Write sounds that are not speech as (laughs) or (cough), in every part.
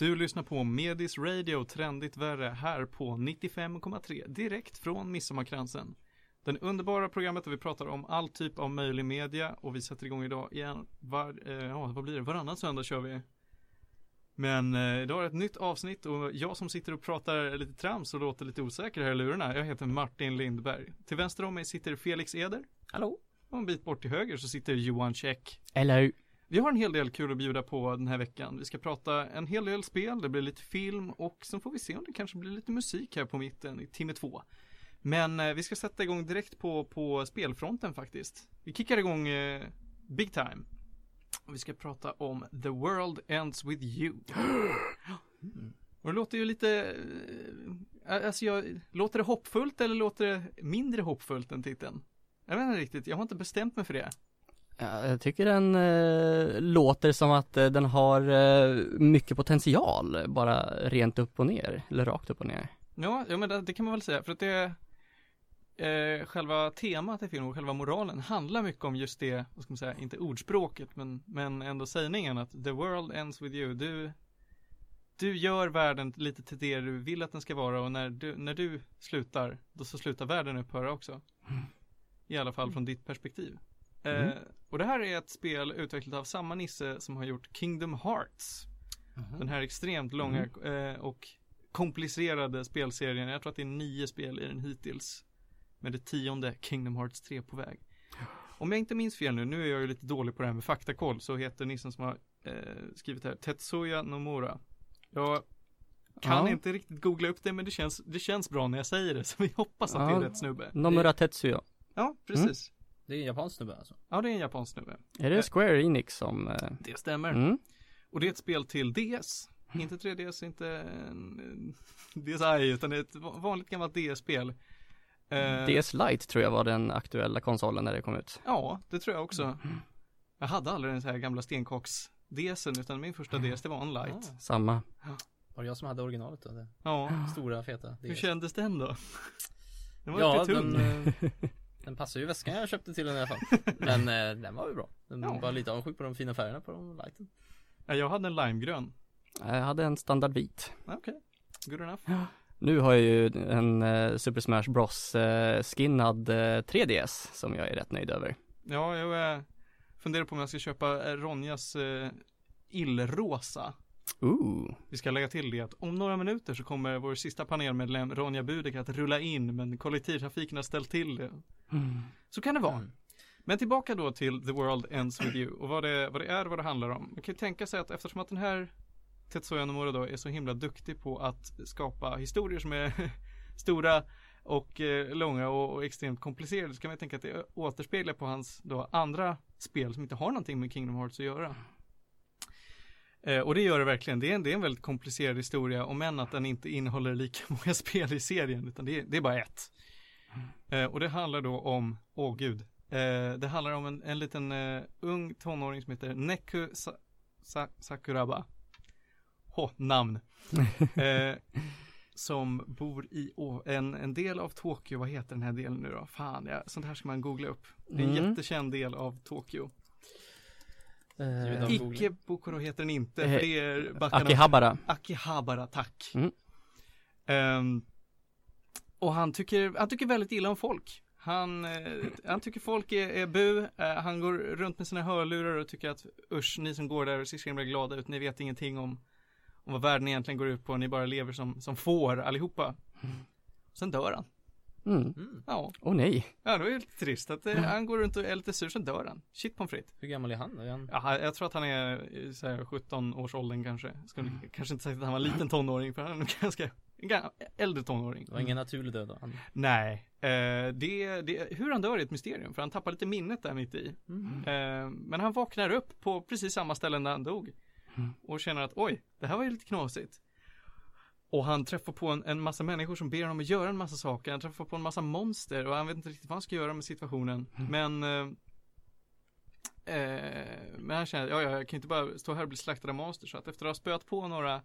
Du lyssnar på Medis Radio Trendigt Värre här på 95,3 direkt från Midsommarkransen. Den underbara programmet där vi pratar om all typ av möjlig media och vi sätter igång idag igen. Var, eh, ja, vad blir det? Varannan söndag kör vi. Men eh, idag är det ett nytt avsnitt och jag som sitter och pratar lite trams och låter lite osäker här i lurarna. Jag heter Martin Lindberg. Till vänster om mig sitter Felix Eder. Hallå. Och en bit bort till höger så sitter Johan Käck. Hello. Vi har en hel del kul att bjuda på den här veckan. Vi ska prata en hel del spel, det blir lite film och så får vi se om det kanske blir lite musik här på mitten i timme två. Men eh, vi ska sätta igång direkt på, på spelfronten faktiskt. Vi kickar igång eh, big time. Och vi ska prata om The World Ends With You. (gasps) Och det låter ju lite, eh, alltså jag, låter det hoppfullt eller låter det mindre hoppfullt än titeln? Jag vet inte riktigt, jag har inte bestämt mig för det. Ja, jag tycker den eh, låter som att eh, den har eh, mycket potential, bara rent upp och ner, eller rakt upp och ner. Ja, ja men det, det kan man väl säga, för att det eh, själva temat i filmen och själva moralen handlar mycket om just det, vad ska man säga, inte ordspråket men, men ändå sägningen att the world ends with you. Du, du gör världen lite till det du vill att den ska vara och när du, när du slutar, då så slutar världen upphöra också. I alla fall från ditt perspektiv. Mm. Eh, och det här är ett spel utvecklat av samma Nisse som har gjort Kingdom Hearts. Den här extremt långa eh, och komplicerade spelserien. Jag tror att det är nio spel i den hittills. Med det tionde Kingdom Hearts 3 på väg. Om jag inte minns fel nu, nu är jag ju lite dålig på det här med faktakoll, så heter nissen som har eh, skrivit här Tetsuya Nomura. Jag kan Ja. inte riktigt googla upp det, men det känns, det känns bra när jag säger det, så vi hoppas att det är Ja. rätt snubbe. Nomura Tetsuya. Ja, precis. Det är en japansk snubbe alltså? Ja, det är en japansk snubbe. Är det Square Enix som, eh, Det stämmer. mm? Och det är ett spel till DS. Inte 3DS, inte en DSi, utan det är ett va- vanligt gammalt DS-spel. Eh, DS Lite tror jag var den aktuella konsolen när det kom ut. Ja, det tror jag också. Jag hade aldrig den så här gamla stenkaks DSen, utan min första DS det var en light. Ah, Samma. var det jag som hade originalet då? Det Ja, stora feta hur DS. kändes den då? Den var Ja, lite tung. den, eh, (laughs) den passar ju väskan jag köpte till den i alla fall (laughs) Men eh, den var ju bra Den Ja. var lite avundsjuk på de fina färgerna på de lighten Ja, jag hade en limegrön. Jag hade en standard vit. Ja, Okej, good enough. Nu har jag ju en eh, Super Smash Bros eh, skinnad eh, 3DS som jag är rätt nöjd över. Ja, jag eh, funderar på om jag ska köpa eh, Ronjas eh, illrosa. Ooh. Vi ska lägga till det att om några minuter så kommer vår sista panelmedlem Ronja Budek att rulla in men kollektivtrafiken har ställt till det. Så kan det vara. Mm. Men tillbaka då till The World Ends With You och vad det, vad det är och vad det handlar om. Man kan ju tänka sig att eftersom att den här Tetsuya Nomura då är så himla duktig på att skapa historier som är (laughs) stora och eh, långa och, och extremt komplicerade så kan man tänka att det återspeglar på hans då andra spel som inte har någonting med Kingdom Hearts att göra. Eh, och det gör det verkligen. Det är, en, det är en väldigt komplicerad historia om än att den inte innehåller lika (laughs) många spel i serien utan det är, det är bara ett. Eh, och det handlar då om, åh gud, eh, det handlar om en, en liten eh, ung tonåring som heter Neku Sa- Sa- Sakuraba. Hå, namn. (laughs) eh, som bor i en, en del av Tokyo, vad heter den här delen nu då? Fan, ja, sånt här ska man googla upp. Det är en Mm. jättekänd del av Tokyo. Eh, Bokoro heter den inte, Eh, för det är backarna- Akihabara. Akihabara, tack. Mm. Ehm, och han tycker, han tycker väldigt illa om folk. Han, eh, han tycker folk är, är bu, eh, han går runt med sina hörlurar och tycker att usch, ni som går där ser så himla glada ut, ni vet ingenting om, om vad världen egentligen går ut på, ni bara lever som, som får allihopa. Sen dör han. Mm. Mm. Ja, Åh nej. ja det var ju lite trist att eh, han går runt och är lite sur, sen dör han. Shit pommes frites. Hur gammal är han? Är han... Ja, jag tror att han är i så här 17 års åldern kanske. Skulle kanske inte sagt att han var en liten tonåring för han är nog ganska ga- äldre tonåring. Det var ingen naturlig död då? Han... Nej, eh, det, det, hur han dör är ett mysterium för han tappar lite minnet där mitt i. Mm. Eh, men han vaknar upp på precis samma ställen där han dog. Och känner att oj, det här var ju lite knasigt. Och han träffar på en, en massa människor som ber honom att göra en massa saker. Han träffar på en massa monster och han vet inte riktigt vad han ska göra med situationen. Men eh, eh, Men han känner, ja, ja, jag kan inte bara stå här och bli slaktad av monster. Så att efter att ha spöat på några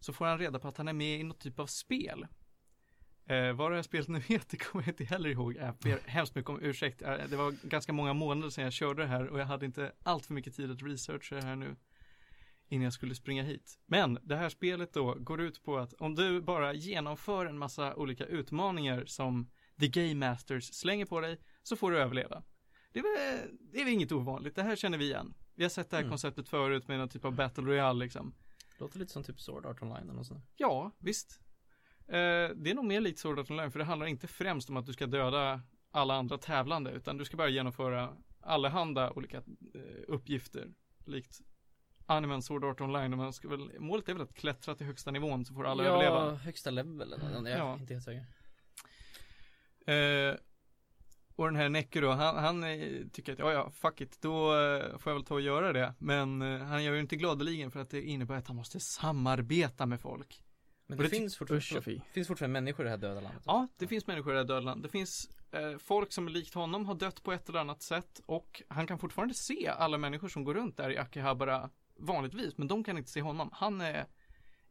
Så får han reda på att han är med i något typ av spel. Eh, vad det här spelet nu heter (laughs) kommer jag inte heller ihåg. Jag ber hemskt mycket om ursäkt. Eh, Det var ganska många månader sedan jag körde det här och jag hade inte allt för mycket tid att researcha det här nu. Innan jag skulle springa hit. Men det här spelet då går ut på att om du bara genomför en massa olika utmaningar som The Game Masters slänger på dig så får du överleva. Det är väl, det är väl inget ovanligt, det här känner vi igen. Vi har sett det här Mm. konceptet förut med någon typ av Battle Royale liksom. Låter lite som typ Sword Art Online eller något sånt. Ja, visst. Eh, det är nog mer likt Sword Art Online för det handlar inte främst om att du ska döda alla andra tävlande utan du ska bara genomföra allehanda olika eh, uppgifter likt Anime Sword Art Online och man ska väl, målet är väl att klättra till högsta nivån så får alla ja, överleva. högsta level eller något. Jag är Ja. inte helt säker. Eh, och den här Neku då, han, han eh, tycker att ja ja, fuck it, då eh, får jag väl ta och göra det. Men eh, han gör ju inte gladeligen för att det innebär att han måste samarbeta med folk. Men det, det finns, fortfarande, fy. finns fortfarande människor i det här döda landet. Ja, det finns människor i det här dödland. Det finns eh, folk som likt honom har dött på ett eller annat sätt och han kan fortfarande se alla människor som går runt där i Akihabara vanligtvis, men de kan inte se honom. Han är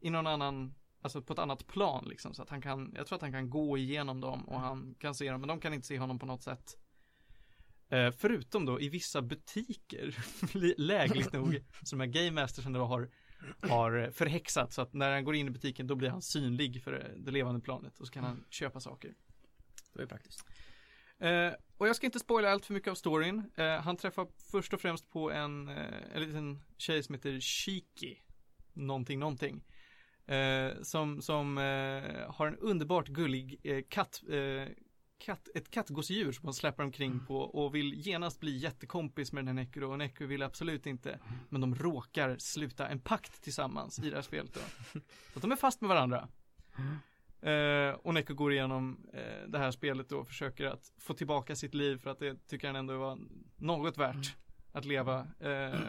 i någon annan, alltså på ett annat plan liksom, så att han kan, jag tror att han kan gå igenom dem och han kan se dem, men de kan inte se honom på något sätt. Eh, förutom då i vissa butiker, (laughs) lägligt nog, (laughs) som de här Game Mastersen då har, har förhäxat så att när han går in i butiken då blir han synlig för det levande planet och så kan han köpa saker. Det är praktiskt. Eh, och jag ska inte spoila allt för mycket av storyn. Eh, han träffar först och främst på en, eh, en liten tjej som heter Shiki. Någonting, någonting. Eh, som som eh, har en underbart gullig eh, katt, katt, ett kattgosedjur som han släpper omkring på och vill genast bli jättekompis med den här Neku då. och Neku vill absolut inte. Men de råkar sluta en pakt tillsammans i det här spelet då. (laughs) Så de är fast med varandra. Eh, och Neko går igenom eh, det här spelet då och försöker att få tillbaka sitt liv för att det tycker han ändå var något värt att leva. Eh,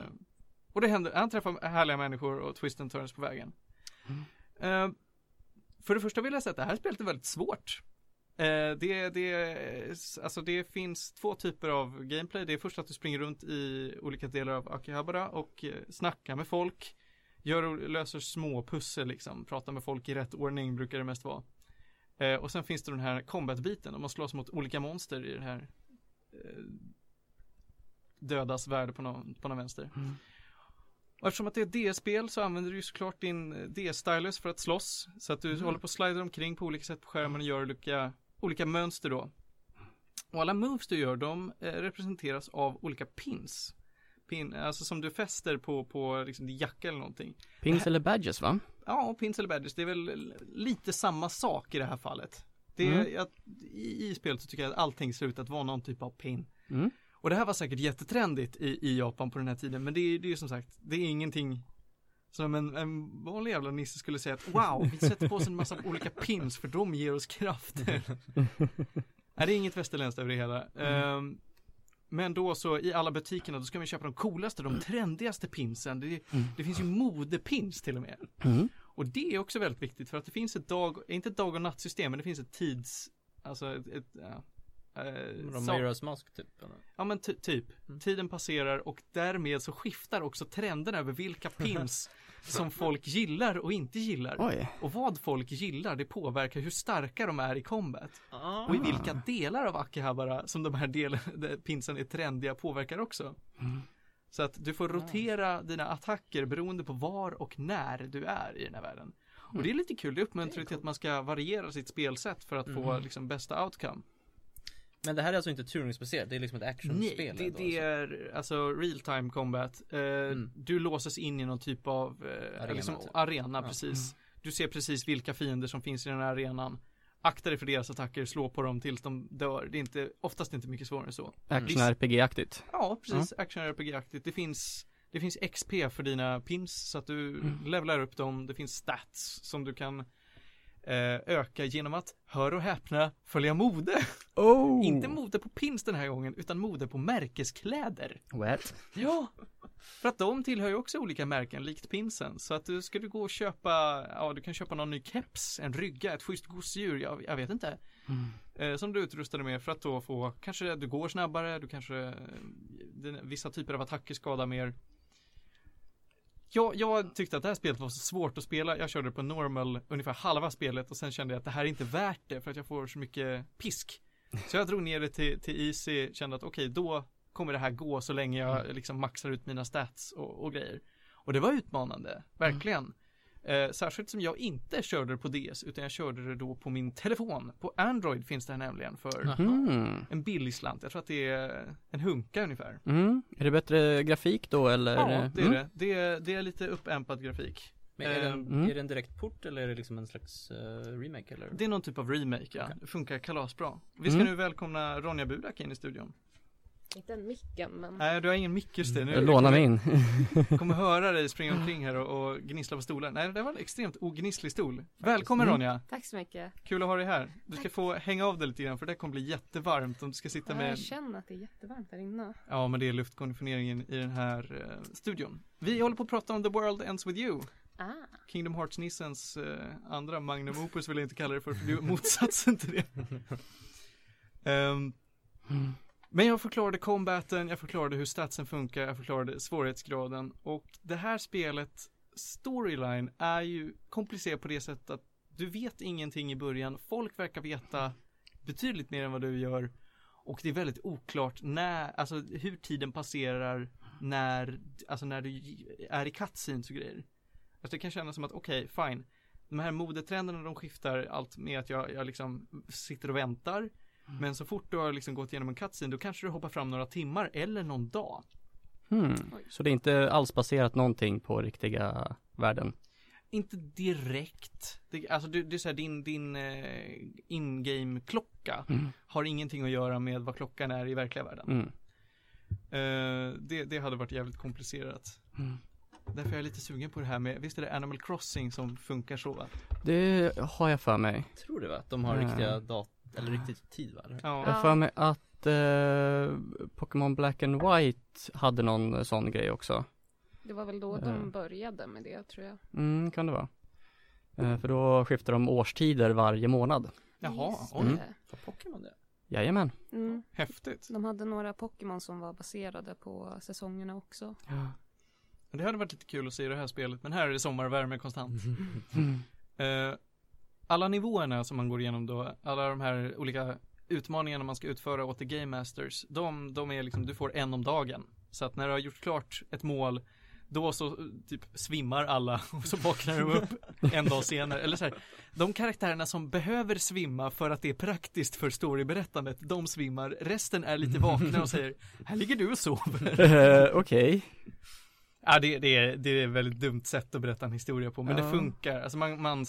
och det händer, han träffar härliga människor och twist and turns på vägen. Eh, för det första vill jag säga att det här spelet är väldigt svårt. Eh, det, det, alltså det finns två typer av gameplay. Det är först att du springer runt i olika delar av Akihabara och eh, snackar med folk. Gör, löser små pussel liksom, pratar med folk i rätt ordning brukar det mest vara. Eh, och sen finns det den här combat-biten, och man slåss mot olika monster i den här eh, dödas värld på någon, på någon vänster. Mm. Och eftersom att det är ett DS-spel så använder du såklart din eh, DS-stylus för att slåss. Så att du håller på och slider omkring på olika sätt på skärmen och gör olika, olika mönster då. Och alla moves du gör, de eh, representeras av olika pins. Pin, alltså som du fäster på, på liksom din jacka eller någonting. Pins eller badges va? Ja, pins eller badges, det är väl lite samma sak i det här fallet. Det Mm. jag, i, I spelet så tycker jag att allting ser ut att vara någon typ av pin. Mm. Och det här var säkert jättetrendigt i, i Japan på den här tiden, men det är ju som sagt, det är ingenting som en, en vanlig jävla nisse skulle säga att wow, vi sätter på oss en massa olika pins för de ger oss krafter. (laughs) Nej, det är inget västerländskt över det hela. Ehm, men då så i alla butikerna, då ska vi köpa de coolaste, de trendigaste pinsen. Det, det finns ju modepins till och med. Mm. Och det är också väldigt viktigt för att det finns ett dag, inte ett dag och nattsystem, men det finns ett tids, alltså ett, ett ja, eh, Majora's Mask typ. Eller? Ja men ty- typ. Mm. Tiden passerar och därmed så skiftar också trenderna över vilka (laughs) pins som folk gillar och inte gillar. Oj. Och vad folk gillar, det påverkar hur starka de är i combat. Ah. Och i vilka delar av Akihabara som de här del, de (laughs) pinsen är trendiga påverkar också. Mm. Så att du får rotera dina attacker beroende på var och när du är i den här världen. Och det är lite kul, det uppmuntrar ju till att man ska variera sitt spelsätt för att få Mhm. liksom bästa outcome. Men det här är alltså inte turningsbaserat, det är liksom ett actionspel Nej, det, det alltså. är alltså real time combat. Eh, Mm. Du låses in i någon typ av eh, Arena, liksom, typ. arena Ja. precis. Du ser precis vilka fiender som finns i den här arenan. Akta dig för deras attacker, slå på dem tills de dör. Det är inte, oftast inte mycket svårare än så. Action-RPG-aktigt. Ja, precis. Action-RPG-aktigt. Det finns, det finns XP för dina pins så att du levlar upp dem. Det finns stats som du kan öka genom att, hör och häpna, följa mode. Oh! Inte mode på pins den här gången, utan mode på märkeskläder. What? Ja, för att de tillhör ju också olika märken, likt pinsen. Så att du ska du gå och köpa, ja du kan köpa någon ny keps, en rygga, ett schysst gosedjur, jag, jag vet inte. Mm. Eh, som du utrustade med för att då få, kanske du går snabbare, du kanske, eh, den, vissa typer av attacker skadar mer. Jag, jag tyckte att det här spelet var så svårt att spela, jag körde på normal ungefär halva spelet och sen kände jag att det här är inte värt det för att jag får så mycket pisk. Så jag drog ner det till, till easy, kände att okej då kommer det här gå så länge jag liksom maxar ut mina stats och, och grejer. Och det var utmanande, verkligen. Eh, särskilt som jag inte körde det på DS utan jag körde det då på min telefon. På Android finns det här nämligen för. Mm. en billig slant. Jag tror att det är en hunka ungefär. Mm. Är det bättre grafik då eller? Ja, det är Mm. det. Det är, det är lite uppampad grafik. Men är det, en, Mm. är det en direkt port eller är det liksom en slags eh, remake eller? Det är någon typ av remake, ja. Det funkar kalasbra. Vi ska Mm. nu välkomna Ronja Budak in i studion. Inte en micken men Nej, du har ingen mick just det. Nu kommer, min. kommer höra dig springa (laughs) omkring här och, och gnissla på stolen. Nej, det var en extremt ognisslig stol. Välkommen Mm. Ronja! tack så mycket. Kul att ha dig här. Du ska Tack. få hänga av dig lite grann för det kommer bli jättevarmt om du ska sitta Ja, med jag känner att det är jättevarmt här inne. Ja, men det är luftkonditioneringen i den här eh, studion. Vi håller på att prata om The World Ends With You. Ah, Kingdom Hearts-nissens eh, andra magnum opus vill jag inte kalla det för, för det är motsatsen till det. Mm. (laughs) men jag förklarade combaten, jag förklarade hur statsen funkar, jag förklarade svårighetsgraden och det här spelet storyline är ju komplicerat på det sättet att du vet ingenting i början, folk verkar veta betydligt mer än vad du gör och det är väldigt oklart när, alltså hur tiden passerar när, alltså när du är i cutscenes och grejer. Alltså det kan kännas som att okej, fine. De här modetrenderna de skiftar allt med att jag, jag liksom sitter och väntar. Men så fort du har liksom gått igenom en cutscene då kanske du hoppar fram några timmar eller någon dag. Mm. Så det är inte alls baserat någonting på riktiga världen? Inte direkt. Det, alltså du, det är så här, din, din eh, in-game klocka Mm. har ingenting att göra med vad klockan är i verkliga världen. Mm. Eh, det, det hade varit jävligt komplicerat. Mm. Därför är jag lite sugen på det här med, visst är det Animal Crossing som funkar så va? Det har jag för mig. Tror du va? Att de har riktiga dat eller riktig tid va? Ja. Jag för mig att eh, Pokémon Black and White hade någon sån grej också. det var väl då Ja. de började med det tror jag. Mm, kan det vara. Eh, för då skiftar de årstider varje månad. Jaha, Just oj. det. Har Pokémon det? Jajamän. Mm. Häftigt. De hade några Pokémon som var baserade på säsongerna också. Det hade varit lite kul att se i det här spelet, men här är det sommarvärme konstant. Mm. Eh, alla nivåerna som man går igenom då, alla de här olika utmaningarna man ska utföra åt The Game Masters, de, de är liksom, du får en om dagen. Så att när du har gjort klart ett mål, då så typ svimmar alla (laughs) och så vaknar de upp en dag senare. Eller så här, de karaktärerna som behöver svimma för att det är praktiskt för storyberättandet, de svimmar. Resten är lite vakna och säger, här ligger du och sover. Uh, (laughs) Okej. Ja, det, det, är, det är ett väldigt dumt sätt att berätta en historia på, men Ja. det funkar. Alltså man, man,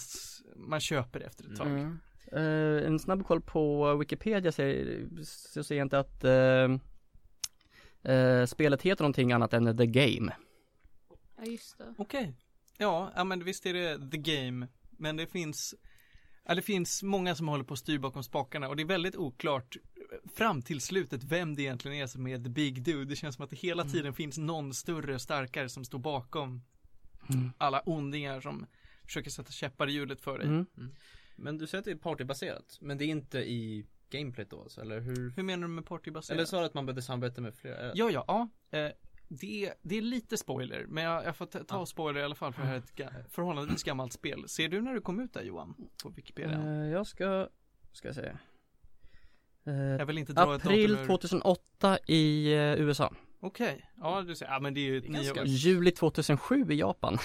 man köper det efter ett tag. Mm. Eh, en snabb koll på Wikipedia säger, så ser jag inte att eh, eh, spelet heter någonting annat än The Game. Ja just det. Okej. Ja, ja, men visst är det the game. Men det finns, ja, det finns många som håller på att styr bakom spakarna och det är väldigt oklart fram till slutet vem det egentligen är som är the big dude. Det känns som att det hela tiden finns någon större och starkare som står bakom Mm. alla ondingar som försöker sätta käppar i hjulet för dig. Mm. Men du säger att det är partybaserat, men det är inte i gameplayt då alltså, eller hur? Hur menar du med partybaserat? Eller sa du att man behövde samarbeta med flera? Ja, ja, ja. Eh, det, är, det är lite spoiler, men jag, jag får ta, ta Ja. spoiler i alla fall för det här är ett förhållandevis gammalt spel. Ser du när du kom ut där Johan? På Wikipedia? Eh, jag ska, ska jag säga. Eh, jag vill inte dra ett april datum ur- 2008 i eh, USA. Okej, ja du ser, ja men det är ju ett ganska- Juli 2007 i Japan.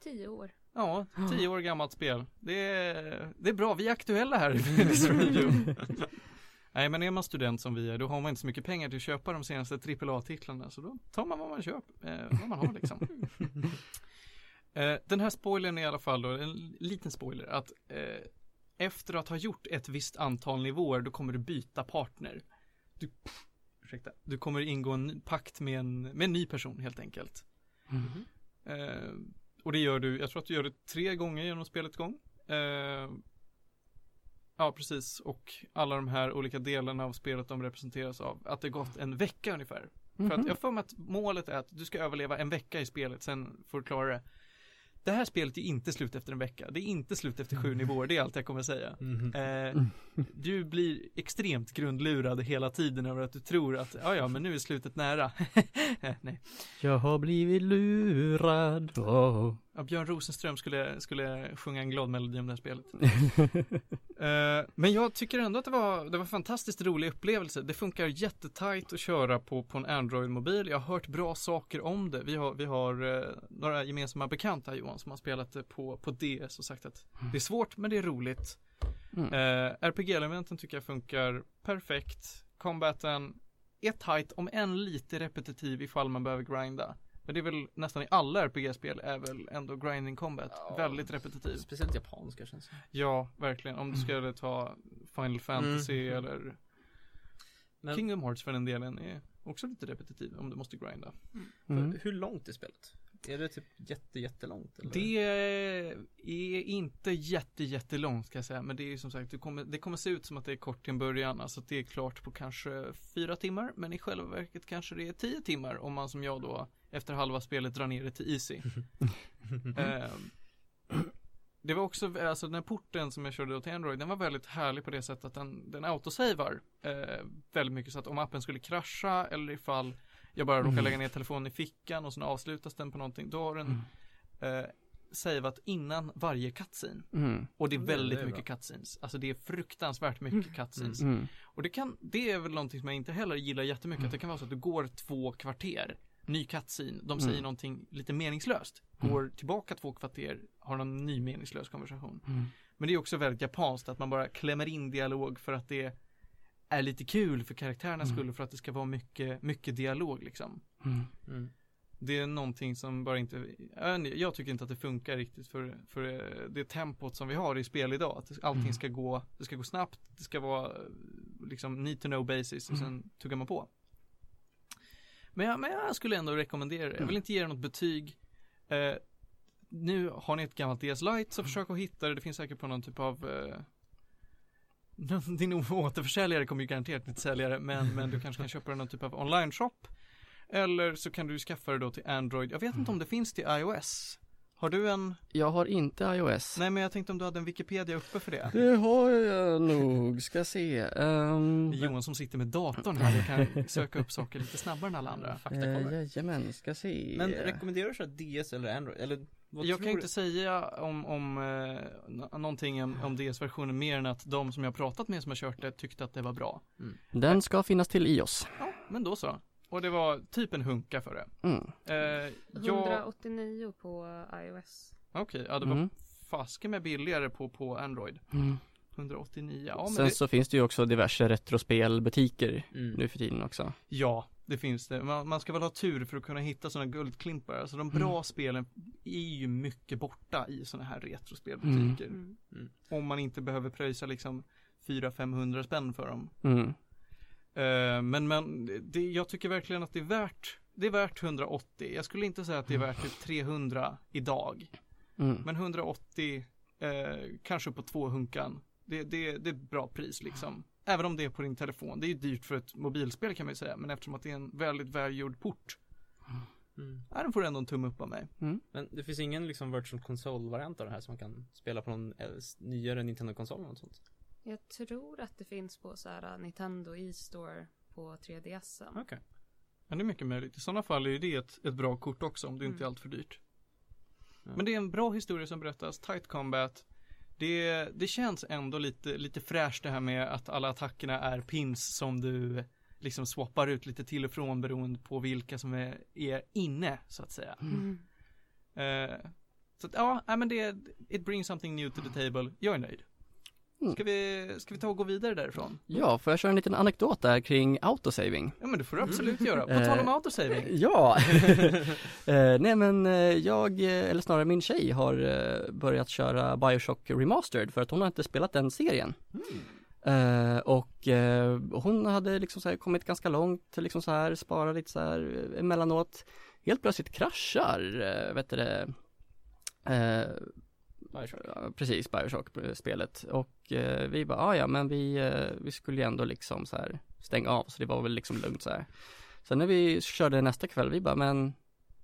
Tio år. ja, tio år gammalt spel. Det är, det är bra, vi är aktuella här i Finish Radio. Nej men är man student som vi är, då har man inte så mycket pengar till att köpa de senaste AAA-titlarna, så då tar man vad man köper, eh, vad man har liksom. (laughs) eh, den här spoilern är i alla fall då, en liten spoiler, att eh, efter att ha gjort ett visst antal nivåer, då kommer du byta partner. Du, ursäkta, du kommer ingå en pakt med en, med en ny person helt enkelt. Eh, och det gör du, jag tror att du gör det tre gånger genom spelets gång. Ja, precis. Och alla de här olika delarna av spelet de representeras av att det gått en vecka ungefär. För att Mhm. jag får mig att målet är att du ska överleva en vecka i spelet, sen får du klara det. Det här spelet är inte slut efter en vecka. Det är inte slut efter sju nivåer, det är allt jag kommer säga. Mhm. Eh, du blir extremt grundlurad hela tiden över att du tror att, ja ja, men nu är slutet nära. (laughs) Nej. Jag har blivit lurad. Oh. Ja, Björn Rosenström skulle, skulle sjunga en glad melodi om det här spelet. (laughs) Eh, men jag tycker ändå att det var, det var en fantastiskt rolig upplevelse. Det funkar jättetajt att köra på, på en Android-mobil. Jag har hört bra saker om det. Vi har, vi har eh, några gemensamma bekanta Johan som har spelat det på, på DS och sagt att det är svårt men det är roligt. Mm. Eh, RPG-elementen tycker jag funkar perfekt. Combaten är tight om än lite repetitiv ifall man behöver grinda. Men det är väl nästan i alla RPG-spel är väl ändå grinding combat Ja. väldigt repetitiv. Speciellt japanska känns det Ja, verkligen. Om du skulle ta Final Fantasy Mm. eller Men Kingdom Hearts för den delen är också lite repetitiv om du måste grinda. Mm. hur långt är spelet? Är det typ jätte, jättelångt? Eller? Det är inte jätte, jättelångt ska jag säga, men det är ju som sagt, det kommer, det kommer se ut som att det är kort till en början, alltså att det är klart på kanske fyra timmar, men i själva verket kanske det är tio timmar om man som jag då efter halva spelet drar ner det till easy. (laughs) Ehm, det var också, alltså den här porten som jag körde till Android, den var väldigt härlig på det sättet att den, den autosavar eh, väldigt mycket så att om appen skulle krascha eller ifall jag bara råkar Mm. lägga ner telefonen i fickan och sen avslutas den på någonting, då har den eh, savat innan varje cutscene. Mm. Och det är väldigt det är mycket cutscenes. Alltså det är fruktansvärt mycket cutscenes. Mm. Och det kan, det är väl någonting som jag inte heller gillar jättemycket. Att det kan vara så att du går två kvarter, ny cutscene, de säger Mm. någonting lite meningslöst. Går tillbaka två kvarter, har någon ny meningslös konversation. Mm. Men det är också väldigt japanskt att man bara klämmer in dialog för att det är lite kul för karaktärernas Mm. skull för att det ska vara mycket, mycket dialog liksom. Mm. Mm. Det är någonting som bara inte, jag tycker inte att det funkar riktigt för, för det tempot som vi har i spel idag. Att allting Mm. ska gå, det ska gå snabbt, det ska vara liksom need to know basis och Mm. sen tuggar man på. Men jag, men jag skulle ändå rekommendera det. Jag vill inte ge det något betyg. Eh, nu har ni ett gammalt DS Lite så försök att hitta det. Det finns säkert på någon typ av eh, (laughs) din återförsäljare kommer ju garanterat inte sälja det men, men du kanske kan köpa det någon typ av online shop. Eller så kan du skaffa det då till Android. Jag vet inte om det finns till iOS. Har du en? Jag har inte iOS. Nej men jag tänkte om du hade en Wikipedia uppe för det. Det har jag nog, ska se. Um, Johan som sitter med datorn här och kan söka upp saker lite snabbare än alla andra. eh, Faktakoll. jajamän, ska se. Men rekommenderar du så DS eller Android? Eller vad Jag tror kan du? inte säga om, om eh, nå- någonting om, om DS-versionen mer än att de som jag pratat med som har kört det tyckte att det var bra. Den ska finnas till iOS. Ja, men då så. Och det var typ en hunka för det. Mm. Eh, jag, 189 på iOS. okej, ja det var Mm. fasken med billigare på, på Android. Mm. 189, ja men Sen det, så finns det ju också diverse retrospelbutiker Mm. nu för tiden också. ja det finns det. Man, man ska väl ha tur för att kunna hitta sådana guldklimpar. Alltså de bra Mm. spelen är ju mycket borta i sådana här retrospelbutiker. Mm. Om man inte behöver pröjsa liksom 400-500 spänn för dem. Mm. Eh, men men det, jag tycker verkligen att det är värt Det är värt 180. Jag skulle inte säga att det är värt typ 300 idag. Mm. Men 180 eh, kanske på två hunkan. Det, det, det är ett bra pris liksom. Även om det är på din telefon. Det är ju dyrt för ett mobilspel kan man ju säga. Men eftersom att det är en väldigt välgjord port. Mm. Ja, den får ändå en tumme upp av mig. Men det finns ingen liksom virtual console-variant av det här som man kan spela på någon eh, nyare Nintendo-konsol eller något sånt? Jag tror att det finns på så här Nintendo e-store på 3DS. Okej. Men det är mycket möjligt. I sådana fall är ju det ett, ett bra kort också om det inte är Mm. allt för dyrt. Ja. Men det är en bra historia som berättas, tight combat. Det, det känns ändå lite, lite fräscht det här med att alla attackerna är pins som du liksom swappar ut lite till och från beroende på vilka som är, är inne så att säga. Mm. Eh, så att, ja, men det, it brings something new to the table. Jag är nöjd. Mm. Ska vi, ska vi ta och gå vidare därifrån? Ja, får jag köra en liten anekdot där kring autosaving? Ja men det får du absolut göra. På Eh, tal om autosaving. (laughs) Ja! (laughs) eh, nej men eh, jag, eh, eller snarare min tjej har eh, börjat köra Bioshock Remastered för att hon har inte spelat den serien. Eh, och eh, hon hade liksom så kommit ganska långt, liksom så här, sparat lite så här eh, emellanåt. Helt plötsligt kraschar, uh, vet du det, eh, Bioshock. Ja, precis, Bioshock-spelet. Och eh, vi bara, ah, ja men vi, eh, vi skulle ju ändå liksom så här stänga av, så det var väl liksom lugnt så här. Sen när vi körde nästa kväll, vi bara, men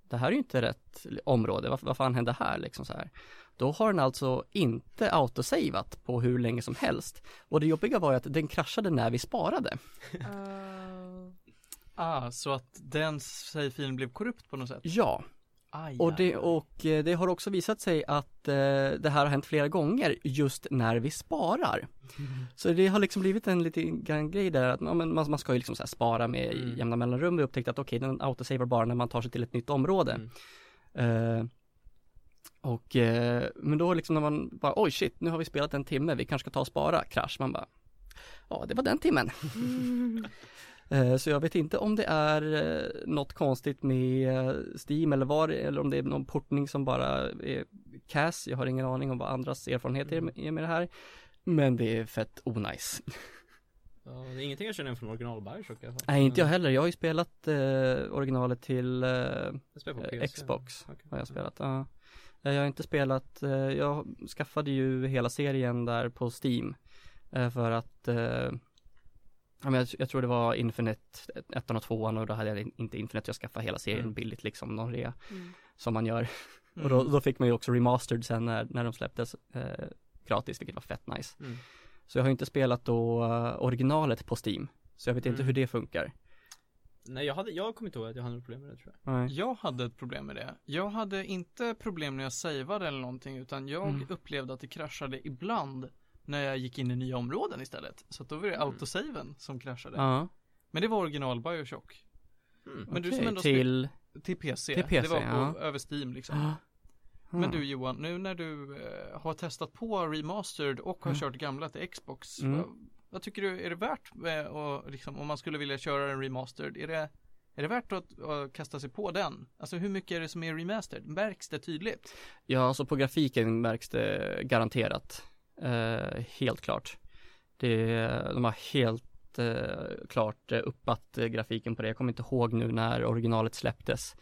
det här är ju inte rätt område, vad, vad fan hände här liksom så här. Då har den alltså inte autosavat på hur länge som helst. Och det jobbiga var ju att den kraschade när vi sparade. Uh, Ah, så att den save-filen blev korrupt på något sätt? Ja, Aj, Och det, och eh, det har också visat sig att eh, det här har hänt flera gånger just när vi sparar. Så det har liksom blivit en liten grej där att ja, man, man ska ju liksom spara med Mm. jämna mellanrum. Vi upptäckte att okej, den autosaver bara när man tar sig till ett nytt område. Mm. Eh, och, eh, men då liksom när man bara, oj shit, nu har vi spelat en timme, vi kanske ska ta och spara, krasch, man bara, ja det var den timmen. Eh, (laughs) Så jag vet inte om det är eh, något konstigt med eh, Steam eller det eller om det är någon portning som bara är CAS. Jag har ingen aning om vad andras erfarenheter är- är med det här. Men det är fett onajs. Ja, det är ingenting jag känner igen från original Bioshock i alla fall. Nej, inte jag heller. Jag har ju spelat eh, originalet till eh, eh, PC. Xbox. Okej. har jag spelat. Ja. Eh, Jag har inte spelat, eh, jag skaffade ju hela serien där på Steam. eh, För att eh, ja, men jag, jag tror det var Infinite, ettan och tvåan och då hade jag inte Infinite, jag skaffade hela serien Mm. billigt liksom, någon rea Mm. som man gör. Mm. Och då, då fick man ju också remastered sen när, när de släpptes eh, gratis, vilket var fett nice. Mm. Så jag har inte spelat då eh, originalet på Steam. Så jag vet inte Mm. hur det funkar. Nej jag hade, jag kommer inte ihåg att jag hade något problem med det tror jag. Nej. Jag hade ett problem med det. Jag hade inte problem när jag savade eller någonting utan jag Mm. upplevde att det kraschade ibland när jag gick in i nya områden istället. Så att då var det Mm. autosaven som kraschade. Ja, Men det var original Bioshock. Mm. Men du okej, som ändå till, Till PC. Till PC, det var på, ja. över Steam liksom. Ja. Men du Johan, nu när du eh, har testat på remastered och har Mm. kört gamla till Xbox. Mm. Vad, vad tycker du, är det värt eh, och liksom, om man skulle vilja köra en remastered, är det, är det värt att, att kasta sig på den? Alltså hur mycket är det som är remastered? Märks det tydligt? Ja, alltså på grafiken märks det garanterat. Eh, helt klart. Det, de har helt eh, klart eh, uppat eh, grafiken på det. Jag kommer inte ihåg nu när originalet släpptes.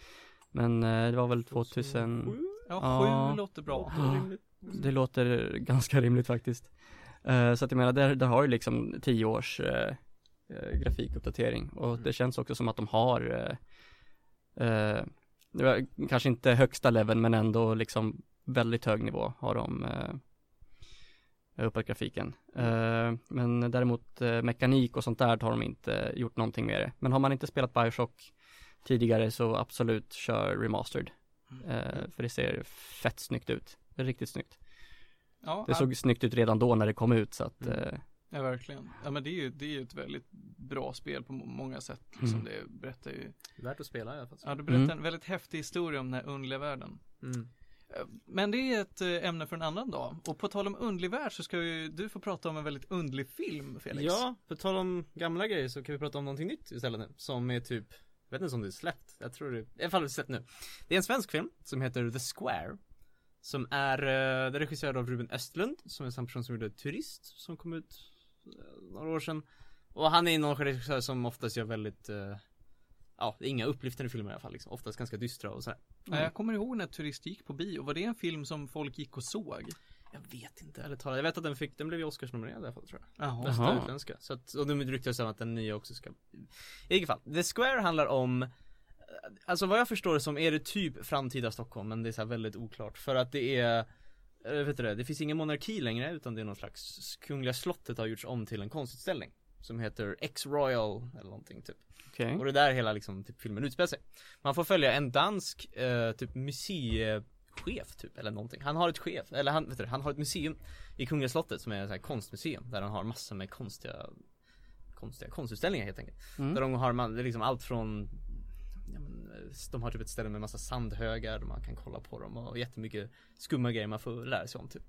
Men eh, det var väl 2000. Ja, Ja. sju låter bra. Ja. Det låter ganska rimligt faktiskt. Eh, så att jag menar, där, där har ju liksom 10 års eh, eh, grafikuppdatering. Och Mm. det känns också som att de har eh, eh, det var kanske inte högsta leveln men ändå liksom väldigt hög nivå har de eh, uppat grafiken. Eh, men däremot eh, mekanik och sånt där har de inte gjort någonting med det. Men har man inte spelat Bioshock tidigare så absolut kör remastered. Eh, för det ser fett snyggt ut. Det är riktigt snyggt. Ja, Det ja, såg snyggt ut redan då när det kom ut så att Mm. eh, ja, verkligen. Ja, men det är ju, det är ju ett väldigt bra spel på må- många sätt. Liksom. Mm. Det berättar ju, Värt att spela i alla fall. ja, det berättar Mm. en väldigt häftig historia om den här underliga världen. Mm. Men det är ett eh, ämne för en annan dag. Och på tal om underlig värld så ska ju du få prata om en väldigt underlig film, Felix. Ja, på tal om gamla grejer så kan vi prata om någonting nytt istället nu. Som är typ, jag vet inte om det är släppt. Jag tror det, i alla fall är det släppt nu. Det är en svensk film som heter The Square. Som är, eh, den är regisserad av Ruben Östlund, som är samma person som gjorde Turist, som kom ut eh, några år sedan. Och han är någon regissör som oftast gör väldigt, ja, det är inga upplyftande filmer i alla fall liksom. Oftast ganska dystra och sådär. Ja, Jag kommer ihåg när Turist gick på bio. Var det en film som folk gick och såg? Jag vet inte, ärligt talat. Jag vet att den fick, den blev ju Oscarsnominerad i alla fall tror jag. Jaha. Bästa utländska. Så att, och de ryktas om att den nya också ska I vilket fall, The Square handlar om Alltså vad jag förstår det som är det typ framtida Stockholm men det är så här väldigt oklart för att det är eh, Vet du det, det finns ingen monarki längre utan det är någon slags Kungliga slottet har gjorts om till en konstutställning Som heter X-Royal eller någonting typ. Okej. och det är där hela liksom typ filmen utspelar sig. Man får följa en dansk eh, typ museichef typ eller någonting. Han har ett chef, eller han, vet du, han har ett museum I Kungliga slottet som är ett konstmuseum där han har massor med konstiga Konstiga konstutställningar helt enkelt. Mm. Där de har man, liksom allt från ja, men, eh, De har typ ett ställe med massa sandhögar man kan kolla på dem och jättemycket skumma grejer man får lära sig om typ.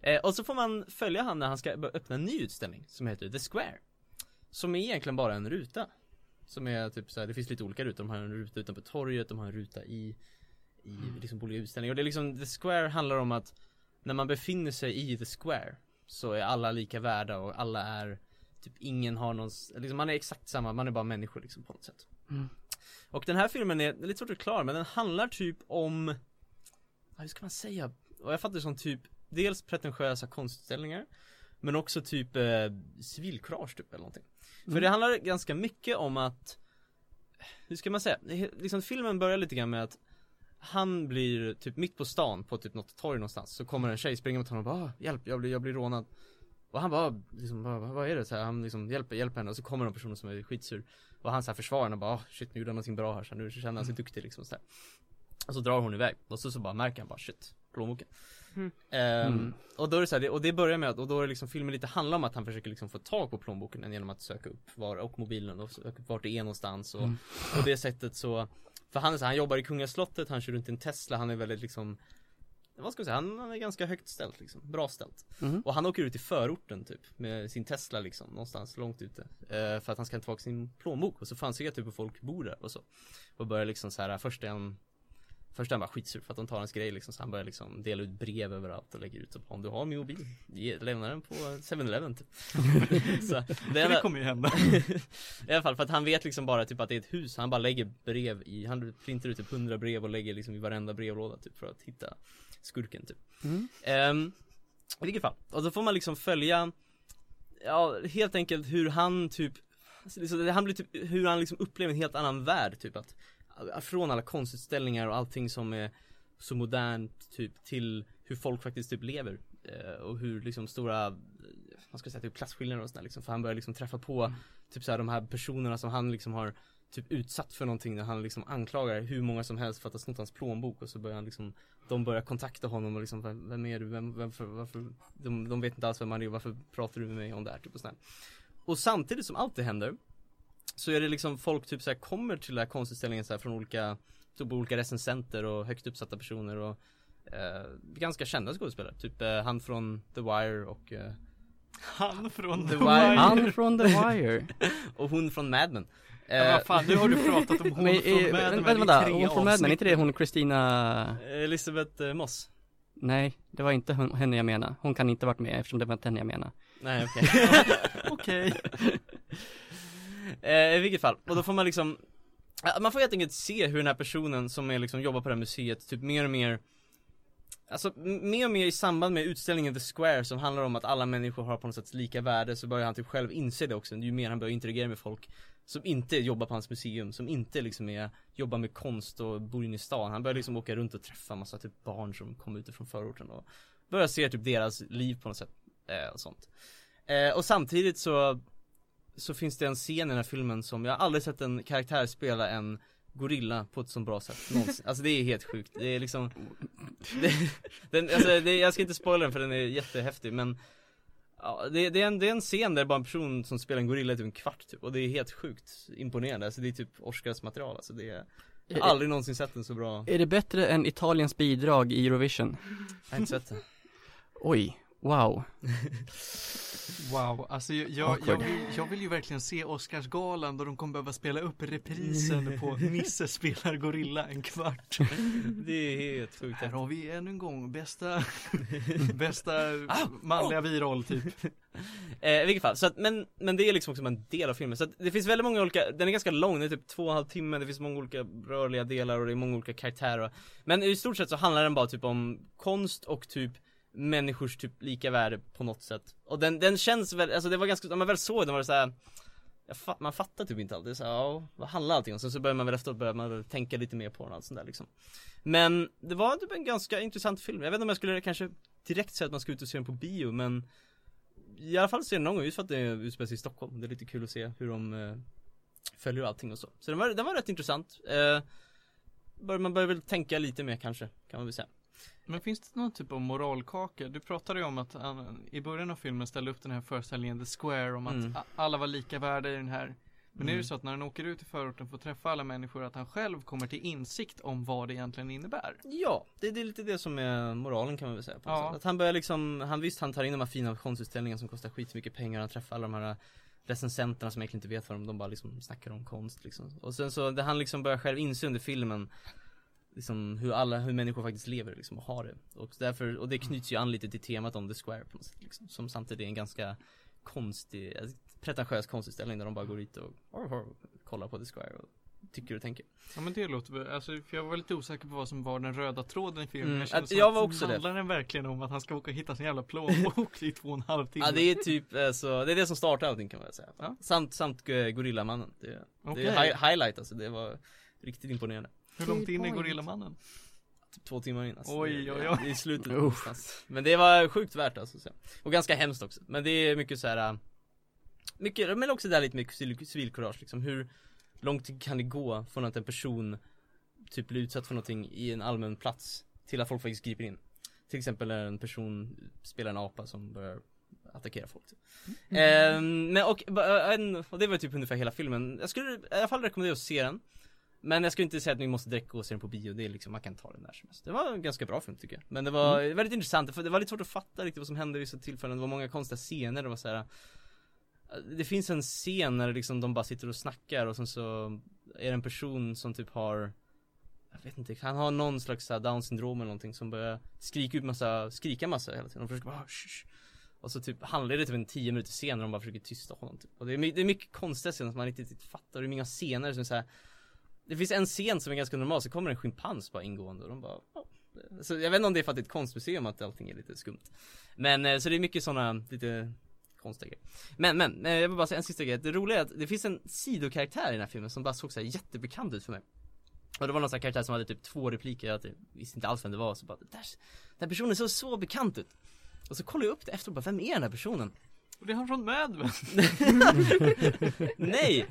Eh, Och så får man följa han när han ska öppna en ny utställning som heter The Square Som är egentligen bara en ruta. Som är typ så här, det finns lite olika rutor, de har en ruta utanpå torget, de har en ruta i I liksom olika utställningar. Och det är liksom The Square handlar om att När man befinner sig i The Square Så är alla lika värda och alla är Typ ingen har någon, liksom man är exakt samma, man är bara människor liksom på något sätt. Mm. Och den här filmen är, är lite svårt att förklara men den handlar typ om Hur ska man säga? Och jag fattar det som typ Dels pretentiösa konstutställningar Men också typ eh, civilkurage typ eller någonting För Mm. det handlar ganska mycket om att Hur ska man säga? Liksom filmen börjar lite grann med att Han blir typ mitt på stan på typ något torg någonstans Så kommer en tjej springa mot honom och bara "Ah, Hjälp, jag blir, jag blir rånad Och han bara liksom, bara, vad är det? Så här, han liksom hjälper, hjälper henne och så kommer en person som är skitsur Och han så här försvarar henne och bara "Ah, shit nu gjorde han någonting bra här så nu känner han sig duktig liksom så här. Och så drar hon iväg och så, så bara märker han bara shit, plånboken Mm. Ehm, Mm. Och då är det så här, det- och det börjar med att, och då är det liksom filmen lite handlar om att han försöker liksom få tag på plånboken genom att söka upp var, och mobilen och söka upp vart det är någonstans och Mm. på det sättet så För han är så här, han jobbar i Kungaslottet, han kör runt i en Tesla, han är väldigt liksom Vad ska vi säga, han, han är ganska högt ställt liksom, bra ställt Mhm. Och han åker ut i förorten typ med sin Tesla liksom, någonstans långt ute eh, För att han ska tillbaka sin plånbok och så han se typ folk bor där och så Och börjar liksom så här, först är han Först är han bara skitsur för att de tar hans grej liksom så han börjar liksom dela ut brev överallt och lägger ut så om du har min mobil, ge, lämna den på 7-Eleven typ (laughs) Så (laughs) det det kommer ju hända. (laughs) i alla fall för att han vet liksom bara typ att det är ett hus, han bara lägger brev i, han printar ut typ 100 brev och lägger liksom i varenda brevlåda typ för att hitta skurken typ Mm. Ehm, I vilket fall, och då får man liksom följa Ja, helt enkelt hur han typ alltså liksom, Han blir typ, hur han liksom upplever en helt annan värld typ att Från alla konstutställningar och allting som är så modernt typ till hur folk faktiskt typ lever eh, Och hur liksom stora, eh, vad ska säga, typ klasskillnader och sådär liksom. För han börjar liksom träffa på typ så här, de här personerna som han liksom har Typ utsatt för någonting när han liksom anklagar hur många som helst för att ha snott hans plånbok och så börjar han liksom De börjar kontakta honom och liksom vem, vem är du, vem, varför, varför de, de vet inte alls vem han är, varför pratar du med mig om det här? Typ och sådär. Och samtidigt som allt det händer Så är det liksom folk typ så här kommer till den här konstutställningen så här från olika Typ olika recensenter och högt uppsatta personer och eh, Ganska kända skådespelare, typ eh, han från The Wire och eh, Han från The The Wire. Wire. Han från The Wire. (laughs) Och hon från Mad Men Ja, vad fan, nu har du pratat om (laughs) hon Men, från eh, Mad vänta, Men vänta, tre hon från Mad Men, inte det hon Kristina Eh, Elisabeth eh, Moss Nej, det var inte hon, henne jag menade. Hon kan inte varit med eftersom det var inte henne jag menade. Nej okej (laughs) Okej eh, I vilket fall, och då får man liksom Man får helt enkelt se hur den här personen som är liksom jobbar på det här museet typ mer och mer Alltså mer och mer i samband med utställningen The Square som handlar om att alla människor har på något sätt lika värde så börjar han typ själv inse det också. Ju mer han börjar interagera med folk Som inte jobbar på hans museum, som inte liksom är, jobbar med konst och bor inne i stan. Han börjar liksom åka runt och träffa massa typ barn som kommer utifrån förorten och Börjar se typ deras liv på något sätt eh, och sånt. Eh, Och samtidigt så så finns det en scen i den här filmen som, jag har aldrig sett en karaktär spela en gorilla på ett så bra sätt någonsin. Alltså det är helt sjukt, det är liksom det, den, alltså, det, Jag ska inte spoila den för den är jättehäftig men Ja, det, det, är en, det är en scen där det bara en person som spelar en gorilla i typ en kvart typ och det är helt sjukt imponerande, alltså det är typ Oscars material alltså det är Jag har aldrig någonsin sett en så bra, Är det bättre än Italiens bidrag i Eurovision? jag har inte sett det Oj, wow. (laughs) Wow, alltså jag, jag, jag, vill, jag vill ju verkligen se Oscarsgalan då de kommer behöva spela upp reprisen på (laughs) Nisse spelar gorilla en kvart. Det är helt sjukt Här har vi ännu en gång bästa, (laughs) bästa manliga biroll typ. Eh, I vilket fall, så att, men, men det är liksom också en del av filmen, så att det finns väldigt många olika, den är ganska lång, den är typ två och en halv timme, det finns många olika rörliga delar och det är många olika karaktärer Men i stort sett så handlar den bara typ om konst och typ människors typ lika värde på något sätt Och den, den känns väl, alltså det var ganska, när man väl såg den var det såhär man fattar typ inte alltid så här, ja, vad handlar allting om? Sen så börjar man väl efteråt börjar man väl tänka lite mer på den och allt sånt där liksom Men det var typ en ganska intressant film, jag vet inte om jag skulle kanske direkt säga att man ska ut och se den på bio men i alla fall se den någon gång just för att det utspelar sig i Stockholm. Det är lite kul att se hur de eh, följer allting och så. Så den var, den var rätt intressant. Eh, man börjar väl tänka lite mer kanske, kan man väl säga. Men finns det någon typ av moralkaka? Du pratade ju om att han, i början av filmen ställde upp den här föreställningen The Square om att Mm. alla var lika värda i den här Men är Mm. det så att när han åker ut i förorten får träffa alla människor att han själv kommer till insikt om vad det egentligen innebär? Ja, det, det är lite det som är moralen kan man väl säga på Ja. sätt. Att han börjar liksom, han visst han tar in de här fina konstutställningarna som kostar skitmycket pengar, han träffar alla de här recensenterna som egentligen inte vet vad de, de bara liksom snackar om konst liksom. Och sen så, det han liksom börjar själv inse under filmen Liksom hur alla, hur människor faktiskt lever liksom och har det. Och därför, och det knyts ju an lite till temat om The Square på något sätt liksom. Som samtidigt är en ganska konstig, eh, pretentiös konstutställning där de bara går dit och kollar på The Square och tycker och tänker. Ja men det låter väl, alltså för jag var lite osäker på vad som var den röda tråden i filmen Mm, Jag kände att som jag var också det. Handlar den verkligen om att han ska åka och hitta sin jävla plånbok i två och en halv timme? Ja det är typ, eh, så, det är det som startar allting kan man väl säga. Ja. Samt, samt eh, Gorillamannen. Det, Okej. det är hi- highlight alltså, det var riktigt imponerande. Hur långt in är. Gorillamannen? Typ två timmar in alltså. Oj, Det- oj, oj. I slutet någonstans. Men det var sjukt värt alltså. Så. Och ganska hemskt också. Men det är mycket så här. äh, Mycket, men också där lite mycket civil- civilkurage liksom. Hur långt kan det gå från att en person typ blir utsatt för någonting i en allmän plats till att folk faktiskt griper in. Till exempel när en person spelar en apa som börjar attackera folk. Typ. Ehm, men och, och det var typ ungefär hela filmen. Jag skulle i alla fall rekommendera att se den. Men jag skulle inte säga att ni måste direkt gå och se den på bio, det är liksom, man kan ta den när som helst. Det var en ganska bra film tycker jag. Men det var väldigt intressant, för det var lite svårt att fatta riktigt vad som hände vid vissa tillfällen. Det var många konstiga scener, det var så här. Det finns en scen när liksom de bara sitter och snackar och sen så är det en person som typ har jag vet inte, han har någon slags så här down syndrom eller någonting som börjar skrika ut massa, skrika massa hela tiden. De försöker bara "Shh, shh." Och så typ handlar det typ en 10 minuter senare de bara försöker tysta honom typ. Och det är, det är mycket konstiga scener som man inte riktigt fattar. Det är många scener som är så här. Det finns en scen som är ganska normal, så kommer en schimpans bara ingående och de bara "Ja." Så jag vet inte om det är för att det är ett konstmuseum att allting är lite skumt. Men eh, så det är mycket sådana lite konstiga grejer. Men men, eh, jag vill bara säga en sista grej. Det roliga är att det finns en sidokaraktär i den här filmen som bara såg så här jättebekant ut för mig. Och det var någon sån här karaktär som hade typ två repliker, jag visste inte alls vem det var, så bara där, den här personen såg så bekant ut. Och så kollade jag upp det efter och bara, vem är den här personen? Och det är han från Mad Men. Nej!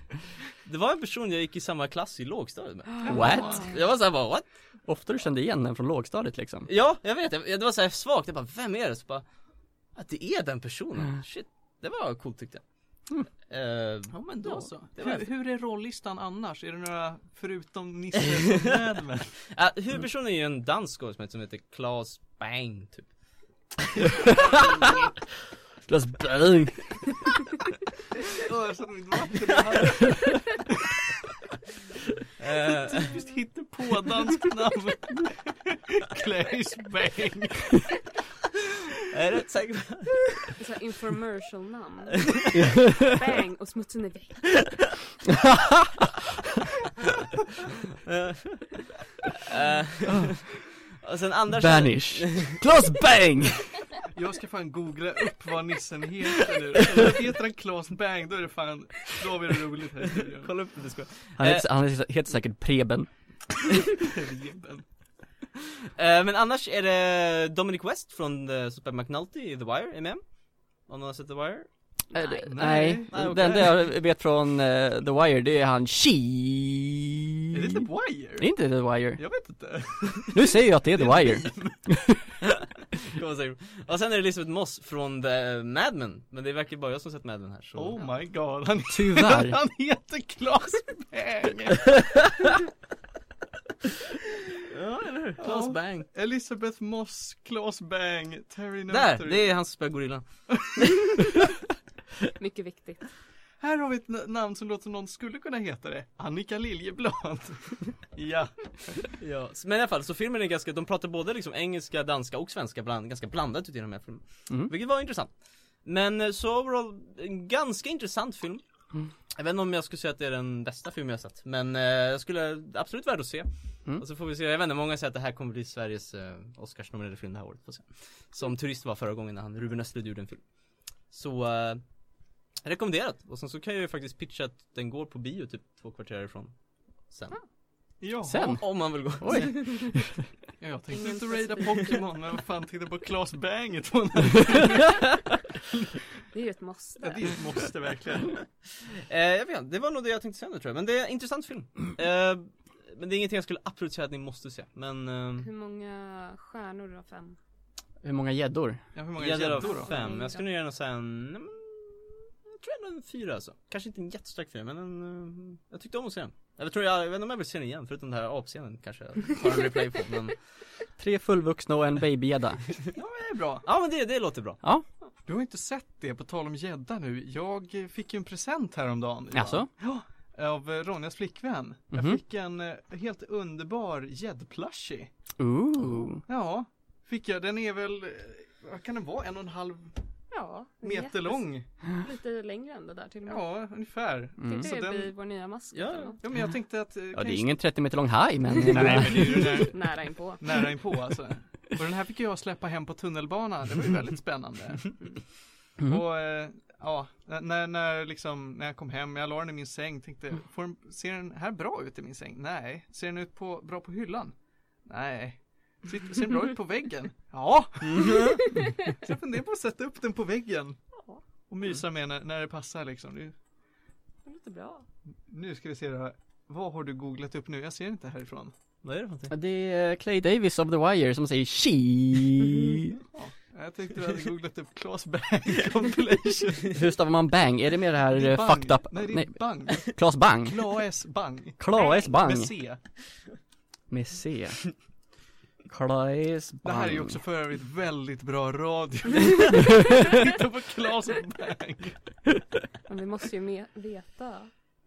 Det var en person jag gick i samma klass i lågstadiet med. What? Jag var såhär bara, what? Ofta du kände igen den från lågstadiet liksom. Ja, jag vet, det var såhär svagt, jag bara, vem är det? Så bara, att det är den personen, shit. Det var coolt tyckte jag. Eh, Ja men då så. Hur, hur är rollistan annars? Är det några, förutom Nisse från Mad Men? (laughs) Ja, huvudpersonen är ju en dansk skådespelare som heter Claes Bang typ (laughs) I halsen. (laughs) Eh, Typiskt hittepå danskt namn. Claes Bang. Jag är rätt säker på Så här infomercial namn. (laughs) Bang och smutsen är väck. Eh, Och sen Anders Banish. Plus bang! (laughs) Jag ska fan googla upp vad nissen heter nu. Eller Heter han Claes Bang, då är det fan, då har vi det roligt här i studion. Kolla upp det, ska Han heter, han heter säkert Preben. Reben. (laughs) Eh, Men annars är det Dominic West från The Super McNulty i The Wire är med Om någon har sett The Wire? Nej, Nej. nej. Nej, det okej. enda jag vet från eh, The Wire, det är han She. Är det The Wire? Det är inte The Wire. Jag vet inte. (laughs) Nu säger jag att det är The Wire. (laughs) Och sen är det Elizabeth Moss från The Mad Men Men det verkar bara jag som sett Mad Men här så Oh my god, han, (laughs) Tyvärr. han heter Claes Bang. Ja eller hur? Claes Ja. Bang Elizabeth Moss, Claes Bang, Terry Där! Notary. Det är han som spelar gorillan Mycket viktigt. Här har vi ett namn som låter som någon skulle kunna heta det. Annika Liljeblad. (laughs) ja. Ja, men i alla fall så filmen är ganska, de pratar både liksom engelska, danska och svenska bland, ganska blandat i de här filmerna Mm. Vilket var intressant Men eh, så overall, en ganska intressant film Mm. Jag vet inte om jag skulle säga att det är den bästa film jag sett Men eh, jag skulle, absolut värd att se Mm. Och så får vi se, jag vet inte, många säger att det här kommer bli Sveriges eh, Oscarsnominerade film det här året, får se Som turist var förra gången när han, Ruben Östlund gjorde en film Så, eh, rekommenderat Och sen så kan jag ju faktiskt pitcha att den går på bio typ två kvarter ifrån Sen Jaha. Sen? Om man vill gå Oj. (laughs) Ja, jag tänkte Ingen inte raida. Pokémon, men vad fan titta på Claes Bang i två (laughs) Det är ju ett måste. Ja, det är ett måste verkligen. (laughs) Eh, jag vet inte, det var nog det jag tänkte säga nu tror jag, men det är en intressant film eh, Men det är ingenting jag skulle absolut säga att ni måste se, men eh, Hur många stjärnor av fem? Hur många gäddor? Ja, hur många gäddor av fem, jag skulle nog gärna säga en, tror ändå en fyra alltså Kanske inte en jättestark fyra, men en, eh, jag tyckte om att se den Eller tror jag, jag vet inte om jag vill se den igen, förutom den här apscenen kanske jag tar en replay på, men (laughs) Tre fullvuxna och en babygädda. Ja, det är bra. Ja men det, det låter bra Ja, Du har inte sett det, på tal om gädda nu. Jag fick ju en present häromdagen. Jaså? Ja. Av eh, Ronjas flickvän. Jag Mhm. fick en eh, helt underbar gäddplushie. ooh. Ja, fick jag. Den är väl, vad kan den vara, en och en halv Ja. en meter jättes- lång? Lite längre än det där till och med. Ja, ungefär. Mm. Tänkte Så det den- blir vår nya maskot Ja, ja. men jag tänkte att... eh, Ja, det är ju- ingen 30 meter lång haj men Nej, men det är ju där (laughs) Nära inpå. nära inpå alltså. Och den här fick jag släppa hem på tunnelbanan. Det var ju väldigt spännande. Mhm. Och eh, ja, när, när liksom, när jag kom hem, jag la den i min säng, tänkte, får den, ser den här bra ut i min säng? Nej. Ser den ut på, bra på hyllan? Nej. Ser, ser den bra ut på väggen? Ja! Så jag funderar på att sätta upp den på väggen. Ja. Och mysa med när, när det passar liksom. Nu, Det låter bra. nu ska vi se då. Vad har du googlat upp nu? Jag ser inte härifrån. Vad är det för någonting? Det är Clay Davis of The Wire som säger she Jag tänkte du hade googlat upp Claes Bang (laughs) compilation. Hur stavar man bang? Är det med det här Det eh, Bang. fucked up? Nej det är Nej, Bang. Claes Bang? Claes Bang. Claes Bang Med C. Med C Claes Bang Det här är ju också för övrigt väldigt bra radio. (laughs) Titta på Claes Bang. Men vi måste ju med, veta.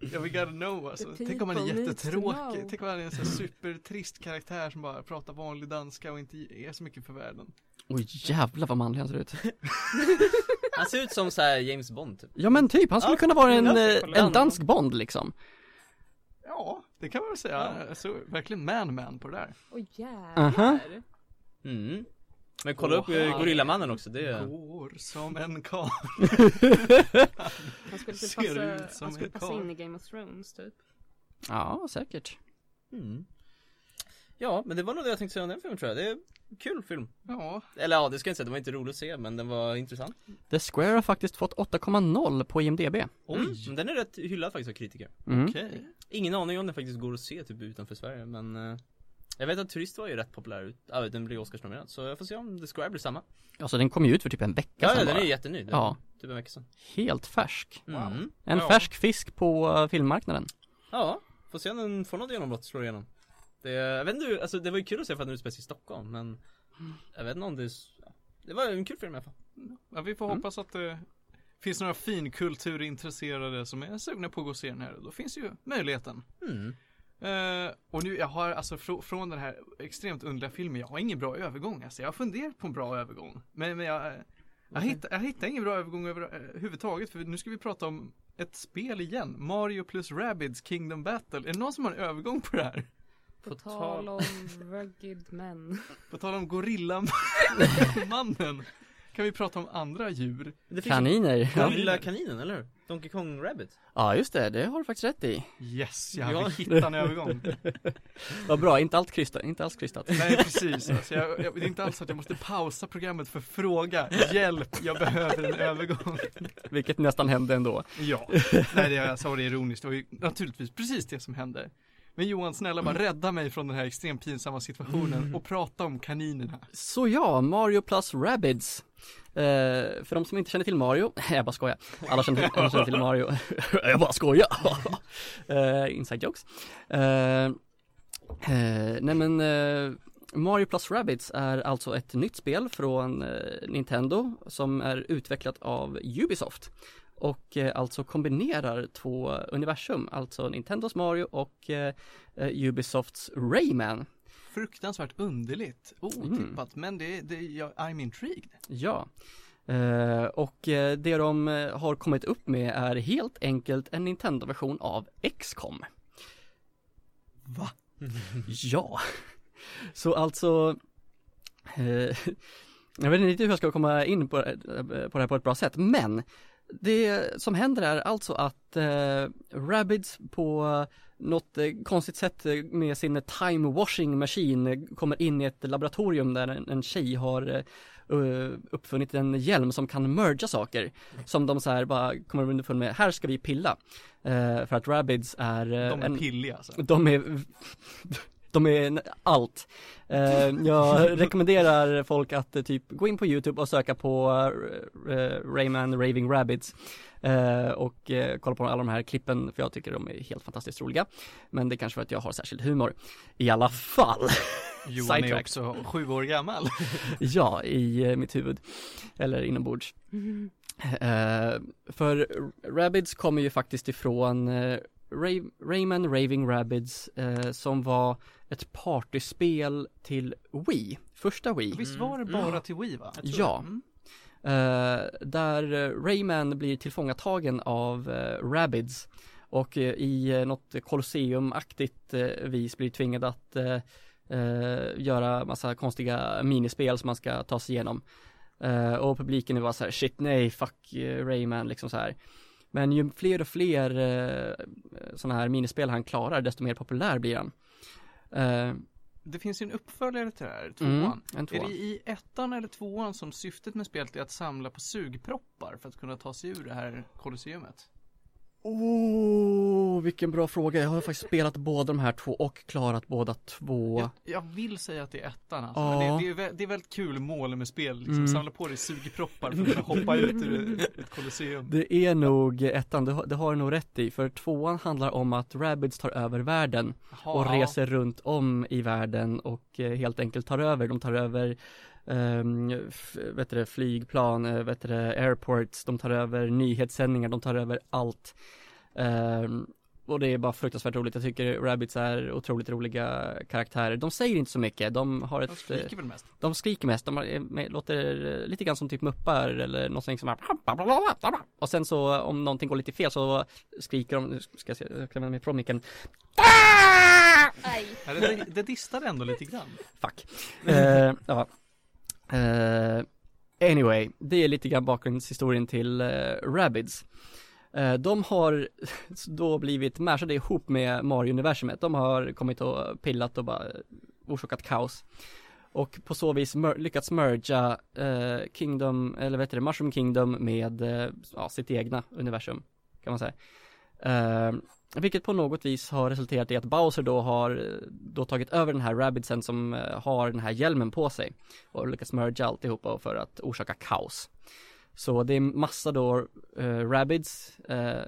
Ja we gotta know alltså. Tänk om han är jättetråkig. Tänk om han är en sån supertrist karaktär som bara pratar vanlig danska och inte är så mycket för världen. Oj jävlar vad manlig han ser ut Han ser ut som så här James Bond typ Ja men typ, han skulle Ja, kunna vara en, eh, en dansk Bond liksom Ja, det kan man väl säga. Så verkligen man-man på det där. Åh jävlar. Aha. mm. Men kolla upp Åh, eh, Gorillamannen också, det är Går som en karl. Han skulle typ passa, som han skulle en passa in i Game of Thrones typ. Ja, säkert mm. Ja, men det var nog det jag tänkte säga om den filmen tror jag, det är en kul film Ja, Eller ja, det ska jag inte säga, det var inte roligt att se men den var intressant The Square har faktiskt fått 8,0 på IMDB oj. mm. men Den är rätt hyllad faktiskt av kritiker mm. Okej. Ingen aning om den faktiskt går att se typ utanför Sverige men eh, Jag vet att Turist var ju rätt populär ut, ja den blev Oscarsnominerad så jag får se om The Square blir samma Alltså den kom ju ut för typ en vecka Ja, ja sedan den är bara. ju jätteny, den, Ja. typ en vecka sedan Helt färsk mm. En Ja. färsk fisk på eh, filmmarknaden Ja, får se om den får något genombrott, slår igenom det, Jag vet inte, alltså det var ju kul att se för att den utspelar sig i Stockholm men Jag vet inte om det är, Det var en kul film i alla fall Ja, vi får Mm. hoppas att det finns några finkulturintresserade som är sugna på att gå och se den här. Då finns ju möjligheten. mm. Eh, och nu, jag har alltså fr- från den här extremt underliga filmen, jag har ingen bra övergång. Alltså, jag har funderat på en bra övergång. Men, men jag, jag, hittar, jag hittar ingen bra övergång över, eh, överhuvudtaget. För nu ska vi prata om ett spel igen. Mario plus Rabbids Kingdom Battle. Är det någon som har en övergång på det här? På, På tal om rugged men. På tal om Gorillamannen. (laughs) Kan vi prata om andra djur? Kaniner. Gorilla kaninen, eller hur? Donkey Kong Rabbit ja just det, det har du faktiskt rätt i Yes, jag Ja. hittat en övergång. (laughs) Vad bra, inte allt krystat, inte alls krystat Nej precis, alltså jag, jag, det är inte alls så att jag måste pausa programmet för fråga Hjälp, jag behöver en övergång (laughs) Vilket nästan hände ändå Ja, nej det, jag sa det ironiskt, det var ju naturligtvis precis det som hände Men Johan, snälla bara rädda mig från den här extremt pinsamma situationen och prata om kaninerna. Så ja, Mario plus Rabbids Eh, för de som inte känner till Mario, (laughs) jag bara skojar. Alla känner till, alla känner till Mario. (laughs) Jag bara skojar. Uh, (laughs) Inside jokes. Eh, eh, Nej men eh, Mario plus Rabbids är alltså ett nytt spel från eh, Nintendo som är utvecklat av Ubisoft och eh, alltså kombinerar två universum, alltså Nintendos Mario och eh, eh, Ubisofts Rayman. Fruktansvärt underligt, otippat, men det, det, jag, I'm intrigued. Ja, eh, och det de har kommit upp med är helt enkelt en Nintendo-version av XCOM. Va? (laughs) Ja, så alltså eh, (laughs) Jag vet inte hur jag ska komma in på, på det här på ett bra sätt, men det som händer är alltså att eh, Rabbids på något eh, konstigt sätt eh, med sin time washing machine eh, kommer in i ett laboratorium där en, en tjej har uh, uppfunnit en hjälm som kan merga saker som de så här bara kommer underfund med, här ska vi pilla. Eh, för att Rabbids är eh, De är en, pilliga alltså de är de är allt. Eh, jag (laughs) rekommenderar folk att eh, typ gå in på YouTube och söka på uh, Rayman Raving Rabbids eh, och eh, kolla på alla de här klippen för jag tycker de är helt fantastiskt roliga. Men det är kanske för att jag har särskild humor. I alla fall. (laughs) Johan är också sju år gammal (laughs) ja, i eh, mitt huvud. Eller inombords. Eh, för Rabbids kommer ju faktiskt ifrån eh, Ray, Rayman Raving Rabbids eh, som var ett partyspel till Wii, första Wii. Visst var det bara till Wii va? Ja. Mm. Eh, där Rayman blir tillfångatagen av eh, Rabbids och eh, i eh, något Colosseum-aktigt eh, vis blir tvingad att eh, eh, göra massa konstiga minispel som man ska ta sig igenom. Eh, och publiken är bara så här, shit nej, fuck eh, Rayman liksom så här. Men ju fler och fler eh, sådana här minispel han klarar, desto mer populär blir han. Eh, Det finns ju en uppföljare till det här, tvåan mm, en Är det i ettan eller tvåan som syftet med spelet är att samla på sugproppar för att kunna ta sig ur det här kolosseumet? Oh, vilken bra fråga. Jag har faktiskt spelat båda de här två och klarat båda två. Jag, jag vill säga att det är ettan alltså. Ja. Men det, det, är, det är väldigt kul mål med spel, liksom Mm. samla på dig sugproppar för att kunna hoppa ut ur ett, kolosseum. Det är nog ettan, det har, det har du nog rätt i. För tvåan handlar om att Rabbids tar över världen Jaha, och reser runt om i världen och eh, helt enkelt tar över. De tar över vet du, det, flygplan, eh, vet det, airports, de tar över nyhetssändningar, de tar över allt. Ehm, och det är bara fruktansvärt roligt. Jag tycker Rabbids är otroligt roliga karaktärer. De säger inte så mycket, de har De ett eh, skriker väl mest. de skriker mest, de har- med- låter eh, lite grann som typ muppar eller någonting som är Och sen så om någonting går lite fel så skriker de, nu ska jag se, jag klämmer mig från micken Aj. Det, det, det distar ändå lite grann. Fuck eh, ja. Uh, Anyway, det är lite grann bakgrundshistorien till uh, Rabbids. Uh, De har (laughs) då blivit mashade ihop med Mario-universumet. De har kommit och pillat och bara orsakat kaos. Och på så vis mer- lyckats merga uh, Kingdom, eller vet det, Mushroom Kingdom med ja, sitt egna universum kan man säga. Eh, vilket på något vis har resulterat i att Bowser då har eh, då tagit över den här Rabbidsen som eh, har den här hjälmen på sig och lyckats merga alltihopa för att orsaka kaos. Så det är massa då eh, Rabbids eh, eh,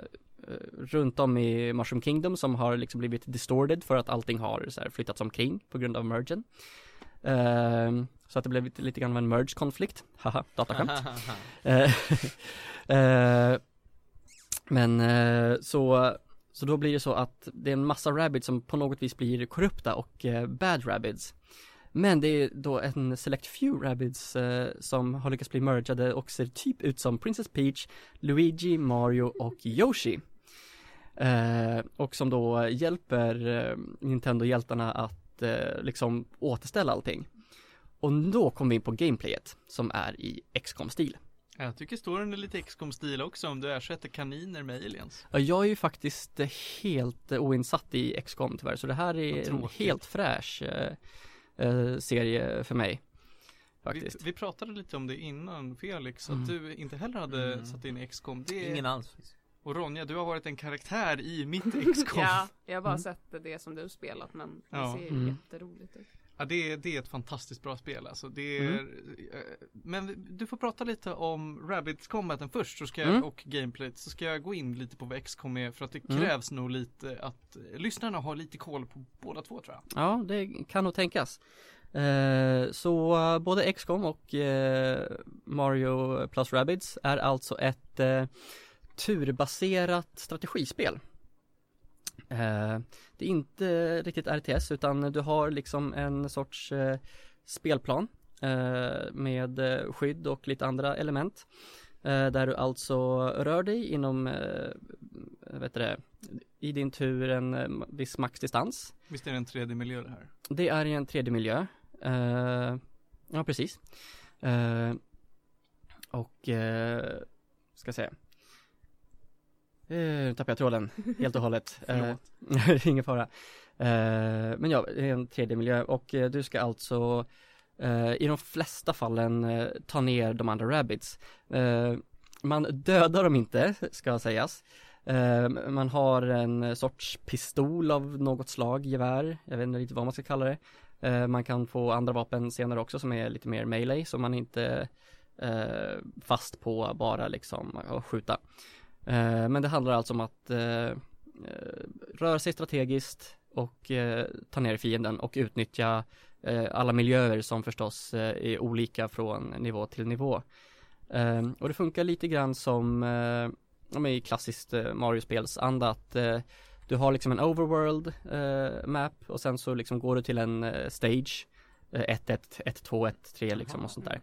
runt om i Mushroom Kingdom som har liksom blivit distorted för att allting har så här flyttats omkring på grund av mergen. Ehm, så att det blev lite, lite grann av en merge-konflikt, haha, dataskämt. (laughs) Eh, (laughs) eh, men eh, så, så då blir det så att det är en massa rabbits som på något vis blir korrupta och eh, bad rabbits. Men det är då en select few rabbits eh, som har lyckats bli mergade och ser typ ut som Princess Peach, Luigi, Mario och Yoshi. Eh, och som då hjälper eh, Nintendo-hjältarna att eh, liksom återställa allting. Och då kommer vi in på gameplayet som är i XCOM-stil. Jag tycker storyn är lite XCOM-stil också om du ersätter kaniner med aliens. Ja, jag är ju faktiskt helt oinsatt i XCOM tyvärr, så det här är en helt fräsch eh, eh, serie för mig. Vi, Faktiskt. vi pratade lite om det innan Felix, Mm. att du inte heller hade Mm. satt in XCOM. Det är... Ingen alls. Och Ronja, du har varit en karaktär i mitt (laughs) XCOM. Ja, jag har bara Mm. sett det som du spelat men det Ja. ser Mm. jätteroligt ut. Ja, det, är, det är ett fantastiskt bra spel alltså. Det är, Mm. eh, Men du får prata lite om Rabbids Combaten först så ska jag, Mm. och Gameplayt så ska jag gå in lite på vad XCOM är för att det Mm. krävs nog lite att lyssnarna har lite koll på båda två tror jag. Ja, det kan nog tänkas. Eh, så både XCOM och eh, Mario plus Rabbids är alltså ett eh, turbaserat strategispel. Eh, det är inte riktigt RTS utan du har liksom en sorts eh, spelplan eh, med skydd och lite andra element. Där du alltså rör dig inom, vet det, i din tur en viss maxdistans. Visst är det en 3D-miljö det här? Det är en 3D-miljö. Eh, ja, precis. Och, ska se. Uh, nu tappade jag tråden helt och hållet. (laughs) Eh, (laughs) ingen fara. Eh, men ja, det är en 3D-miljö och eh, du ska alltså eh, i de flesta fallen eh, ta ner de andra rabbits. Eh, man dödar dem inte, ska sägas. Eh, man har en sorts pistol av något slag, gevär, jag vet inte riktigt vad man ska kalla det. Eh, man kan få andra vapen senare också som är lite mer melee, så man är inte eh, fast på bara liksom att skjuta. Eh, men det handlar alltså om att eh, eh, röra sig strategiskt och ta ner fienden och utnyttja alla miljöer som förstås är olika från nivå till nivå. Eh, och det funkar lite grann som eh, i klassiskt eh, Mario-spelsanda att du har liksom en overworld map och sen så liksom går du till en stage eh, 1, 1, 1, 2, 1, 3 liksom och sånt där.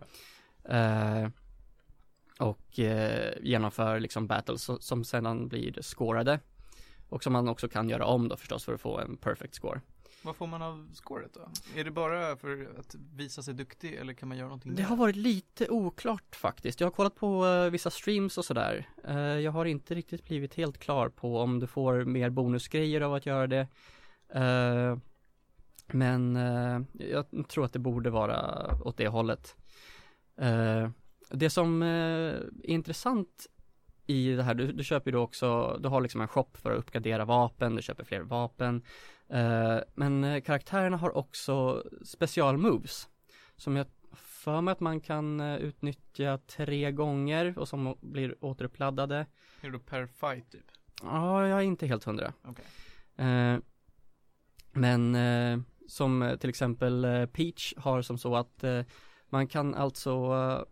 Och eh, genomför liksom battles so- som sedan blir scorade. Och som man också kan göra om då förstås för att få en perfect score. Vad får man av scoret då? Är det bara för att visa sig duktig eller kan man göra någonting Det mer? har varit lite oklart faktiskt. Jag har kollat på eh, vissa streams och sådär. Eh, jag har inte riktigt blivit helt klar på om du får mer bonusgrejer av att göra det. Eh, men jag tror att det borde vara åt det hållet. Det som eh, är intressant i det här, du, du köper ju då också, du har liksom en shop för att uppgradera vapen, du köper fler vapen. Eh, men eh, karaktärerna har också specialmoves. Som jag för mig att man kan utnyttja tre gånger och som blir återuppladdade. Är det per fight typ? Ja, jag är inte helt hundra. Eh, men som till exempel Peach har som så att man kan alltså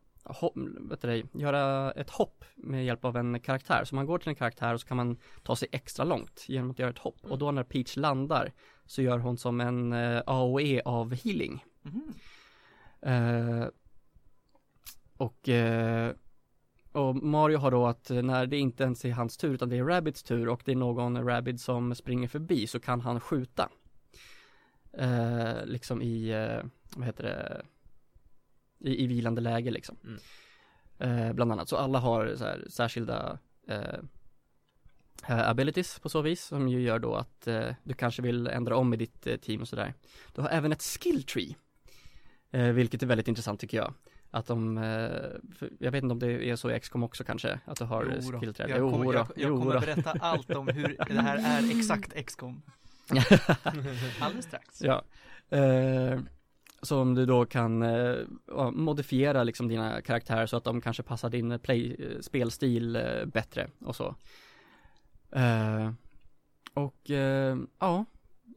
vet du göra ett hopp med hjälp av en karaktär. Så man går till en karaktär och så kan man ta sig extra långt genom att göra ett hopp. Och då när Peach landar så gör hon som en eh, AOE av healing. Mhm. Eh, och, eh, och Mario har då att när det inte ens är hans tur utan det är Rabbids tur och det är någon Rabbid som springer förbi så kan han skjuta. Eh, liksom i, eh, vad heter det, i, i vilande läge liksom. Mm. Eh, bland annat, så alla har så här särskilda eh, eh, abilities på så vis som ju gör då att eh, du kanske vill ändra om i ditt eh, team och sådär. Du har även ett skill tree. Eh, vilket är väldigt intressant tycker jag. Att de, jag vet inte om det är så i XCOM också kanske, att du har Jo då. skill tree. Jag kommer, jag, jag kommer berätta allt om hur (laughs) det här är exakt XCOM. (laughs) Alldeles strax. Ja. Som du då kan eh, modifiera liksom dina karaktärer så att de kanske passar din play, eh, spelstil eh, bättre och så. Eh, och eh, ja,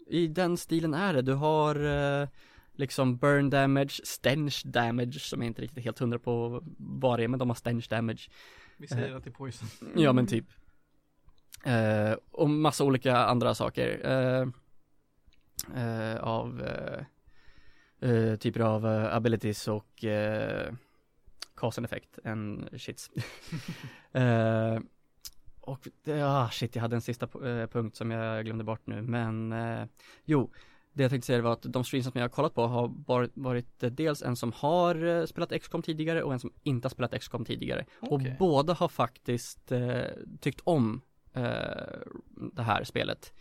i den stilen är det. Du har eh, liksom burn damage, stench damage som jag inte riktigt helt hundra på vad det är, men de har stench damage. Vi säger att det är poison. (laughs) Ja men typ. Och massa olika andra saker. Av eh, typer av eh, abilities och eh, cause and effect and shits. (laughs) eh, och det, ah shit, jag hade en sista pu- punkt som jag glömde bort nu, men jo, det jag tänkte säga var att de streams som jag har kollat på har varit, varit dels en som har spelat XCOM tidigare och en som inte har spelat XCOM tidigare. Okej. Och båda har faktiskt eh, tyckt om eh, det här spelet.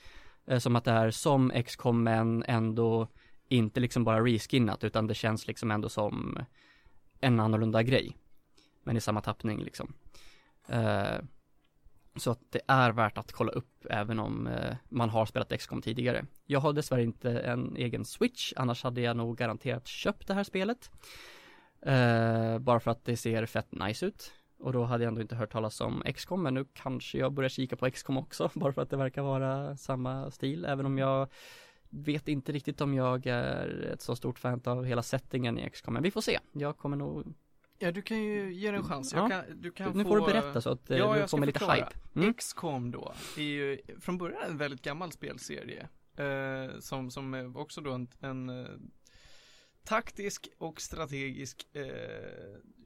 Eh, som att det är som XCOM men ändå inte liksom bara reskinnat utan det känns liksom ändå som en annorlunda grej. Men i samma tappning liksom. Eh, så att det är värt att kolla upp även om eh, man har spelat XCOM tidigare. Jag har dessvärre inte en egen switch, annars hade jag nog garanterat köpt det här spelet. Eh, bara för att det ser fett nice ut. Och då hade jag ändå inte hört talas om XCOM, men nu kanske jag börjar kika på XCOM också, (laughs) bara för att det verkar vara samma stil, även om jag vet inte riktigt om jag är ett så stort fan av hela settingen i XCOM, men vi får se. Jag kommer nog, Ja, du kan ju ge det en chans. Ja. Jag kan, du kan nu få, får du berätta så att eh, Ja, du jag med lite hype. Mm. XCOM då är ju från början en väldigt gammal spelserie. Eh, som, som också då en, en eh, taktisk och strategisk eh,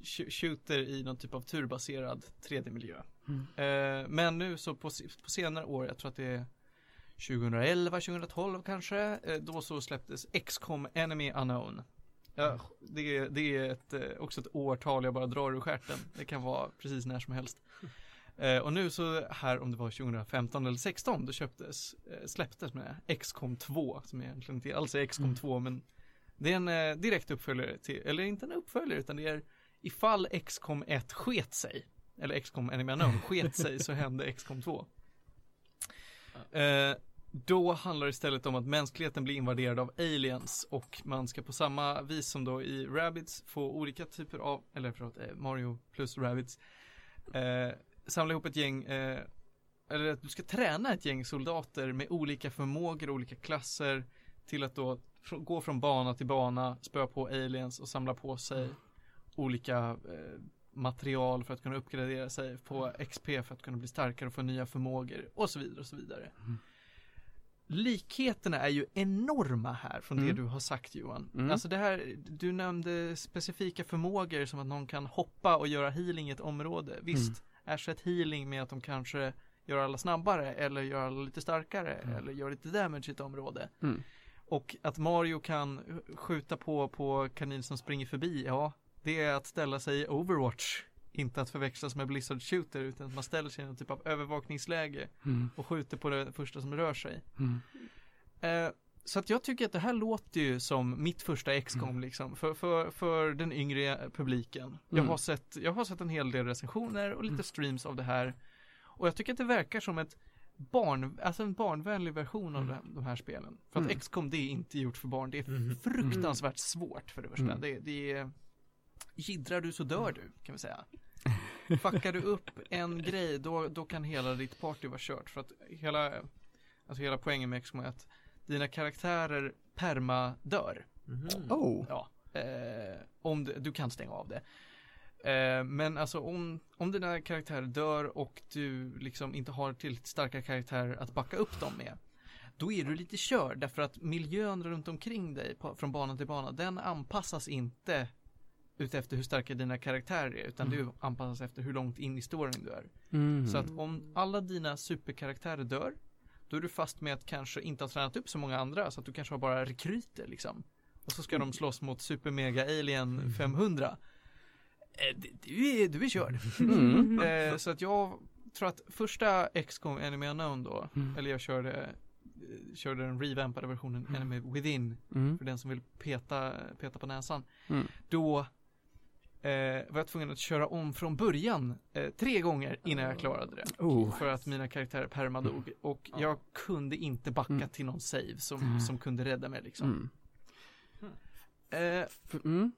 sh- shooter i någon typ av turbaserad 3D-miljö. Mm. Eh, men nu så på, på senare år, jag tror att det är 2011, 2012 kanske, eh, då så släpptes XCOM Enemy Unknown. Ja, det, är, det är ett, eh, också ett årtal jag bara drar ur stjärten. Det kan vara precis när som helst. (laughs) Eh, och nu så här, om det var 2015 eller 16, då köptes, släpptes med XCOM 2, som egentligen inte alls är XCOM Mm. 2, men det är en direkt uppföljare till, eller inte en uppföljare, utan det är ifall XCOM 1 sket sig, eller XCOM Enemy Unknown sket sig, så hände XCOM 2. (laughs) Eh, då handlar det istället om att mänskligheten blir invaderad av aliens och man ska på samma vis som då i Rabbids få olika typer av, eller förlåt, eh, Mario plus Rabbids, eh, samla ihop ett gäng, eh, eller att du ska träna ett gäng soldater med olika förmågor, olika klasser till att då gå från bana till bana, spöa på aliens och samla på sig olika eh, material för att kunna uppgradera sig, få XP för att kunna bli starkare och få nya förmågor och så vidare och så vidare. Mm. Likheterna är ju enorma här från det Mm. du har sagt Johan. Mm. Alltså det här, du nämnde specifika förmågor som att någon kan hoppa och göra healing i ett område. Visst, ersätt healing med att de kanske gör alla snabbare eller gör alla lite starkare Mm. eller gör lite damage i ett område. Mm. Och att Mario kan skjuta på, på kanin som springer förbi, ja, det är att ställa sig i Overwatch. Inte att förväxlas med Blizzard Shooter, utan att man ställer sig i en typ av övervakningsläge Mm. och skjuter på det första som rör sig. Mm. Eh, så att jag tycker att det här låter ju som mitt första XCOM liksom för, för, för den yngre publiken. Jag, Mm. har sett, jag har sett en hel del recensioner och lite Mm. streams av det här. Och jag tycker att det verkar som ett barn, alltså en barnvänlig version av Mm. de, här spelen. För att Mm. XCOM det är inte gjort för barn. Det är Mhm. fruktansvärt svårt för det första. Mm. Det, det är Jiddrar du så dör du kan vi säga. Fuckar du upp en grej då, då kan hela ditt party vara kört. För att hela, alltså hela poängen med XCOM är att dina karaktärer perma dör. Mhm. Oh. Ja, eh, om det, du kan stänga av det. Eh, men alltså om, om dina karaktärer dör och du liksom inte har tillräckligt starka karaktärer att backa upp dem med. Då är du lite körd därför att miljön runt omkring dig på, från bana till bana den anpassas inte utefter hur starka dina karaktärer är utan du anpassas efter hur långt in i storyn du är. Mm. Så att om alla dina superkaraktärer dör Då är du fast med att kanske inte ha tränat upp så många andra så att du kanske har bara rekryter liksom Och så ska de slåss mot Super Mega Alien 500 eh, Du är, du är körd Mm. (laughs) eh, Så att jag tror att första XCOM Enemy Unknown då Mm. Eller jag körde eh, Körde den revampade versionen Enemy Within Mm. För den som vill peta, peta på näsan Mm. Då eh, var jag tvungen att köra om från början eh, tre gånger innan jag klarade det. Oh. För att mina karaktärer permadog. Och Ja. jag kunde inte backa Mm. till någon save som, Mm. som kunde rädda mig liksom. Mm. Eh, Mm.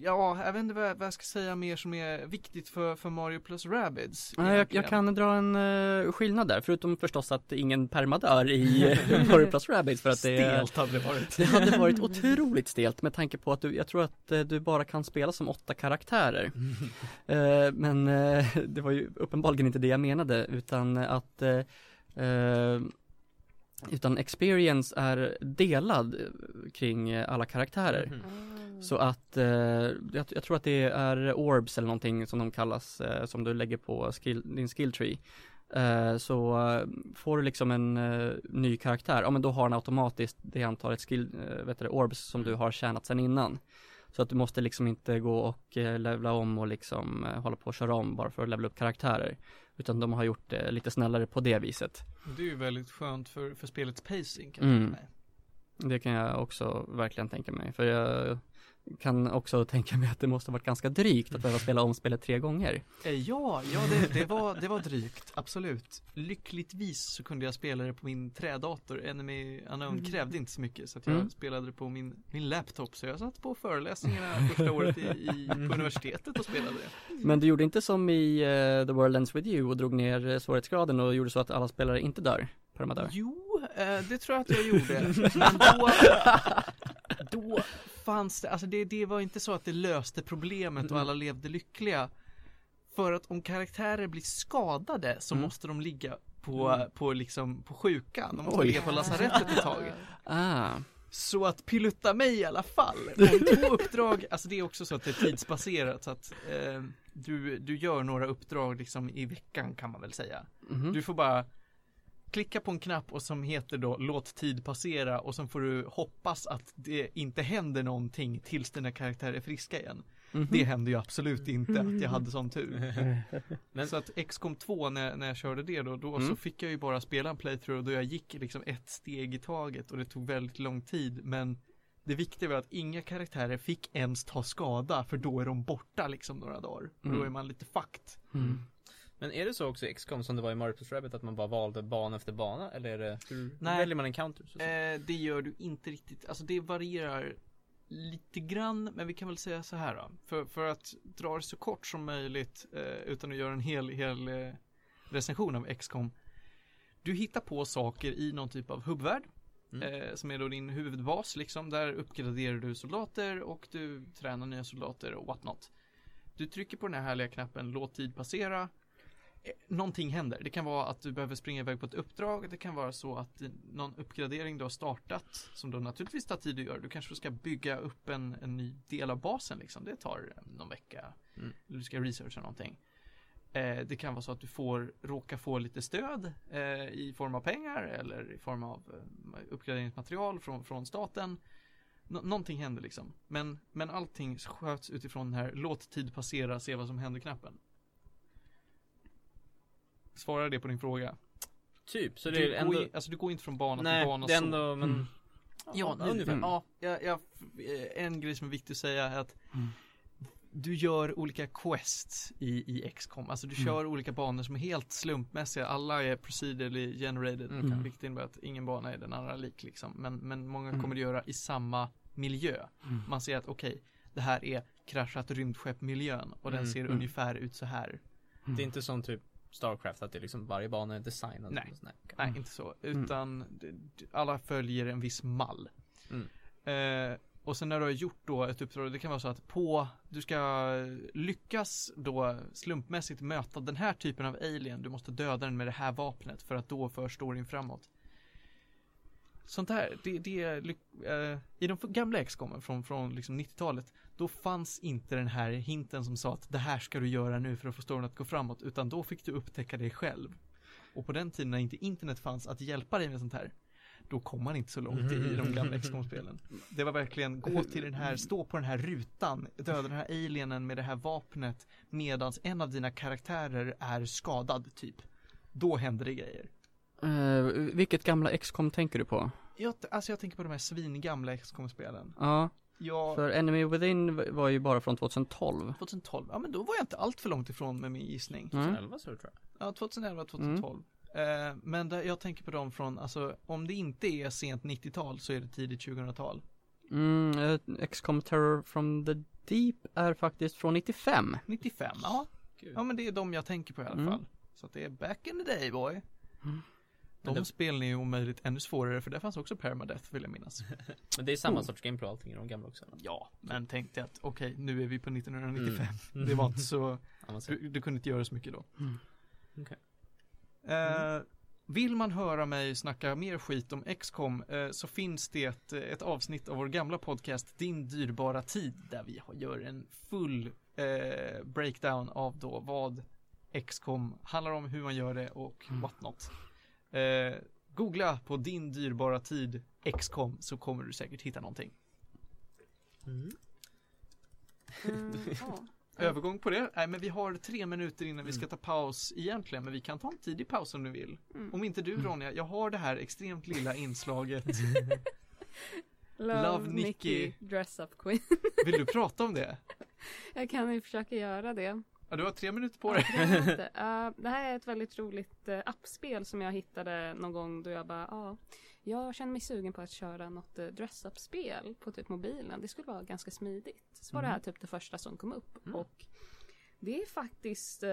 Ja, ja, jag vet inte vad, vad jag ska säga mer som är viktigt för, för Mario plus Rabbids. Ja, jag, jag kan dra en uh, skillnad där, förutom förstås att ingen permadör i uh, Mario Plus Rabbids för att det är Stelt hade det varit. Det hade varit otroligt stelt med tanke på att du, jag tror att eh, du bara kan spela som åtta karaktärer. Eh, men eh, det var ju uppenbarligen inte det jag menade utan att eh, eh, utan experience är delad eh, kring eh, alla karaktärer. Mhm. Så att eh, jag, jag tror att det är orbs eller någonting som de kallas eh, som du lägger på skill, din skill tree. Eh, så eh, får du liksom en eh, ny karaktär, ja men då har den automatiskt det antalet skill, uh, vet du, orbs som du har tjänat sedan innan. Så att du måste liksom inte gå och levla om och liksom hålla på och köra om bara för att levla upp karaktärer. Utan de har gjort det lite snällare på det viset. Det är ju väldigt skönt för, för spelets pacing kan jag Mm. tänka mig. Det kan jag också verkligen tänka mig. För jag kan också tänka mig att det måste varit ganska drygt att behöva spela om spelet tre gånger. Eh, Ja, ja det, det, var, det var drygt, absolut. Lyckligtvis så kunde jag spela det på min trädator. Enemy Unknown krävde inte så mycket så att jag Mm. spelade det på min, min laptop. Så jag satt på föreläsningarna första året i, i, på universitetet och spelade det. Men du gjorde inte som i eh, The World Ends With You och drog ner eh, svårighetsgraden och gjorde så att alla spelare inte dör? Jo, det tror jag att jag gjorde. (laughs) Men då, då fanns det, alltså det, det var inte så att det löste problemet och alla levde lyckliga. För att om karaktärer blir skadade så Mm. måste de ligga på, på liksom, på sjukan. De måste Oj. ligga på lasarettet ett tag. (laughs) Ah, Så att pilutta mig i alla fall. Om (laughs) två uppdrag, alltså det är också så att det är tidsbaserat så att eh, du, du gör några uppdrag liksom i veckan kan man väl säga. mhm. Du får bara klicka på en knapp och som heter då låt tid passera och sen får du hoppas att det inte händer någonting tills dina karaktärer är friska igen. Mhm. Det hände ju absolut inte att jag hade sån tur. Men- (laughs) Så att XCOM 2 när, när jag körde det då, då Mm. så fick jag ju bara spela en playthrough då jag gick liksom ett steg i taget och det tog väldigt lång tid men det viktiga var att inga karaktärer fick ens ta skada för då är de borta liksom några dagar. Och då Mm. är man lite fucked. Mm. Men är det så också i XCOM som det var i Mario plus Rabbit att man bara valde bana efter bana? Eller är det, hur Nej. väljer man en counter? Så? Eh, det gör du inte riktigt, alltså det varierar lite grann, men vi kan väl säga så här då. För, för att dra det så kort som möjligt eh, utan att göra en hel, hel eh, recension av XCOM. Du hittar på saker i någon typ av hubbvärld. Mm. Eh, som är då din huvudbas liksom. Där uppgraderar du soldater och du tränar nya soldater och whatnot. Du trycker på den här härliga knappen låt tid passera. Eh, Någonting händer. Det kan vara att du behöver springa iväg på ett uppdrag. Det kan vara så att det- någon uppgradering du har startat som då naturligtvis tar tid att göra. Du kanske ska bygga upp en, en ny del av basen liksom. Det tar eh, någon vecka. Mm. Du ska researcha någonting. Eh, det kan vara så att du får råka få lite stöd eh, i form av pengar eller i form av eh, uppgraderingsmaterial från, från staten. Nå- någonting händer liksom. Men, men allting sköts utifrån den här låt tid passera, se vad som händer knappen. Svarar det på din fråga? Typ, så det du, är ändå går, i- alltså du går inte från bana Nej, till bana det är så. ändå, men Mm. Ja, Ja, nu, ungefär. Ja, jag, jag, en grej som är viktig att säga är att Mm. du gör olika quests i, i XCOM. Alltså du Mm. kör olika banor som är helt slumpmässiga. Alla är procedurally generated. Mm. Vilket innebär att ingen bana är den andra lik liksom. Men, men många Mm. kommer du göra i samma miljö. Mm. Man ser att okej, det här är kraschat rymdskepp miljön och den Mm. ser Mm. ungefär ut så här. det är inte som typ Starcraft att det är liksom varje bana är designad Nej. Nej, okej. Nej, Mm. inte så. Mm. Utan alla följer en viss mall. Mm. Eh, och sen när du har gjort då ett uppdrag, det kan vara så att på, du ska lyckas då slumpmässigt möta den här typen av alien. Du måste döda den med det här vapnet för att då för storyn framåt. Sånt här, det, det eh, i de gamla XCOM från, från liksom 90-talet, då fanns inte den här hinten som sa att det här ska du göra nu för att få storyn att gå framåt, utan då fick du upptäcka det själv. Och på den tiden när inte internet fanns att hjälpa dig med sånt här, då kom man inte så långt i de gamla XCOM-spelen. Det var verkligen gå till den här, stå på den här rutan, döda den här alienen med det här vapnet medans en av dina karaktärer är skadad typ. Då händer det grejer. Eh, vilket gamla XCOM tänker du på? Jag, alltså jag tänker på de här svingamla XCOM-spelen. Ja, Jag, för Enemy Within var ju bara från 2012. 2012, ja men då var jag inte allt för långt ifrån med min gissning. Mm. 2011 så tror jag Ja, 2011, 2012. Eh, men där, jag tänker på dem från, alltså om det inte är sent 90-tal så är det tidigt 2000-tal. Mm, eh, XCOM Terror from the Deep är faktiskt från 95. 95, ja. Gud. Ja men det är de jag tänker på i alla Mm. fall. Så att det är back in the day boy. Mm. De det- spelen är ju omöjligt ännu svårare för där fanns också permadeath vill jag minnas. (laughs) Men det är samma Oh. sorts gameplay och allting i de gamla också eller? Ja, men tänkte att okej, nu är vi på 1995. Mm. (laughs) Det var inte så, du, du kunde inte göra så mycket då. Mm. Okej. Eh, vill man höra mig snacka mer skit om XCOM eh, så finns det ett, ett avsnitt av vår gamla podcast Din dyrbara tid där vi har- gör en full eh, breakdown av då vad XCOM handlar om, hur man gör det och Mm. what not. Eh, googla på Din dyrbara tid XCOM så kommer du säkert hitta någonting. Mm. Mm, (laughs) ja. Övergång på det? Nej men vi har tre minuter innan vi ska ta paus egentligen men vi kan ta en tidig paus om du vill. Mm. Om inte du Ronja, jag har det här extremt lilla inslaget. (laughs) Love, Love, Nicky. Nicky, Dress Up Queen. Vill du prata om det? (laughs) Jag kan ju försöka göra det. Ja, du har tre minuter på dig. (laughs) Ja, det. Eh, här är ett väldigt roligt uh, appspel som jag hittade någon gång då jag bara, ja, jag känner mig sugen på att köra något uh, dress-up-spel på typ mobilen. Det skulle vara ganska smidigt. Så var det här typ det första som kom upp. Mm. Och det är faktiskt,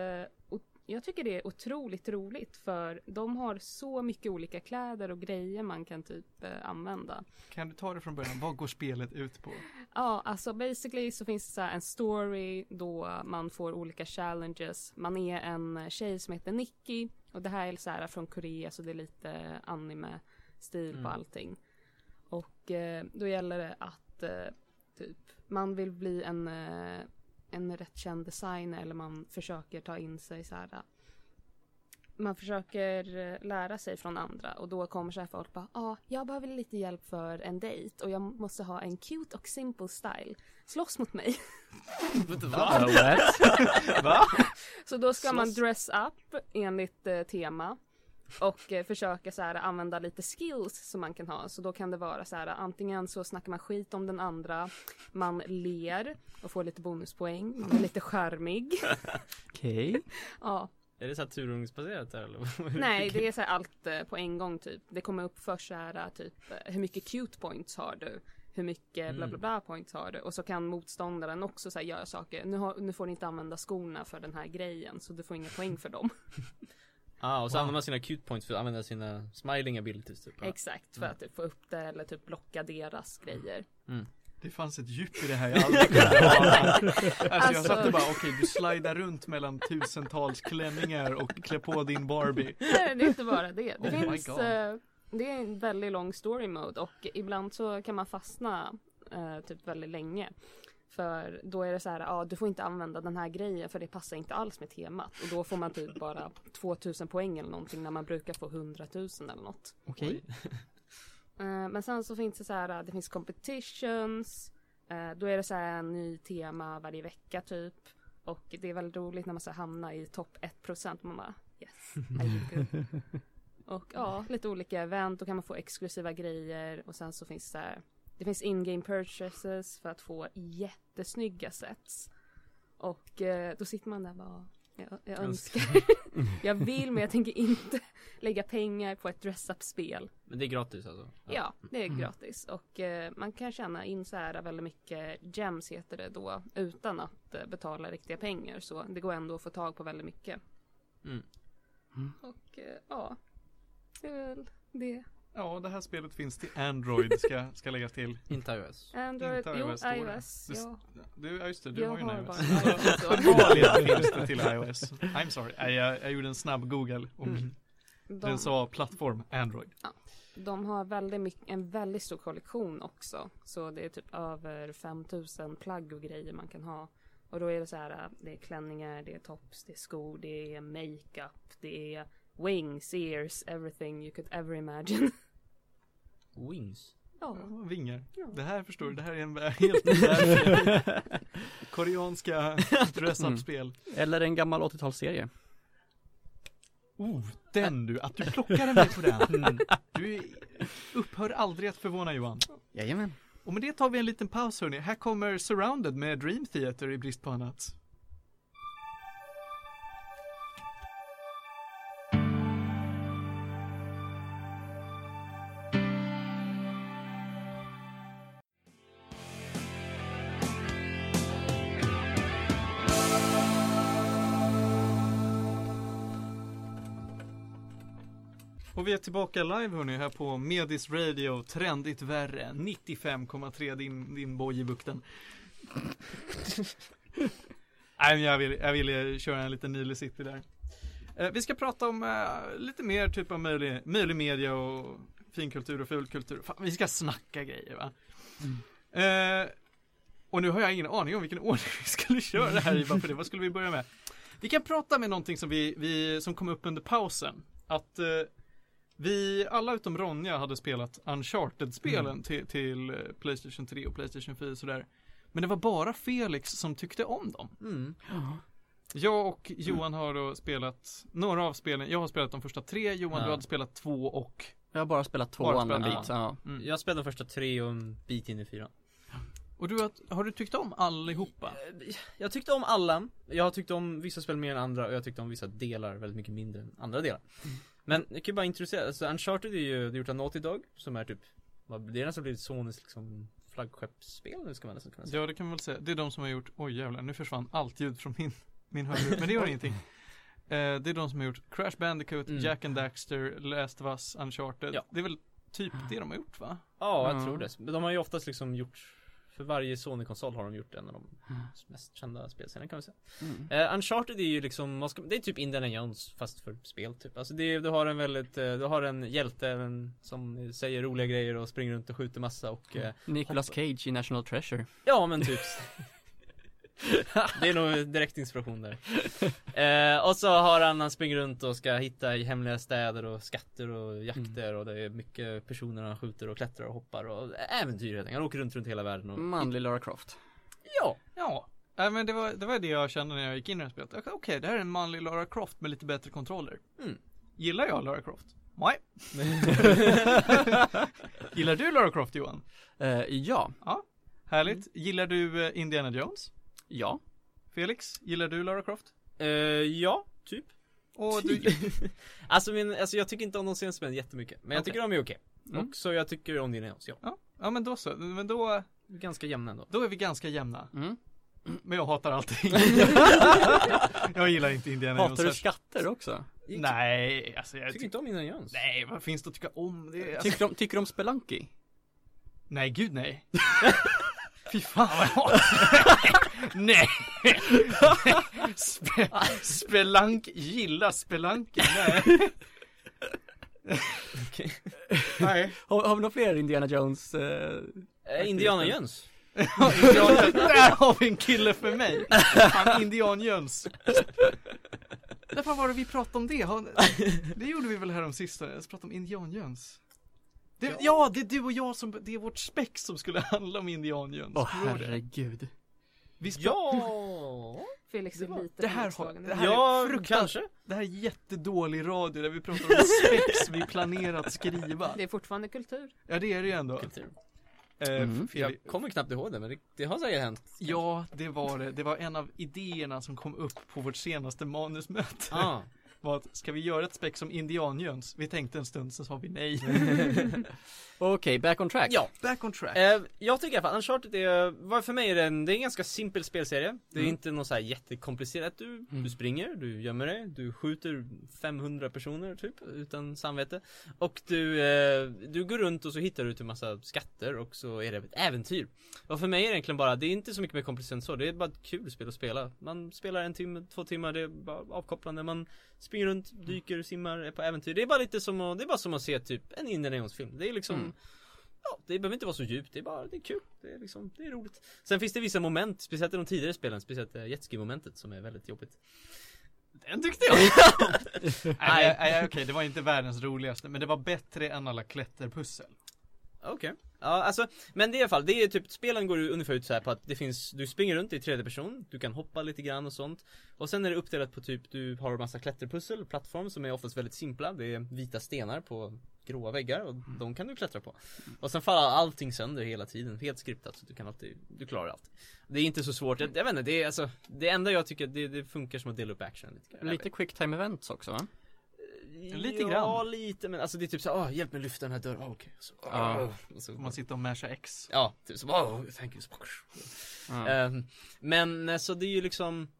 o- jag tycker det är otroligt roligt för de har så mycket olika kläder och grejer man kan typ uh, använda. Kan du ta det från början? Vad går spelet ut på? Ja, alltså basically så finns det så här en story då man får olika challenges. Man är en tjej som heter Nikki och det här är så här från Korea så det är lite anime-stil på Mm. allting. Och eh, då gäller det att eh, typ man vill bli en, eh, en rätt känd designer eller man försöker ta in sig så här man försöker eh, lära sig från andra och då kommer så här folk bara ja, ah, jag behöver lite hjälp för en dejt och jag måste ha en cute och simple style. Slåss mot mig. (laughs) (laughs) Va? Va? (laughs) Så då ska man Slåss? dress up enligt eh, tema och eh, försöka så här använda lite skills som man kan ha. Så då kan det vara så här antingen så snackar man skit om den andra, man ler och får lite bonuspoäng, man är lite charmig. (laughs) Okej. Ja, Är det så här turordningsbaserat eller? (laughs) nej det är så här allt eh, på en gång typ. Det kommer upp först så här eh, typ eh, hur mycket cute points har du? Hur mycket bla bla bla points har du? Och så kan motståndaren också så här göra saker. Nu, har, nu får ni inte använda skorna för den här grejen så du får inga poäng för dem. (laughs) ah, och så Wow. använder man sina cute points för att använda sina smiling abilities typ. Exakt, för att typ få upp det eller typ blocka deras grejer. Det fanns ett djup i det här jag aldrig kunde (laughs) ana. Alltså jag Alltså- satt och bara, okej du slidar runt mellan tusentals klänningar och klär på din Barbie. (laughs) Nej, det är inte bara det. Det Oh finns, eh, det är en väldigt lång story mode och ibland så kan man fastna eh, typ väldigt länge. För då är det så här, ja du får inte använda den här grejen för det passar inte alls med temat. Och då får man typ bara (laughs) 2000 poäng eller någonting när man brukar få 100 000 eller något. Okej. (laughs) Eh, Men sen så finns det så här, det finns competitions. eh, Då är det så här en ny tema varje vecka typ. Och det är väldigt roligt när man så hamnar i topp 1% och man bara yes, I did good. (laughs) Och ja, lite olika event. Då kan man få exklusiva grejer. Och sen så finns det så här, Det finns in-game purchases för att få jättesnygga sets. Och eh, då sitter man där bara jag, jag önskar. (laughs) jag vill men jag tänker inte lägga pengar på ett dress-up-spel. Men det är gratis alltså? Ja, det är gratis. Och eh, man kan tjäna in så här väldigt mycket gems heter det då. Utan att eh, betala riktiga pengar. Så det går ändå att få tag på väldigt mycket. Mm. Och eh, ja, det är väl det. Ja, det här spelet finns till Android ska, ska läggas till. (laughs) Inte iOS. Android, Inte jo iOS det. iOS. Det- Ja. Du, ja just det, du Jag har ju en har iOS. Uppenbarligen finns det till iOS. I'm sorry, Nej, jag, jag gjorde en snabb google och Mm. den De, sa plattform Android. de har väldigt mycket, en väldigt stor kollektion också. Så det är typ över 5000 plagg och grejer man kan ha. Och då är det så här, äh, det är klänningar, det är tops, det är skor, det är makeup, det är wings, ears, everything you could ever imagine. (laughs) Wings. Ja, Ja, vingar. Ja. Det här förstår du, det här är en (laughs) helt ny värld. Koreanska dress-up-spel. Eller en gammal 80-talsserie. Oh, den du, att du plockade mig på den. Du är- upphör aldrig att förvåna Johan. Jajamän. Och med det tar vi en liten paus hörni. Här kommer Surrounded med Dream Theater i brist på annat. Och vi är tillbaka live hörni här på Medis Radio, trendigt värre, 95,3 din, din boj i bukten. (laughs) Nej men jag vill, jag vill köra en liten Nile City där. Eh, vi ska prata om eh, lite mer typ av möjlig, möjlig media och finkultur och fulkultur. Fan, vi ska snacka grejer va. Eh, och nu har jag ingen aning om vilken ordning vi skulle köra det här i, för det. Vad skulle vi börja med? Vi kan prata med någonting som vi, vi som kom upp under pausen. Att eh, vi alla utom Ronja hade spelat Uncharted-spelen till, till eh, Playstation 3 och Playstation 4 och sådär. Men det var bara Felix som tyckte om dem. Mm. Jag och Johan har då spelat några av spelen. Jag har spelat de första tre, Johan Ja. du hade spelat två och Jag har bara spelat Bara tvåan en bit. Ja. mm. Jag spelade de första tre och en bit in i fyran. Och du har, du tyckt om allihopa? Jag tyckte om alla. Jag har tyckt om vissa spel mer än andra och jag tyckte om vissa delar väldigt mycket mindre än andra delar. Men jag kan ju bara introducera, alltså Uncharted är ju det är gjort av Naughty Dog som är typ vad, Det är nästan blivit Sonys liksom flaggskeppsspel nu ska man nästan kunna säga. Ja det kan man väl säga. Det är de som har gjort, oj jävlar nu försvann allt ljud från min, min hörlur. Men det gör ingenting. Eh, det är de som har gjort Crash Bandicoot, Mm. Jack and Daxter, Last of Us, Uncharted. Ja. Det är väl typ det de har gjort va? Ja, jag Ja. tror det. Men de har ju oftast liksom gjort för varje Sony-konsol har de gjort en av de mest kända spelserierna kan vi säga. Mm. Eh, Uncharted är ju liksom, ska, det är typ Indiana Jones fast för spel typ. Alltså det, du har en väldigt, eh, du har en hjälte en, som säger roliga grejer och springer runt och skjuter massa och eh, Nicolas. Cage i National Treasure. Ja men typ (laughs) (laughs) Det är nog direkt inspiration där eh, Och så har han, han springer runt och ska hitta hemliga städer och skatter och jakter och det är mycket personer han skjuter och klättrar och hoppar och äventyr helt. Han åker runt runt hela världen och Manlig Lara Croft. Ja, Ja. Nej men det var, det var det jag kände när jag gick in i det här spelet. Okej, Okej, det här är en manlig Lara Croft med lite bättre kontroller. Mm. Gillar jag Lara Croft? Nej. (laughs) Gillar du Lara Croft Johan? Eh, ja. Härligt. Gillar du eh, Indiana Jones? Ja. Felix, gillar du Lara Croft? eh, ja, typ Och du, (laughs) Alltså, min, alltså jag tycker inte om de senaste spelen jättemycket Men jag Okej. tycker de är okej Mm. Och så jag tycker om Indiana Jones, ja ja, ja men då så. Men då, Ganska jämna ändå då är vi ganska jämna. Mm. (clears throat) Men jag hatar allting. (laughs) jag gillar inte Indiana Jones. Hatar du skatter också? Nej, alltså jag Jag tycker inte om Indiana Jones Nej, vad finns det att tycka om? Det alltså, Tycker de, tycker de Spelunky? Nej, gud nej. (laughs) Fy fan vad jag hatar (laughs) Nej! Spe, spelank, gillar spelanki, nej. Nej. (laughs) Har, har vi några fler Indiana Jones? Eh, eh, Indiana Jones Indian, där har vi en kille för mig. Han Indian Jöns. När fan var det vi pratade om det? Det gjorde vi väl här om sista, jag pratade om Indian Jöns. Det, ja. det är du och jag som, det är vårt spex som skulle (laughs) handla om Indian Jöns. Åh herregud. Vi spra- Ja! (laughs) Felix Det är var- lite det här har- det här- Ja, är fruktansvärt. kanske. Det här är jättedålig radio där vi pratar om (laughs) spex vi planerat skriva. Det är fortfarande kultur. Ja det är det ju ändå. Kultur. Felix- Jag kommer knappt ihåg det men det, det har säkert hänt. Ja, det var det. Det var en av idéerna som kom upp på vårt senaste manusmöte. Ah. Var att, ska vi göra ett spex som indianjöns? Vi tänkte en stund, så sa vi nej. (laughs) Okej, back on track. Ja, Back on track. Eh, jag tycker i alla fall Uncharted är, vad för mig är det en, det är en ganska simpel spelserie Det är Mm. inte något så här jättekomplicerat du, du springer, du gömmer dig, du skjuter 500 personer typ utan samvete Och du, eh, du går runt och så hittar du en massa skatter och så är det ett äventyr Och för mig är det egentligen bara, det är inte så mycket mer komplicerat än så, det är bara ett kul spel att spela Man spelar en timme, två timmar, det är bara avkopplande, man springer runt, dyker, simmar, är på äventyr. Det är bara lite som att, det är bara som att se typ en Indiana Jones-film. Det är liksom Mm. Ja, det behöver inte vara så djupt, det är bara, det är kul, det är liksom, det är roligt. Sen finns det vissa moment, speciellt i de tidigare spelen, speciellt uh, jetski-momentet som är väldigt jobbigt. Den tyckte jag! nej, nej, nej okej, det var inte världens roligaste, men det var bättre än alla klätterpussel. Okej Ja, alltså, men det är i alla fall, det är typ, spelen går ungefär ut så här på att det finns, du springer runt i tredje person, du kan hoppa lite grann och sånt. Och sen är det uppdelat på typ, du har massa klätterpussel, plattform som är oftast väldigt simpla, det är vita stenar på gråa väggar och de kan du klättra på. Och sen faller allting sönder hela tiden, helt skriptat så du kan alltid, du klarar allt. Det är inte så svårt, jag, jag vet inte, det är alltså Det enda jag tycker, det, det funkar som att dela upp action lite grann. Lite quick time events också va? Lite ja, grann. lite men alltså det är typ så åh hjälp mig lyfta den här dörren, oh, okej så, Ja. och så, Om man sitter och mashar X. Ja, typ så, oh, thank you så Ja. Ehm, Men eh, så det är ju liksom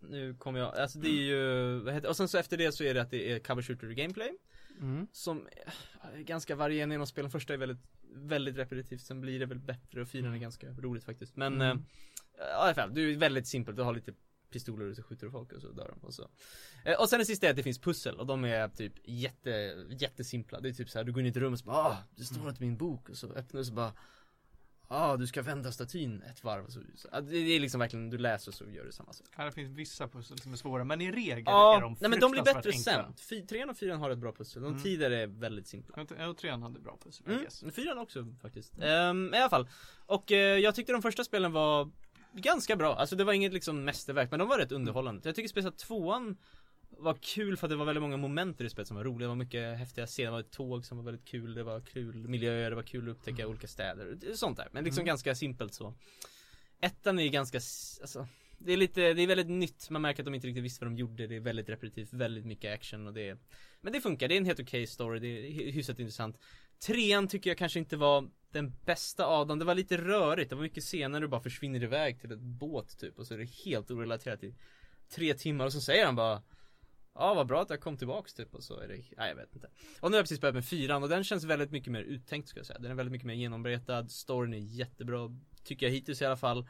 Nu kommer jag, alltså det är ju, vad heter, och sen så efter det så är det att det är cover shooter gameplay Mm. Som är ganska varierande genom spelen, första är väldigt, väldigt repetitivt, sen blir det väl bättre och fyran är ganska roligt faktiskt Men, Mm. mm. ja i alla fall, det är väldigt simpelt, du har lite pistoler och så skjuter du folk och så dör de och så. Eh, Och sen det sista är att det finns pussel och de är typ jätte, jättesimpla. Det är typ så här, du går in i ett rum och så bara ah, det står något i min bok. Och så öppnar du så bara ah, du ska vända statyn ett varv. Och så, så ja, det är liksom verkligen, du läser och så gör du samma sak. Här finns vissa pussel som är svåra, men i regel är Ja, de nej men de blir bättre sen. Fy, trean och fyran har ett bra pussel, de Mm. tidigare är väldigt simpla. Jag och trean hade bra pussel, Mm, fyran också faktiskt. Ehm, I alla fall. Och eh, jag tyckte de första spelen var ganska bra. Alltså det var inget liksom mästerverk, men de var rätt underhållande. Jag tycker speciellt tvåan var kul för att det var väldigt många moment i det spelet som var roliga. Det var mycket häftiga scener, det var ett tåg som var väldigt kul, det var kul miljöer, det var kul att upptäcka olika städer. Sånt där, men liksom Mm. ganska simpelt så. Ettan är ganska, alltså det är lite, det är väldigt nytt, man märker att de inte riktigt visste vad de gjorde, det är väldigt repetitivt, väldigt mycket action och det är Men det funkar, det är en helt okej story, det är hy- hyfsat intressant Trean tycker jag kanske inte var den bästa av dem, det var lite rörigt, det var mycket scener du bara försvinner iväg till ett båt typ. Och så är det helt orelaterat i tre timmar. Och så säger han bara Ja vad bra att jag kom tillbaks typ. Och så är det, nej jag vet inte. Och nu har jag precis börjat med fyran. Och den känns väldigt mycket mer uttänkt ska jag säga. Den är väldigt mycket mer genomarbetad, storyn är jättebra Tycker jag hittills i alla fall.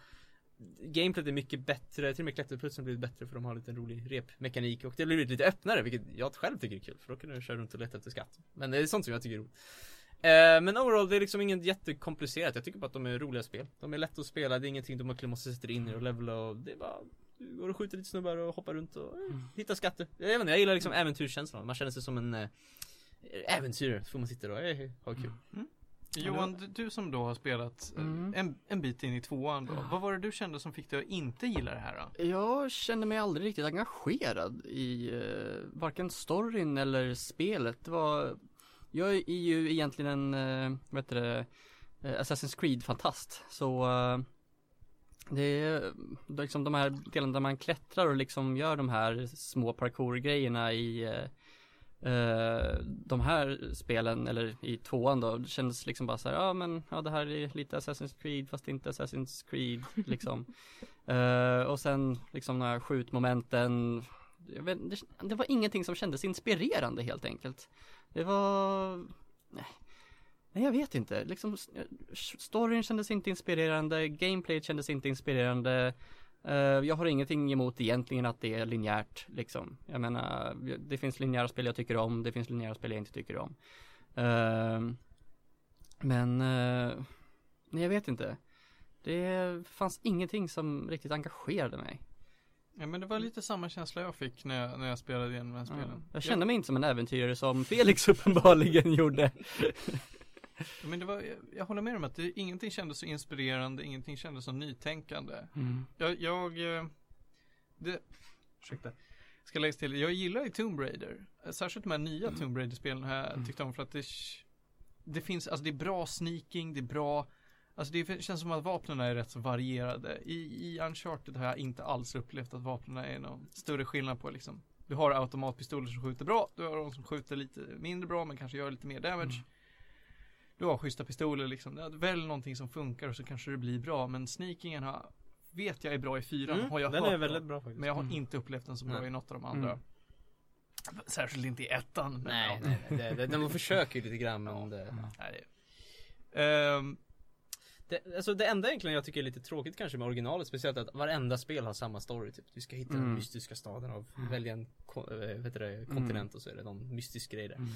Gameplayet är mycket bättre, till och med klätterputsen blivit bättre för de har lite rolig repmekanik. Och det har blivit lite öppnare vilket jag själv tycker är kul för då kan du köra runt och leta efter skatt. Men det är sånt som jag tycker är roligt. Men overall, det är liksom inget jättekomplicerat. Jag tycker bara att de är roliga spel. De är lätta att spela, det är ingenting du verkligen måste sätta in i och levela och det är bara Du går och skjuter lite snubbar och hoppar runt och eh, hittar skatter. Jag vet inte, jag gillar liksom äventyrskänslan. Man känner sig som en eh, äventyrare, så får man sitta och eh, ha kul. Johan, du, du som då har spelat eh, Mm. en, en bit in i tvåan då. Vad var det du kände som fick dig att inte gilla det här då? Jag kände mig aldrig riktigt engagerad i uh, varken storyn eller spelet. Det var, jag är ju egentligen en, uh, vad heter det, eh, Assassin's Creed-fantast. Så eh, det är liksom de här delarna där man klättrar och liksom gör de här små parkour-grejerna i eh, eh, de här spelen, eller i tvåan då, det kändes liksom bara så här, ja men, ja det här är lite Assassin's Creed fast inte Assassin's Creed liksom. (laughs) Eh, och sen liksom de här skjutmomenten, vet, det, det var ingenting som kändes inspirerande helt enkelt. Det var, nej, nej jag vet inte, liksom storyn kändes inte inspirerande, gameplayet kändes inte inspirerande. Uh, jag har ingenting emot egentligen att det är linjärt liksom. Jag menar, det finns linjära spel jag tycker om, det finns linjära spel jag inte tycker om. Uh, men, uh, nej jag vet inte. Det fanns ingenting som riktigt engagerade mig. Ja men det var lite samma känsla jag fick när jag, när jag spelade igenom den här spelen. Jag kände mig inte som en äventyrare som Felix uppenbarligen gjorde. Ja, men det var, jag, jag håller med om att det, ingenting kändes så inspirerande, ingenting kändes så nytänkande. Mm. Jag, jag, eh, det, ursäkta. Ska lägga till, jag gillar ju Tomb Raider. Särskilt de här nya Tomb Raider-spelen har jag tyckt om för att det, det finns, alltså det är bra sneaking, det är bra Alltså det känns som att vapnen är rätt så varierade. I, I Uncharted har jag inte alls upplevt att vapnen är någon större skillnad på liksom. Du har automatpistoler som skjuter bra, du har de som skjuter lite mindre bra men kanske gör lite mer damage. Mm. Du har schyssta pistoler liksom. Ja, Välj någonting som funkar och så kanske det blir bra. Men sneakingen har, vet jag är bra i fyran. Mm, har jag den hört är då. väldigt bra faktiskt. Men jag har Mm. inte upplevt den som bra i något av de andra. Mm. Särskilt inte i ettan. Men Nej, ja. nej, nej, det, det, de försöker ju lite grann men det, Nej, det, Ehm, det, alltså det enda egentligen jag tycker är lite tråkigt kanske med originalet Speciellt att varenda spel har samma story typ Du ska hitta den Mm. mystiska staden och välja en äh, vet du det, kontinent och så är det någon mystisk grej där Mm.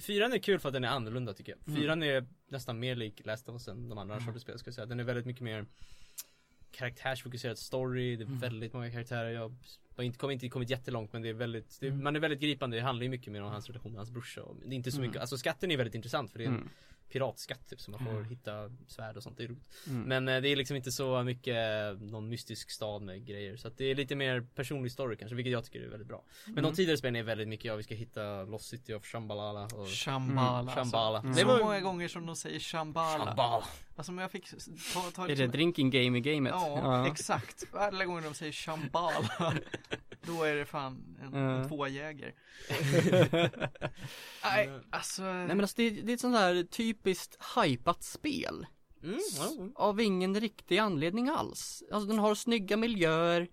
Fyran är kul för att den är annorlunda tycker jag Mm. Fyran är nästan mer lik Last of Us än de andra Uncharted-spelen ska jag säga Den är väldigt mycket mer Karaktärsfokuserad story, det är Mm. väldigt många karaktärer Jag har inte, kommer inte kommit jättelångt men det är väldigt, det, är- Mm. man är väldigt gripande, det handlar ju mycket mer om hans relation med hans brorsa och Det är inte så Mm. mycket, alltså skatten är väldigt intressant för det är Mm. Piratskatt typ så man får Mm. hitta svärd och sånt, det är roligt Mm. Men eh, det är liksom inte så mycket eh, någon mystisk stad med grejer Så att det är lite mer personlig story kanske, vilket jag tycker är väldigt bra Men de Mm. tidigare spelen är väldigt mycket, ja vi ska hitta Lost City of Shambhala och Shambhala. Mm, alltså. Shambhala Mm. Det var var många gånger som de säger Shambhala. Shambhala Alltså om jag fick ta, ta Är liksom, det drinking game i gamet? Ja, exakt. Alla gånger de säger Shambhala (laughs) Då är det fan en, en Mm. tvåjäger (laughs) Nej, alltså Nej men alltså det, det är ett sånt här typiskt hypat spel mm, mm. Av ingen riktig anledning alls Alltså den har snygga miljöer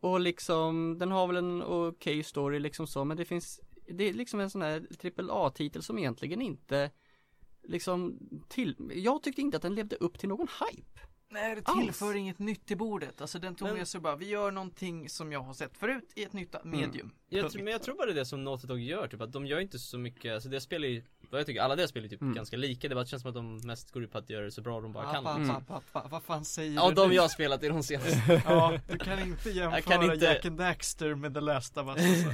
Och liksom Den har väl en okej story liksom så men det finns Det är liksom en sån här trippel A-titel som egentligen inte Liksom till Jag tyckte inte att den levde upp till någon hype Nej, det Alls. tillför inget nytt till bordet. Alltså den tog Men- med sig bara, vi gör någonting som jag har sett förut i ett nytt medium. jag, Punkt. tror- Men jag tror bara det är det som Naughty Dog gör, typ att de gör inte så mycket, alltså det spelar ju, vad jag tycker, alla deras spel är typ Mm. ganska lika, det bara känns som att de mest går ut på att göra det så bra de bara App, kan app, Mm. app, app, Vad fan säger Ja du de nu? jag har spelat är de senaste (laughs) Ja, du kan inte jämföra kan inte- Jack and Daxter med The Last of Us alltså.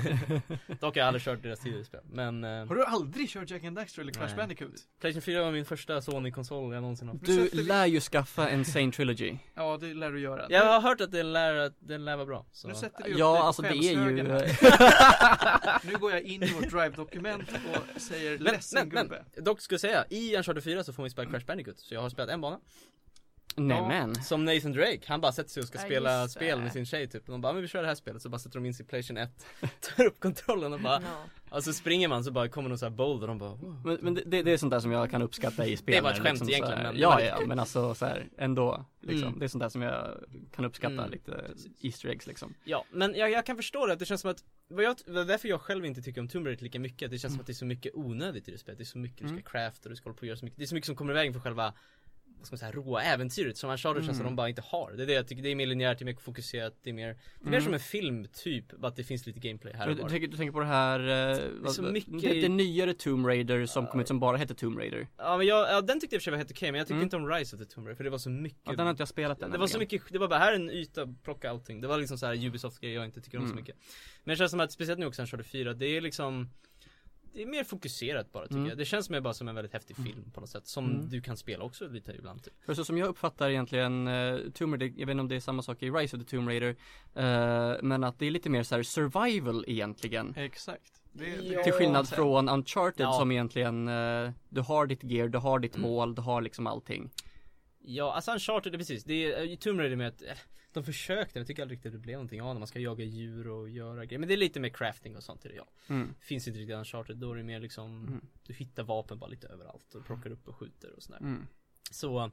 (laughs) Dock har jag aldrig kört deras tidigare spel, men eh, Har du aldrig kört Jack and Daxter eller Crash Nej. Bandicoot? Playstation 4 var min första Sony-konsol jag någonsin haft Du lär ju skaffa en Sane Trilogy Ja, det lär du göra. Jag har hört att den lär, att den lär vara bra så. Nu sätter vi upp Ja alltså det är ju. (laughs) Nu går jag in i vårt drive-dokument och säger Men, ledsen men, men, dock ska jag säga, i Uncharted 4 så får man ju spela Crash Bandicoot, så jag har spelat en bana Nämen Som Nathan Drake, han bara sätter sig och ska Ja, spela spel med sin tjej typ och de bara, men vi kör det här spelet, så bara sätter de in sin Playstation 1 (laughs) Tar upp kontrollen och bara, Ja. och så springer man så bara kommer någon så här boulder och de bara. Men, men det, det är sånt där som jag kan uppskatta i spel Det var ett skämt liksom, egentligen, men Ja ja men alltså så här, ändå liksom. Mm. Det är sånt där som jag kan uppskatta Mm. lite Easter eggs liksom Ja, men jag, jag kan förstå det, att det känns som att vad jag, det är därför jag själv inte tycker om Tomb Raider lika mycket, att det känns som att det är så mycket onödigt i det spelet Det är så mycket du Mm. ska crafta och du ska hålla på och göra så mycket Det är så mycket som kommer i vägen för själva vad ska man säga, råa äventyret som Uncharted känns som Mm. de bara inte har Det är det jag tycker, det är mer linjärt, det är mer fokuserat, det är mer Det är mer Mm. som en film typ, bara att det finns lite gameplay här och du, tänker, du tänker på det här, eh, vad, så mycket det, det nyare Tomb Raider som kom ut som bara hette Tomb Raider Ja men jag, ja, den tyckte jag i och för sig var helt okej men jag tyckte Mm. inte om Rise of the Tomb Raider för det var så mycket Ja, den har inte jag spelat än Det var så mycket, det var bara här är en yta, plocka allting Det var liksom så här Ubisoft grejer jag inte tycker om så Mm. mycket Men det känns som att, speciellt nu också körde 4, det är liksom Det är mer fokuserat bara tycker Mm. jag Det känns mer bara som en väldigt häftig film på något sätt Som Mm. du kan spela också lite ibland typ För så som jag uppfattar egentligen uh, Tomb Raider, jag vet inte om det är samma sak i Rise of the Tomb Raider eh, Men att det är lite mer så här survival egentligen Exakt. Det, Ja. Till skillnad från Uncharted Ja. som egentligen eh, Du har ditt gear, du har ditt Mm. mål, du har liksom allting Ja, alltså Uncharted, det är precis, det är Tomb Raider med att De försökte, men jag tycker aldrig riktigt det blev någonting av det Man ska jaga djur och göra grejer Men det är lite mer crafting och sånt i det ja mm. Finns inte riktigt Uncharted, då är det mer liksom Mm. Du hittar vapen bara lite överallt och plockar upp och skjuter och sådär Mm. Så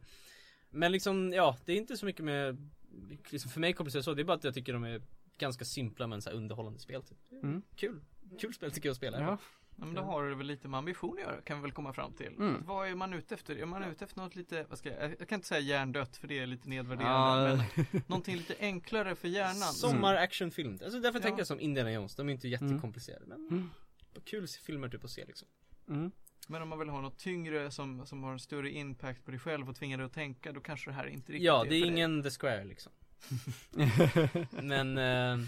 Men liksom, ja, det är inte så mycket med liksom För mig komplicerat så, det är bara att jag tycker de är Ganska simpla men så underhållande spel typ Mm. Kul, kul spel tycker jag att spela Ja, Ja, men då har det väl lite med ambition att göra, kan vi väl komma fram till. Mm. Att Vad är man ute efter? Är man ute efter något lite, vad ska jag, jag kan inte säga hjärndött för det är lite nedvärderande, Ja. men (laughs) någonting lite enklare för hjärnan. Sommar actionfilm, alltså därför Ja. tänker jag som Indiana Jones, de är inte jättekomplicerade men Mm. Kul filmer typ att se liksom mm. Men om man vill ha något tyngre som, som har en större impact på dig själv och tvingar dig att tänka, då kanske det här inte riktigt Ja, det är för ingen The Square liksom (laughs) Men eh,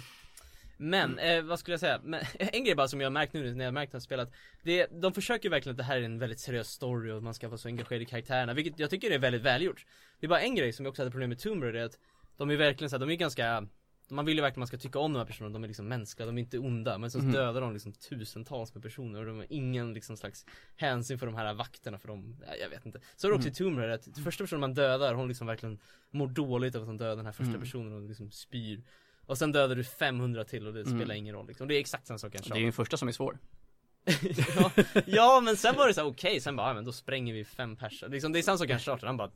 Men, eh, vad skulle jag säga? Men, (laughs) en grej bara som jag har märkt nu när jag märkt att spelat det, De försöker verkligen att det här är en väldigt seriös story och man ska vara så engagerad i karaktärerna Vilket jag tycker är väldigt välgjort Det är bara en grej som jag också hade problem med Tomb Raider, är att De är verkligen så här, de är ganska man vill ju verkligen att man ska tycka om de här personerna, de är liksom mänskliga, de är inte onda Men så Mhm. dödar de liksom tusentals med personer och de har ingen liksom slags hänsyn för de här vakterna för de, ja, jag vet inte Så är det också i Tomb Raider, att första personen man dödar, hon liksom verkligen mår dåligt av att hon dödar den här första Mm. personen och liksom spyr Och sen dödar du 500 till och det Mm. spelar ingen roll liksom, det är exakt samma sak i Det är ju den första som är svår. (laughs) ja, ja men sen var det så här, okej, sen bara, ja, men då spränger vi fem personer liksom, Det är samma sak i Uncharted, han bara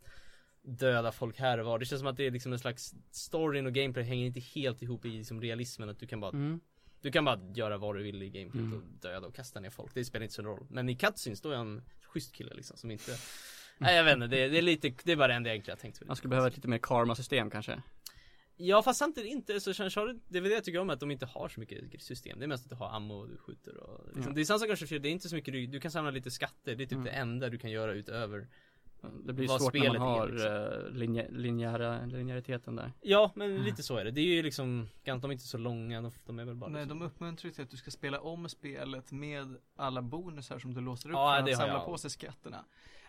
Döda folk här och var, det känns som att det är liksom en slags Storyn och gameplay hänger inte helt ihop i liksom realismen att du kan bara Mm. Du kan bara göra vad du vill i gameplay Mm. och döda och kasta ner folk, det spelar inte så roll Men i cutscenes då är han en schysst kille liksom som inte Nej jag vet inte, det, det är lite, det är bara det enda jag tänkt för Man skulle behöva ett lite mer karma-system kanske. Ja fast samtidigt inte så känns det, det är väl det jag tycker om att de inte har så mycket system Det är mest att du har ammo och du skjuter och liksom, Ja. Det är samma sak kanske för det är inte så mycket du, du kan samla lite skatter, det är typ Mm. det enda du kan göra utöver Det blir Vad svårt när man har liksom. eh, linje, linjära, linjäriteten där. Ja men lite så är det, det är ju liksom, de är inte så långa, de, de är väl bara Nej, liksom, de uppmuntrar ju till att du ska spela om spelet med alla bonusar som du låser upp Ja, för att samla jag. på sig skatterna.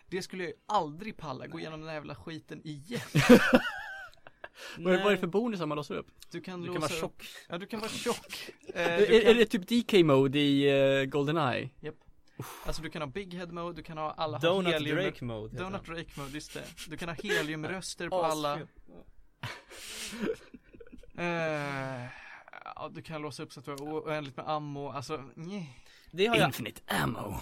Det skulle jag ju aldrig palla, gå igenom den här jävla skiten igen. (laughs) (laughs) Vad är, det för bonusar man låser upp? Du kan Du låsa kan vara upp- tjock Ja, du kan vara tjock. (laughs) Eh, är, du är kan, det typ DK-mode i uh, Goldeneye? alltså du kan ha Big Head mode, du kan ha alla Donut helium, Drake mode Donut. Drake mode, just det. Du kan ha heliumröster på Asfel. alla. Eh, ja, du kan låsa upp så att du har oändligt med ammo, alltså nej. Det har jag Infinite ammo. (laughs)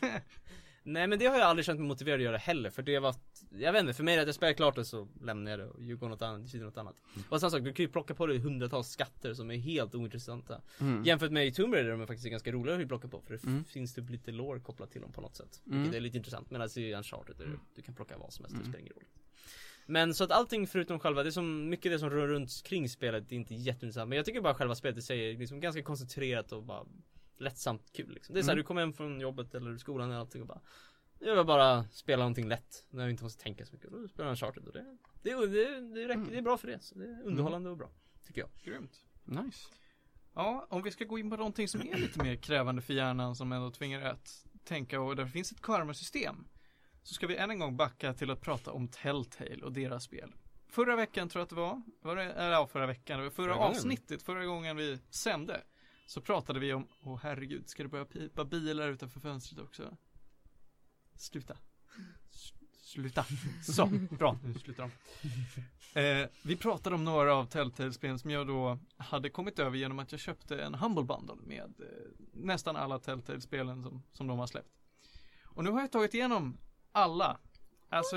(laughs) Nej men det har jag aldrig känt mig motiverad att göra heller för det var Jag vet inte, för mig är det att jag spelar klart det så lämnar jag det och går något annat, något annat Och samma sak, du kan ju plocka på dig hundratals skatter som är helt ointressanta Mm. Jämfört med i Tomb Raider, de är faktiskt ganska roliga att plocka på för det Mm. finns typ lite lore kopplat till dem på något sätt Mm. Vilket är lite intressant, medan i Uncharted där du, du kan plocka vad som helst, det Mm. spelar ingen roll Men så att allting förutom själva, det är som mycket det som rör runt kring spelet, det är inte jätteintressant Men jag tycker bara själva spelet i sig är liksom ganska koncentrerat och bara lättsamt kul liksom. Det är såhär, Mm. du kommer hem från jobbet eller skolan eller allting och bara Jag vill bara spela någonting lätt, när jag inte måste tänka så mycket. Då spelar jag Uncharted och det, det, det, det, räcker, Mm. det är bra för det. Så det är underhållande och bra, tycker jag. Grymt. Nice. Ja, om vi ska gå in på någonting som är lite mer krävande för hjärnan som ändå tvingar att tänka och där det finns ett karmasystem. Så ska vi än en gång backa till att prata om Telltale och deras spel. Förra veckan tror jag att det var, var det, eller ja förra veckan, det var förra, Förra gången. avsnittet, förra gången vi sände. Så pratade vi om, åh herregud, ska det börja pipa bilar utanför fönstret också? Sluta. S- Sluta. Så, bra, nu slutar de. Eh, vi pratade om några av Telltale-spelen som jag då hade kommit över genom att jag köpte en Humble Bundle med eh, nästan alla Telltale-spelen som, som de har släppt. Och nu har jag tagit igenom alla. Alltså,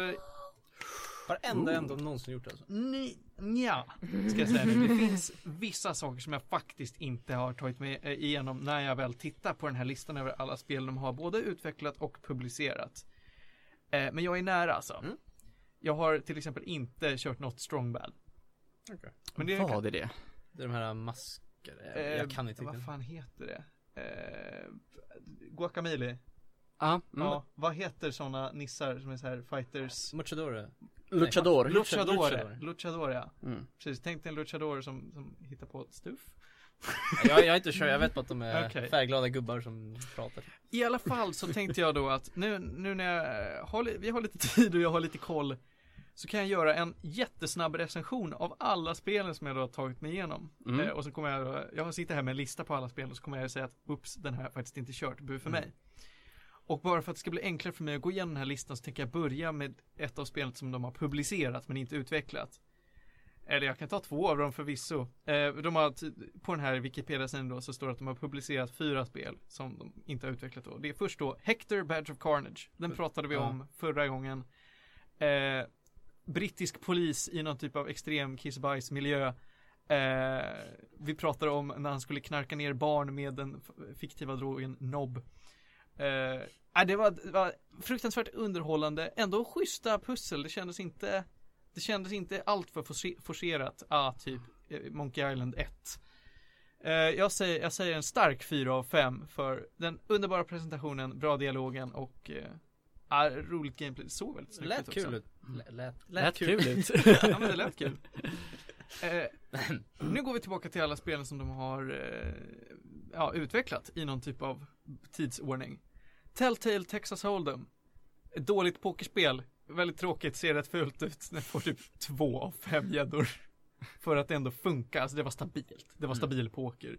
Varenda en de någonsin gjort alltså. ni, nja, ska jag säga nu. Det finns vissa saker som jag faktiskt inte har tagit mig eh, igenom när jag väl tittar på den här listan över alla spel de har både utvecklat och publicerat. Eh, men jag är nära alltså. Mm. Jag har till exempel inte kört något Strongbad. Okay. Men det Vad är det? Det är de här masker, jag, Eh, jag kan inte Vad fan heter det? Eh, Guacamole. Ah, mm. Ja, vad heter sådana nissar som är så här fighters? Luchador. Luchadore. Luchadore. Luchadore, ja. Mm. Precis, tänk dig en luchador som, som hittar på ett stuff. jag, jag har inte kört, jag vet bara att de är Okej. färgglada gubbar som pratar. I alla fall så tänkte jag då att nu, nu när jag har, li- vi har lite (laughs) tid och jag har lite koll så kan jag göra en jättesnabb recension av alla spelen som jag då har tagit mig igenom. Mm. Eh, och så kommer jag jag sitter här med en lista på alla spel och så kommer jag säga att ups, den har jag faktiskt inte kört, bu för Mm. mig. Och bara för att det ska bli enklare för mig att gå igenom den här listan så tänker jag börja med ett av spelen som de har publicerat men inte utvecklat. Eller jag kan ta två av dem förvisso. Eh, de har, på den här Wikipedia-sidan då så står det att de har publicerat fyra spel som de inte har utvecklat då. Det är först då Hector Badge of Carnage. Den pratade vi om förra gången. Eh, brittisk polis i någon typ av extrem kissbajsmiljö. Eh, vi pratade om när han skulle knarka ner barn med den fiktiva drogen Nob. Eh, nej, det, var, det var fruktansvärt underhållande, ändå schyssta pussel. Det kändes inte det kändes inte alltför force- forcerat, ah, typ eh, Monkey Island 1. Eh, jag, säger, jag säger en stark 4 av 5 för den underbara presentationen, bra dialogen och eh, ah, roligt gameplay. Det såg väldigt snyggt Lät ut kul också. ut. Lät, lät, Lät kul ut. (laughs) ja men det lät kul. Eh, nu går vi tillbaka till alla spelen som de har eh, ja, utvecklat i någon typ av tidsordning. Telltale Texas Hold'em. Ett dåligt pokerspel. Väldigt tråkigt, ser rätt fult ut. Den får typ två av fem gäddor. För att det ändå funkar, alltså det var stabilt. Det var Mm. stabil poker.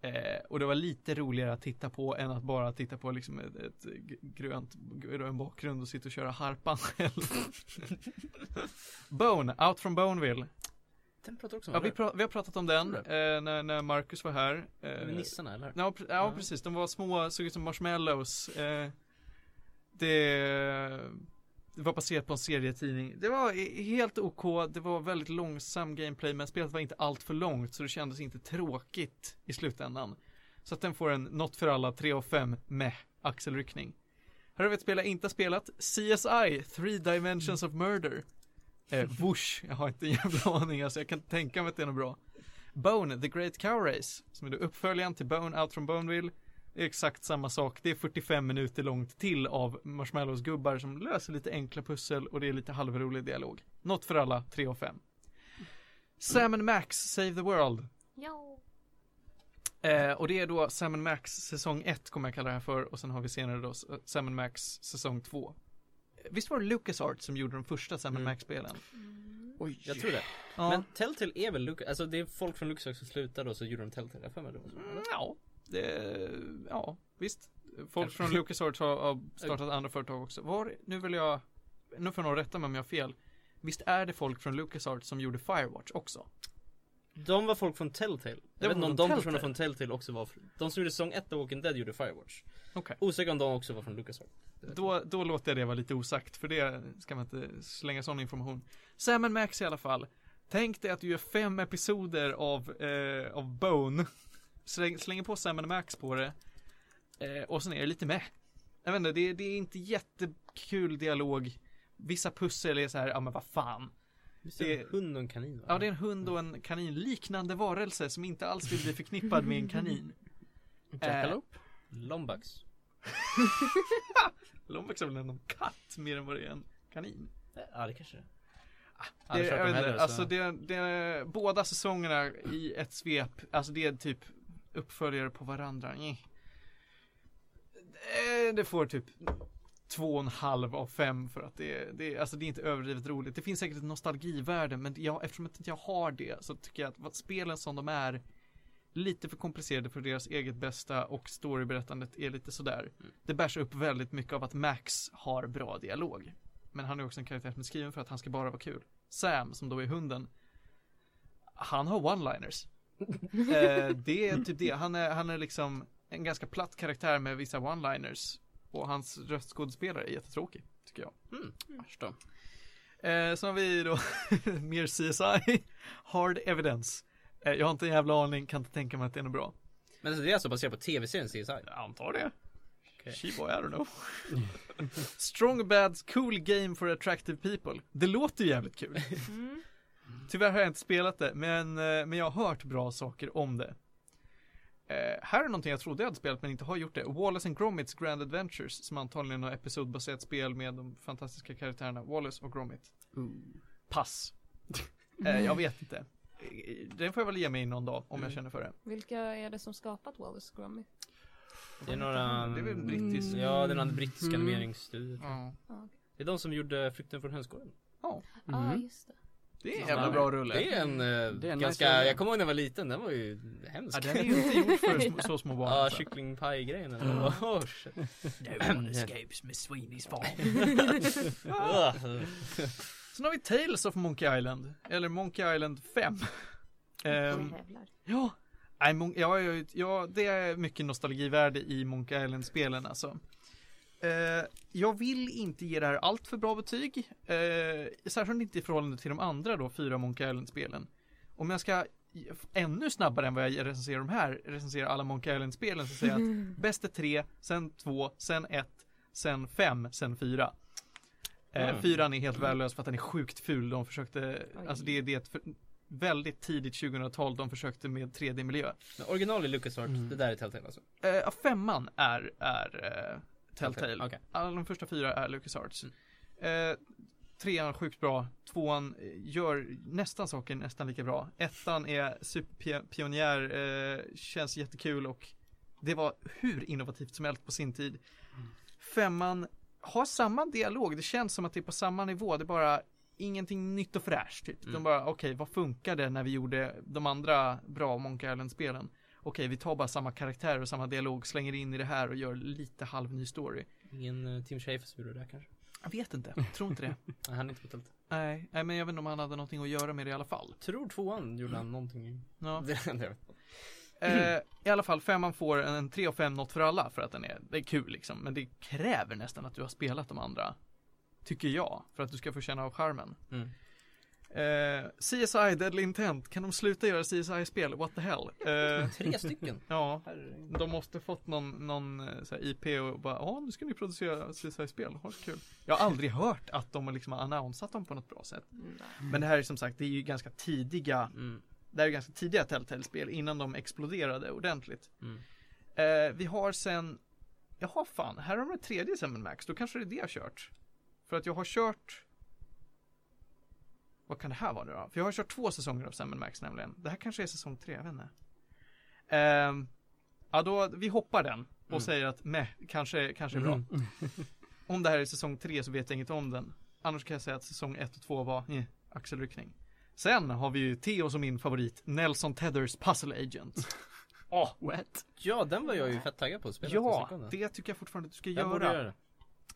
Eh, och det var lite roligare att titta på än att bara titta på liksom ett, ett grönt, grön bakgrund och sitta och köra harpan (laughs) själv. (laughs) Bone, Out from Boneville. Den pratar också om Ja, vi, pra- vi har pratat om den eh, när, när Marcus var här. Eh, Med nissarna eller? Ja, pre- ja, Ja. precis. De var små, såg ut som marshmallows. Eh, det, det var baserat på en serietidning. Det var helt OK. Det var väldigt långsam gameplay, men spelet var inte allt för långt, så det kändes inte tråkigt i slutändan. Så att den får en not för alla 3 av 5 med axelryckning. Här har vi ett spel jag inte har spelat. CSI, Three Dimensions of Murder. Eh, Whoosh, jag har inte en jävla (laughs) aning, alltså jag kan inte tänka mig att det är något bra. Bone, The Great Cow Race, som är då uppföljaren till Bone Out from Boneville. Det är exakt samma sak, det är 45 minuter långt till av Marshmallows-gubbar som löser lite enkla pussel och det är lite halvrolig dialog. Något för alla, 3 av 5. Sam and Max Save the World. Ja. Eh, och det är då Sam Max säsong 1 kommer jag kalla det här för och sen har vi senare då Sam Max säsong 2. Visst var det LucasArts som gjorde de första Sam Mm. Max-spelen? Oj. Jag tror det. Ja. Men Telltale är väl Lucas, alltså det är folk från Lucas som slutar då så gjorde de Telltale, jag för mig det var så. Mm, Ja, det, ja, visst. Folk från LucasArts har, har (laughs) startat andra företag också. Var, nu vill jag, nu får någon rätta mig om jag har fel. Visst är det folk från LucasArts som gjorde Firewatch också? De var folk från Telltale. var Jag vet inte om de personerna från Telltale också var, de som gjorde säsong 1 av Walking Dead gjorde Firewatch. Okej. Osäker om de också var från Lucas Då, då låter jag det vara lite osagt, för det ska man inte slänga sån information. Sam Max i alla fall. Tänk dig att du gör fem episoder av, eh, av Bone. Släng, slänger på Sam Max på det. Eh, och sen är det lite med. Jag vet inte, det, det är inte jättekul dialog. Vissa pussel är så här, ja men vad fan. Visst är Det- det en hund och en kanin va? Ja, det är en hund och en kanin, liknande varelse som inte alls vill bli förknippad med en kanin. (laughs) Jackalope? Lombax. (laughs) Lombax är väl en katt mer än vad det är en kanin. Ja det kanske det är. Det, Aldrig kört jag heller, alltså så- det, det, båda säsongerna i ett svep, alltså det är typ uppföljare på varandra. Eh. Det, det får typ två och en halv av fem för att det, det, alltså det är inte överdrivet roligt. Det finns säkert ett nostalgivärde, men jag, eftersom att inte jag har det så tycker jag att spelen som de är lite för komplicerade för deras eget bästa och storyberättandet är lite sådär. Mm. Det bärs upp väldigt mycket av att Max har bra dialog. Men han är också en karaktär som är skriven för att han ska bara vara kul. Sam, som då är hunden, han har one-liners. (laughs) eh, det är typ det, han är, han är liksom en ganska platt karaktär med vissa one-liners. Och hans röstskådespelare är jättetråkig, tycker jag. Mm. Då. Eh, så har vi då (laughs) mer CSI, Hard Evidence. Eh, jag har inte en jävla aning, kan inte tänka mig att det är något bra. Men alltså, det är alltså baserat på tv-serien CSI? Jag antar det. Okej. Sheboy, I don't know. (laughs) Strong Bad's Cool Game for Attractive People. Det låter ju jävligt kul. (laughs) Mm. Tyvärr har jag inte spelat det, men, eh, men jag har hört bra saker om det. Eh, här är någonting jag trodde jag hade spelat men inte har gjort det. Wallace and Gromits Grand Adventures som antagligen ett episodbaserat spel med de fantastiska karaktärerna Wallace och Gromit. Pass. Eh, jag vet inte. Den får jag väl ge mig någon dag om jag Mm. känner för det. Vilka är det som skapat Wallace Gromit? Det är några... Det är väl brittiskt. Ja, det är någon brittisk Mm. animeringsstudio. Ja. Ah. Det är de som gjorde Flykten från hönsgården. Ja, ah, Mhm. just det. det är en jävla bra rulle. Det är en, eh, Det är en ganska, nice jag kommer ihåg när jag var liten, den var ju hemsk. Ja, den är ju inte gjord för så små barn. Ja, alltså. kycklingpaj-grejen eller? Oh, shit. No one escapes Miss Sweeney's farm. (laughs) (laughs) Sen har vi Tales of Monkey Island, eller Monkey Island 5. Oj, Ehm, ja, nej, ja, ja, ja, det är mycket nostalgivärde i Monkey Island-spelen alltså. Eh, jag vill inte ge det här allt för bra betyg, eh, särskilt inte i förhållande till de andra då, fyra Monkey Island-spelen. Om jag ska ännu snabbare än vad jag recenserar de här, recenserar alla Monkey Island-spelen så säger jag att (laughs) bäst är tre, sen två, sen ett, sen fem, sen fyra. Eh, Mm. Fyran är helt värdelös för att den är sjukt ful. De försökte, Oj. alltså det, det är ett för, väldigt tidigt 2000-tal de försökte med 3D-miljö. Men Original i LucasArts, Mm. det där är Telltale alltså? Eh, femman är, är eh, Telltale. Okej. Alla de första fyra är LucasArts. Mm. Eh, trean sjukt bra, tvåan eh, gör nästan saker nästan lika bra. Ettan är superpionjär, eh, känns jättekul och det var hur innovativt som helst på sin tid. Mm. Femman har samma dialog, det känns som att det är på samma nivå, det är bara ingenting nytt och fräscht. Typ. De Mm. bara, okej, vad funkade när vi gjorde de andra bra Monkey Island-spelen? Okej, vi tar bara samma karaktär och samma dialog, slänger in i det här och gör lite halvny story. Ingen uh, Tim som gjorde det kanske? Jag vet inte, tror inte det. (laughs) Nej, han är inte på nej, nej, men jag vet inte om han hade någonting att göra med det i alla fall. Tror tvåan gjorde han någonting. Ja. (laughs) Det det Eh, I alla fall, femman får en 3 av 5 något för alla för att den är, det är kul liksom. Men det kräver nästan att du har spelat de andra. Tycker jag, för att du ska få känna av charmen. Mm. Eh, CSI Deadly Intent, kan de sluta göra CSI-spel? What the hell? (laughs) Eh, Tre stycken. (laughs) ja, de måste fått någon, någon eh, IP och bara, ja nu ska ni producera CSI-spel, ha kul. Jag har aldrig hört att de har liksom annonsat dem på något bra sätt. Nej. Men det här är som sagt, det är ju ganska tidiga, Mm. Det här är ganska tidiga Telltale-spel innan de exploderade ordentligt. Mm. Eh, vi har sen, jaha fan, här har de ett tredje Seven Max, då kanske det är det jag har kört. För att jag har kört Vad kan det här vara nu då? För jag har kört två säsonger av Seven Max nämligen. Det här kanske är säsong tre, jag vet inte. Ehm, ja då, vi hoppar den och Mm. säger att meh, kanske, kanske är bra. Mm. Om det här är säsong tre så vet jag inget om den. Annars kan jag säga att säsong ett och två var, eh, axelryckning. Sen har vi ju Theo som min favorit, Nelson Tethers Puzzle Agent. Åh, (laughs) What? Ja, den var jag ju fett taggad på att spela. Ja, det tycker jag fortfarande att du ska jag göra. göra.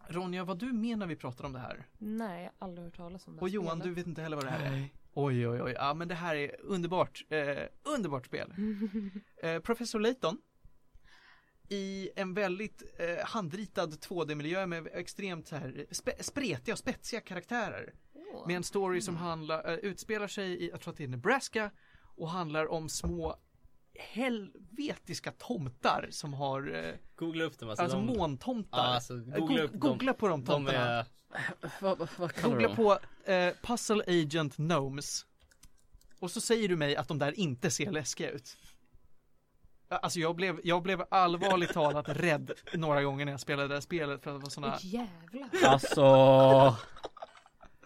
Ronja, vad du med när vi pratar om det här? Nej, jag har aldrig hört talas om det Och Johan, spelet. du vet inte heller vad det här är? Oj, oj, oj. Ja, men det här är underbart. Eh, underbart spel. (laughs) Eh, Professor Layton. I en väldigt eh, handritad 2D-miljö med extremt så här spe- spretiga och spetsiga karaktärer. Med en story som handlar, eh, utspelar sig i, jag tror att det är Nebraska och handlar om små helvetiska tomtar som har, eh, Googla upp dem alltså. alltså de, måntomtar. Ja, alltså, Eh, googla go- googla på de De tomtarna. är, (laughs) Vad, vad, vad kallar du Googla dem? på eh, Puzzle Agent Gnomes. Och så säger du mig att de där inte ser läskiga ut. Alltså jag blev, jag blev allvarligt talat rädd några gånger när jag spelade det här spelet för att det var såna Åh jävlar. Alltså, (laughs)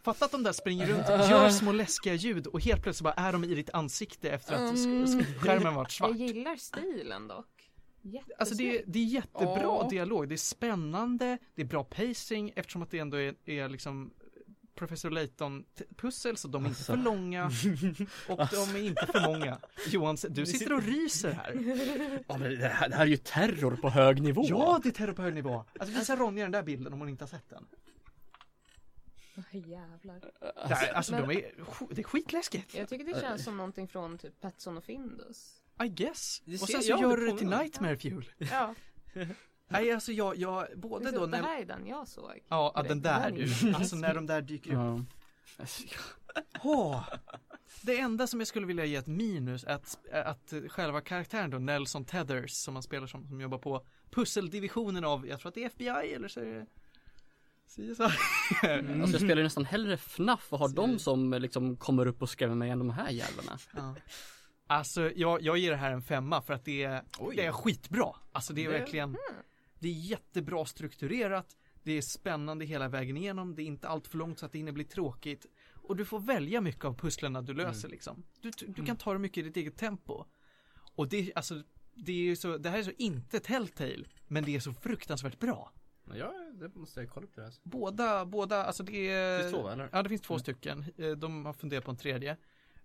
Fatta att de där springer runt, gör små läskiga ljud och helt plötsligt bara är de i ditt ansikte efter att Mm. sk- skärmen varit svart. Jag gillar stilen dock. Jättesnyggt. Alltså det, är- det är jättebra Ja. dialog, det är spännande, det är bra pacing eftersom att det ändå är, är liksom Professor Layton pussel så de är inte Alltså. för långa (laughs) och de är inte för många. Johan, du sitter och ryser här. ja, men det, här, det här är ju terror på hög nivå. Ja, det är terror på hög nivå. Alltså visa Ronja den där bilden om hon inte har sett den. (laughs) Åh, jävlar. Det här, alltså men- de är, det är skitläskigt. Jag tycker det känns som någonting från typ Petson och Findus. I guess. Det Och sen så det gör du det till. Nightmare Fuel. Ja, (laughs) Nej, alltså jag, jag, både det, då det när, här är den jag såg. ja, att den där du, (laughs) alltså när de där dyker upp. Ja. Alltså, Åh! Det enda som jag skulle vilja ge ett minus är att, att själva karaktären då, Nelson Tethers, som man spelar som, som jobbar på pusseldivisionen av, jag tror att det är FBI eller så är det CSI. Alltså jag spelar ju nästan hellre FNAF. Och har dem som liksom kommer upp och skrämmer mig än de här jävlarna. Ja. Alltså jag, jag ger det här en femma för att det är, Oj. det är skitbra. Alltså det är Det- verkligen Det är jättebra strukturerat. Det är spännande hela vägen igenom. Det är inte allt för långt så att det hinner bli tråkigt. Och du får välja mycket av pusslerna du löser liksom. Du, du kan ta det mycket i ditt eget tempo. Och det, alltså det är ju så, det här är så inte Telltale Men det är så fruktansvärt bra ja, det måste jag kolla upp det alltså. Båda, båda, alltså det är Finns två, eller? Ja det finns två Mm. stycken Eh, De har funderat på en tredje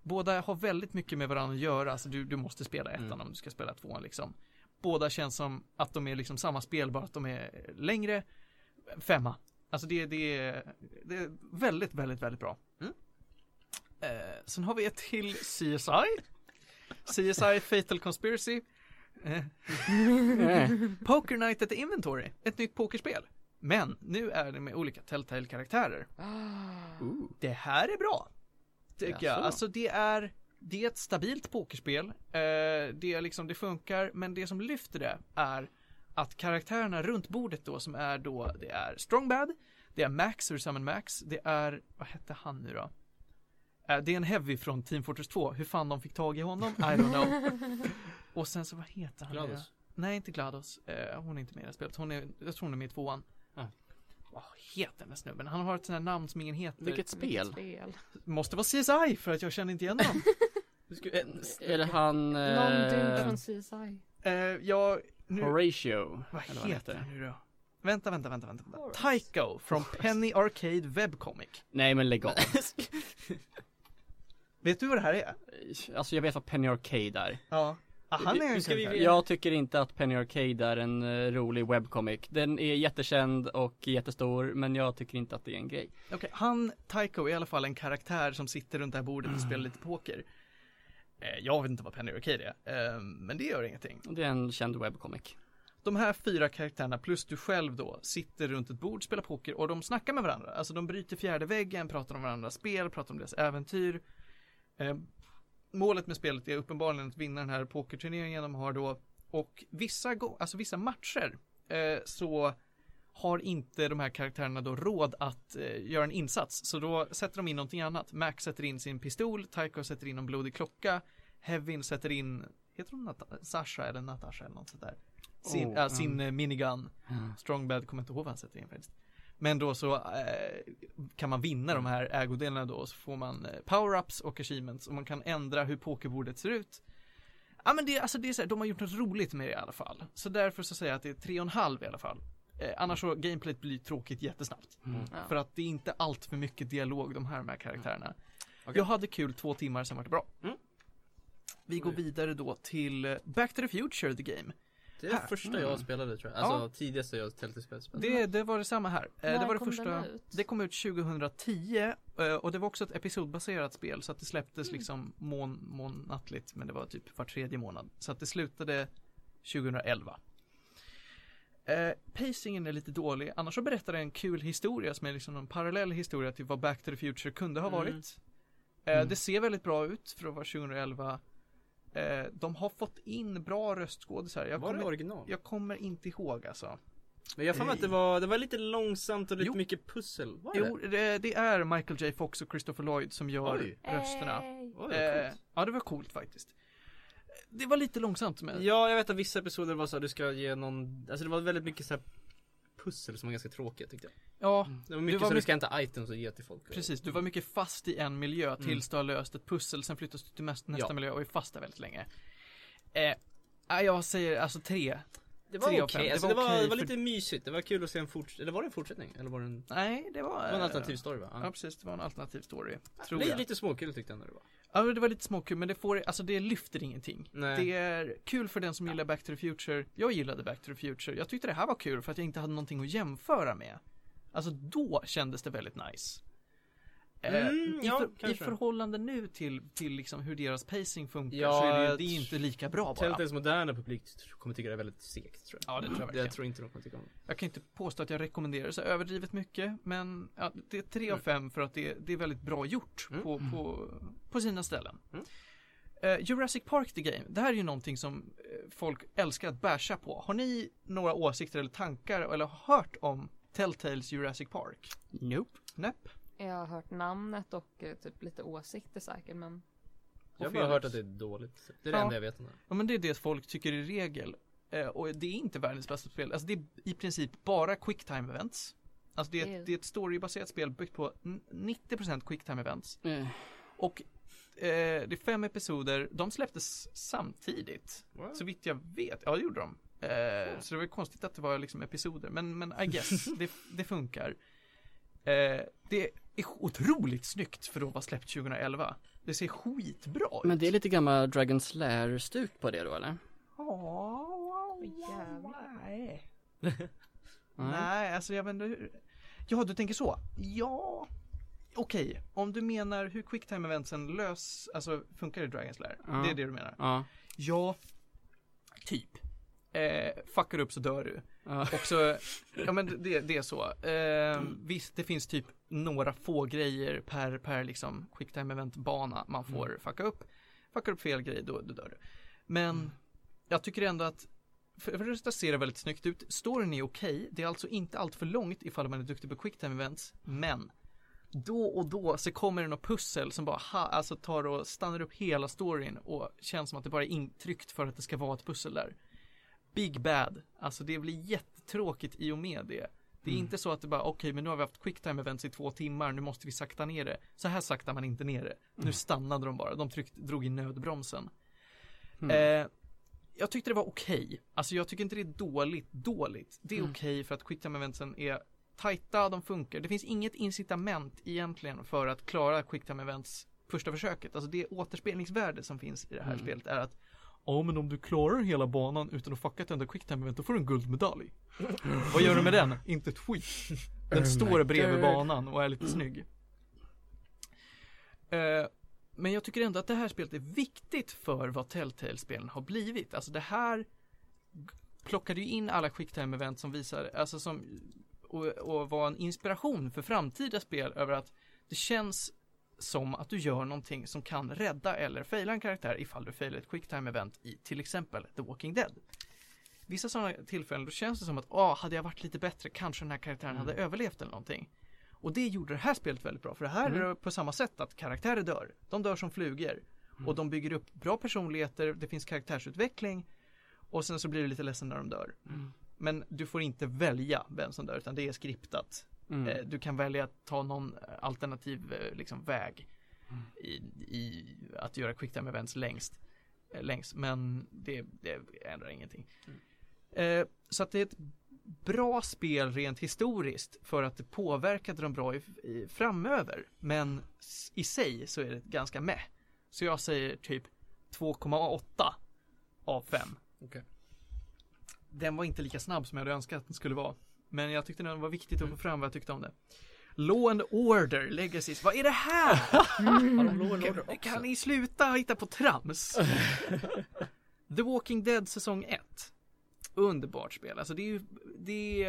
Båda har väldigt mycket med varandra att göra, alltså du, du måste spela ettan Mm. om du ska spela tvåan liksom Båda känns som att de är liksom samma spel, bara att de är längre Femma Alltså det, det, är, det är väldigt, väldigt, väldigt bra Mm. eh, Sen har vi ett till CSI CSI Fatal Conspiracy Poker Night at the Inventory, ett nytt pokerspel Men nu är det med olika Telltale-karaktärer ooh. det här är bra. Tycker jag. Alltså det är, det är ett stabilt pokerspel. Eh, det är liksom, det funkar, men det som lyfter det är att karaktärerna runt bordet då som är då, det är Strongbad, det är Max ur Summon Max, det är, vad hette han nu då? Eh, det är en Heavy från Team Fortress 2, hur fan de fick tag i honom, I don't know. (laughs) Och sen så, vad heter han? Glados. Nej, inte Glados. Eh, hon är inte med i det här spelet. Hon är, jag tror hon är med i tvåan. Ah. Vad heter den här snubben? Han har ett sånt här namn som ingen heter. Vilket spel? Spel. Måste vara CSI för att jag känner inte igen honom. (laughs) Eh, Är det han... Någon dude Eh, från CSI. eh, jag, nu, Horatio? vad eller vad heter han nu då? Vänta, vänta, vänta, vänta. Alright. Tycho från Penny Arcade Webcomic. Nej men lägg av. (laughs) Vet du vad det här är? Alltså jag vet vad Penny Arcade är. Ja. Ah, han är ska vi-. Jag tycker inte att Penny Arcade är en eh, rolig webcomic. Den är jättekänd och jättestor, men jag tycker inte att det är en grej. Okej, han, Tycho är i alla fall en karaktär som sitter runt det här bordet och spelar lite poker. Eh, jag vet inte vad Penny Arcade är, eh, men det gör ingenting. Det är en känd webcomic. De här fyra karaktärerna plus du själv då sitter runt ett bord, spelar poker och de snackar med varandra. Alltså de bryter fjärde väggen, pratar om varandras spel, pratar om deras äventyr. Eh, målet med spelet är uppenbarligen att vinna den här pokerturneringen de har då. Och vissa, alltså vissa matcher eh, så har inte de här karaktärerna då råd att eh, göra en insats. Så då sätter de in någonting annat. Max sätter in sin pistol, Tycho sätter in en blodig klocka, Hevin sätter in, heter hon Nat- Sasha eller Natasha eller något sånt där. Sin, Oh, ja, sin mm. minigun. Strongbad kommer inte ihåg vad han sätter in faktiskt. Men då så eh, kan man vinna de här ägodelarna då och så får man eh, power-ups och achievements och man kan ändra hur pokerbordet ser ut. Ja men det, alltså det är så här, de har gjort något roligt med det i alla fall. Så därför så säger jag att det är tre och en halv i alla fall. Eh, annars så gameplayet blir tråkigt jättesnabbt. Ja. För att det är inte allt för mycket dialog de här med karaktärerna. Okej. Jag hade kul två timmar, sen var det bra. Mm. Vi går vidare då till eh, Back to the Future the Game. Det är det Här. första jag spelade tror jag. Alltså tidigaste jag Telltale-spel spelade. Det, det var det samma här. Eh, När det var det kom första. den ut? Det kom ut 2010 eh, och det var också ett episodbaserat spel så att det släpptes Mm. liksom mån, månatligt men det var typ var tredje månad. Så att det slutade 2011. Eh, pacingen är lite dålig, annars så berättar det en kul historia som är liksom en parallell historia till vad Back to the Future kunde ha Mm. varit. Eh, Mm. Det ser väldigt bra ut för att vara 2011. Eh, de har fått in bra röstskådisar. Jag var det kommer, original? jag kommer inte ihåg alltså. Men jag har att det var, det var lite långsamt och lite Jo. mycket pussel. Var Jo, det? det, det är Michael J Fox och Christopher Lloyd som gör Oj. rösterna. Oj, Eh, coolt. ja, det var coolt faktiskt. Det var lite långsamt men Ja, jag vet att vissa episoder var så att du ska ge någon, alltså det var väldigt mycket så här pussel som var ganska tråkiga tyckte jag. ja, Det var mycket var så mycket- du ska hämta items och ge till folk. precis. Du var mycket fast i en miljö tills du har löst ett pussel. Sen flyttas du till näst- nästa Ja. miljö och är fast där väldigt länge. Eh, ja, jag säger alltså tre. Det var okej, fem. alltså, Det var okej det var för- lite mysigt. Det var kul att se en fortsättning, eller var det en fortsättning? Eller var det en, Nej, det var... det var en alternativ story va? Ja, precis. Det var en alternativ story. Tror Lite, jag. lite småkul tyckte jag ändå det var. Ja, det var lite småkul men det får, alltså det lyfter ingenting. Nej. Det är kul för den som gillar Back to the Future. Jag gillade Back to the Future. Jag tyckte det här var kul för att jag inte hade någonting att jämföra med. Alltså då kändes det väldigt nice. Eh, Mm, i, ja, för, I förhållande nu till, till liksom hur deras pacing funkar Ja, så är det, det är inte lika bra bara. Telltales moderna publik kommer tycka det är väldigt segt tror jag. Ja, det tror jag verkligen. Jag tror inte de kommer tycka om det. Jag kan inte påstå att jag rekommenderar så överdrivet mycket men ja, det är tre av Mm. fem för att det, det är väldigt bra gjort Mm. på, på, på sina ställen. Mm. Eh, Jurassic Park the Game, det här är ju någonting som eh, folk älskar att basha på. Har ni några åsikter eller tankar eller hört om Telltales Jurassic Park? Nope. Näpp? Jag har hört namnet och eh, typ lite åsikter säkert men Jag har hört att det är dåligt. Det är det Ja. enda jag vet om det. Ja men det är det folk tycker i regel. Eh, och det är inte världens bästa spel. Alltså det är i princip bara quicktime events. Alltså det är, ett, det är ett storybaserat spel byggt på n- 90% quicktime events. Eh, Och eh, det är fem episoder, de släpptes samtidigt. Så vitt jag vet, ja det gjorde de. Eh, så det var ju konstigt att det var liksom episoder, men, men I guess, (laughs) det, det funkar. Eh, det är otroligt snyggt för att vara släppt 2011. Det ser skitbra ut. Men det är lite gammal Dragon Slayer-stuk på det då eller? Ja, nej. Nej, alltså jag vet inte hur. Ja, du tänker så. Ja. Okej, om du menar hur quicktime eventsen lös, alltså funkar i Dragon Slayer? Ja. Det är det du menar? Ja. Ja, typ. Eh, fuckar upp så dör du. Ja. Och så, ja men det, det är så. Eh, visst, det finns typ några få grejer per, per liksom quicktime event bana man får fucka upp. Fuckar upp fel grej, då, då dör du. Men jag tycker ändå att för för det första ser det väldigt snyggt ut. Storyn är okej. Det är alltså inte allt för långt ifall man är duktig på quicktime events. Men då och då så kommer det något pussel som bara ha, alltså tar och stannar upp hela storyn och känns som att det bara är intryckt för att det ska vara ett pussel där. Big Bad, alltså det blir jättetråkigt i och med det. Det är inte så att det bara, okej men nu har vi haft quicktime events i två timmar, nu måste vi sakta ner det. Så här saktar man inte ner det. Nu stannade de bara, de tryckte, drog i nödbromsen. Mm. Eh, jag tyckte det var okej. Alltså jag tycker inte det är dåligt, dåligt. Det är Mm. okej för att quicktime eventsen är tajta, de funkar. Det finns inget incitament egentligen för att klara quicktime events första försöket. Alltså det återspelningsvärde som finns i det här Mm. spelet är att Ja men om du klarar hela banan utan att fucka ett enda quicktime event då får du en guldmedalj. (laughs) Vad gör du med den? Inte ett skit. Den Oh står bredvid banan och är lite snygg. Eh, men jag tycker ändå att det här spelet är viktigt för vad Telltale-spelen har blivit. Alltså det här plockade ju in alla quicktime event som visar, alltså som och, och var en inspiration för framtida spel över att det känns som att du gör någonting som kan rädda eller faila en karaktär ifall du failar ett quicktime event i till exempel The Walking Dead. Vissa sådana tillfällen då känns det som att, ah, hade jag varit lite bättre kanske den här karaktären hade överlevt eller någonting. Och det gjorde det här spelet väldigt bra, för det här är det på samma sätt att karaktärer dör. De dör som flugor. Och de bygger upp bra personligheter, det finns karaktärsutveckling. Och sen så blir du lite ledsen när de dör. Men du får inte välja vem som dör, utan det är skriptat. Mm. Eh, Du kan välja att ta någon eh, alternativ eh, liksom, väg i, i att göra quicktime events längst. Längst, men det, det ändrar ingenting. Eh, så att det är ett bra spel rent historiskt för att det påverkade dem bra i, i, framöver. Men i sig så är det ganska med. Så jag säger typ 2,8 av 5. Okej. Den var inte lika snabb som jag hade önskat att den skulle vara. Men jag tyckte det var viktigt att få fram vad jag tyckte om det. Law and Order Legacies, vad är det här? (laughs) Kan, kan ni sluta hitta på trams? (laughs) The Walking Dead säsong 1. Underbart spel. Alltså det är ju, det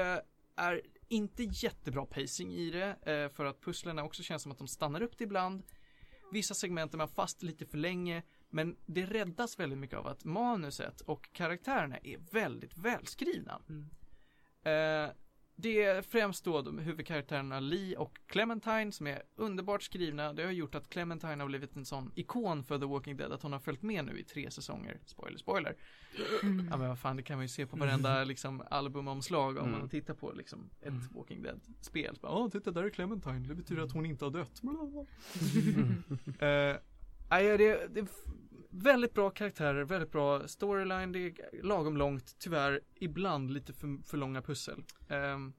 är inte jättebra pacing i det. Eh, för att pusslerna också känns som att de stannar upp det ibland. Vissa segment är man fast lite för länge. Men det räddas väldigt mycket av att manuset och karaktärerna är väldigt välskrivna. Eh, det är främst då de huvudkaraktärerna Lee och Clementine som är underbart skrivna. Det har gjort att Clementine har blivit en sån ikon för The Walking Dead att hon har följt med nu i tre säsonger. Spoiler, spoiler. Ja men vad fan, det kan man ju se på varenda liksom albumomslag om Mm. man tittar på liksom ett Walking Dead-spel. Ja, titta där är Clementine. Det betyder att hon inte har dött. (laughs) Eh, nej, det, det väldigt bra karaktärer, väldigt bra storyline. Det är lagom långt, tyvärr ibland lite för, för långa pussel. Ehm,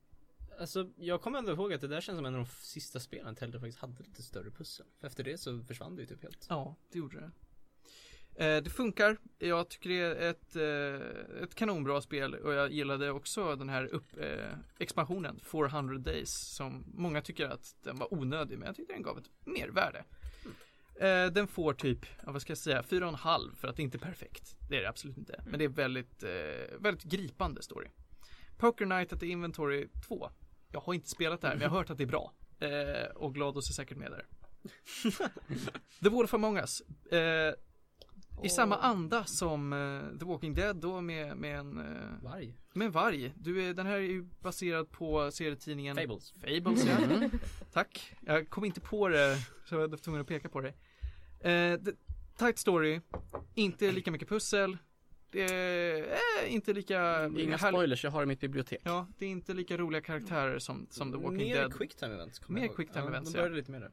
Alltså jag kommer ändå ihåg att det där känns som en av de sista spelen Telltale faktiskt hade lite större pussel. För efter det så försvann det ju typ helt. Ja, det gjorde det. Eh, det funkar. Jag tycker det är ett, eh, ett kanonbra spel och jag gillade också den här upp, eh, expansionen 400 Days som många tycker att den var onödig men jag tyckte den gav ett mervärde. Eh, den får typ, ja, vad ska jag säga, 4,5 för att det inte är perfekt. Det är det absolut inte. Men det är väldigt, eh, väldigt gripande story. Poker Night at the Inventory 2. Jag har inte spelat det här men jag har hört att det är bra. Eh, och GLaDOS är säkert med där. The Wolf Among Us. Eh, I samma anda som eh, The Walking Dead då med, med en eh, Varg. med en varg. Du är, den här är ju baserad på serietidningen Fables. Fables ja. Tack. Jag kom inte på det så jag var tvungen att peka på det. Eh, the, tight story. Inte lika mycket pussel. Det är inte lika Inga härl- spoilers, jag har i mitt bibliotek. Ja, det är inte lika roliga karaktärer som, som The Walking Mer Dead. quicktime events. kommer Mer jag ihåg. quicktime events, De ja. började lite mer där.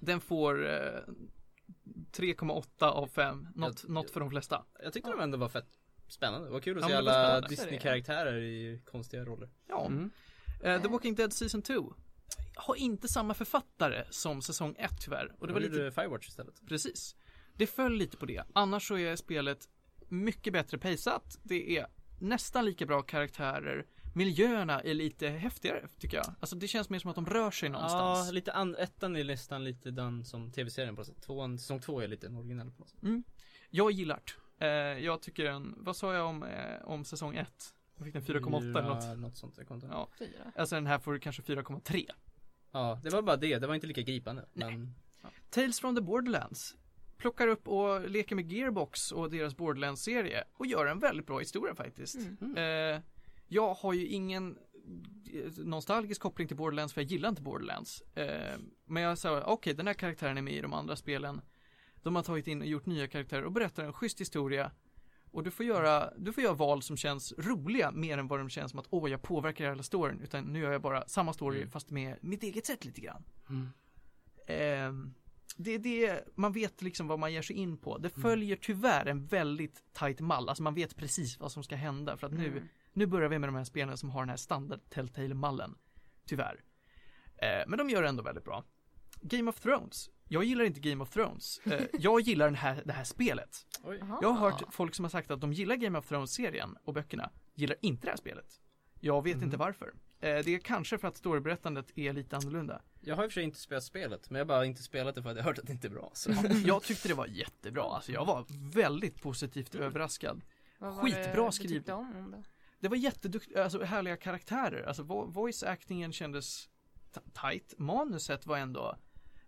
Den får 3,8 av 5. Något, Jag- något för de flesta. Jag tyckte de ändå var fett spännande. Det var kul att Ja, se alla. Disney-karaktärer i konstiga roller. Ja. Mm. Eh, The Walking Dead Season 2 har inte samma författare som säsong 1 tyvärr. Och det var lite Firewatch istället. Precis. Det föll lite på det. Annars så är spelet mycket bättre paceat. Det är nästan lika bra karaktärer. Miljöerna är lite häftigare tycker jag. Alltså det känns mer som att de rör sig någonstans. Ja, lite an- ettan är nästan lite den som tv-serien på något sätt. Tvåan, säsong två är lite en originell på något sätt. Jag gillar det. Eh, jag tycker en, vad sa jag om, eh, om säsong 1? Jag fick den 4,8 eller något. Ja, något sånt. Jag kommer. Ja. Alltså den här får kanske 4,3. Ja, det var bara det. Det var inte lika gripande. Men Tales from the Borderlands plockar upp och leker med Gearbox och deras Borderlands-serie och gör en väldigt bra historia faktiskt. Mm. Eh, jag har ju ingen eh, nostalgisk koppling till Borderlands för jag gillar inte Borderlands. Eh, men jag sa, okej den här karaktären är med i de andra spelen. De har tagit in och gjort nya karaktärer och berättar en schysst historia. Och du får göra, du får göra val som känns roliga mer än vad de känns som att åh jag påverkar hela storyn. Utan nu gör jag bara samma story Mm. fast med mitt eget sätt lite grann. Mm. Ehm, det är det, man vet liksom vad man ger sig in på. Mm. Det följer tyvärr en väldigt tight mall, alltså man vet precis vad som ska hända för att nu, Mm. Nu börjar vi med de här spelen som har den här standard Telltale-mallen. Tyvärr. Eh, men de gör det ändå väldigt bra. Game of Thrones. Jag gillar inte Game of Thrones. Eh, (laughs) jag gillar den här, det här spelet. Jag har hört folk som har sagt att de gillar Game of Thrones-serien och böckerna, gillar inte det här spelet. Jag vet inte varför. Eh, det är kanske för att storyberättandet är lite annorlunda. Jag har i och för sig inte spelat spelet, men jag har bara inte spelat det för att jag har hört att det inte är bra. Så. (laughs) Jag tyckte det var jättebra, alltså jag var väldigt positivt överraskad. Vad var skitbra det det? Var jätteduktigt, alltså härliga karaktärer, alltså vo- voice actingen kändes tight, manuset var ändå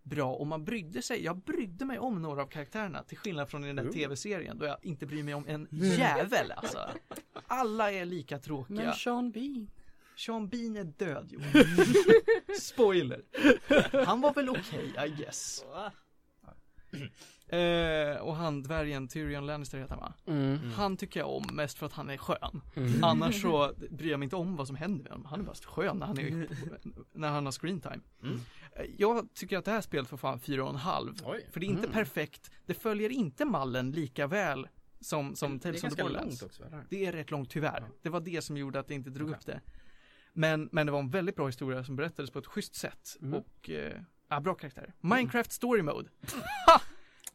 bra och man brydde sig, jag brydde mig om några av karaktärerna till skillnad från i den där Jo. tv-serien då jag inte bryr mig om en jävel alltså. Alla är lika tråkiga. Men Sean Bean. Sean Bean är död Johan. Spoiler. Han var väl okej, I guess. Eh, och han dvärgen Tyrion Lannister heter han va? Mm. Han tycker jag om mest för att han är skön. Mm. Annars så bryr jag mig inte om vad som händer med honom. Han är bara skön när han, är, (laughs) när han har screen time. Mm. Eh, Jag tycker att det här spelet får fan fyra och en halv. Oj. För det är inte Mm. perfekt. Det följer inte mallen lika väl som, som det är Tales of the ganska Borderlands. långt också, eller? Det är rätt långt tyvärr. Ja. Det var det som gjorde att jag inte drog Okej. upp det. Men, men det var en väldigt bra historia som berättades på ett schysst sätt. Mm. Och, eh, ja, bra karaktär. Minecraft Story Mode. (laughs)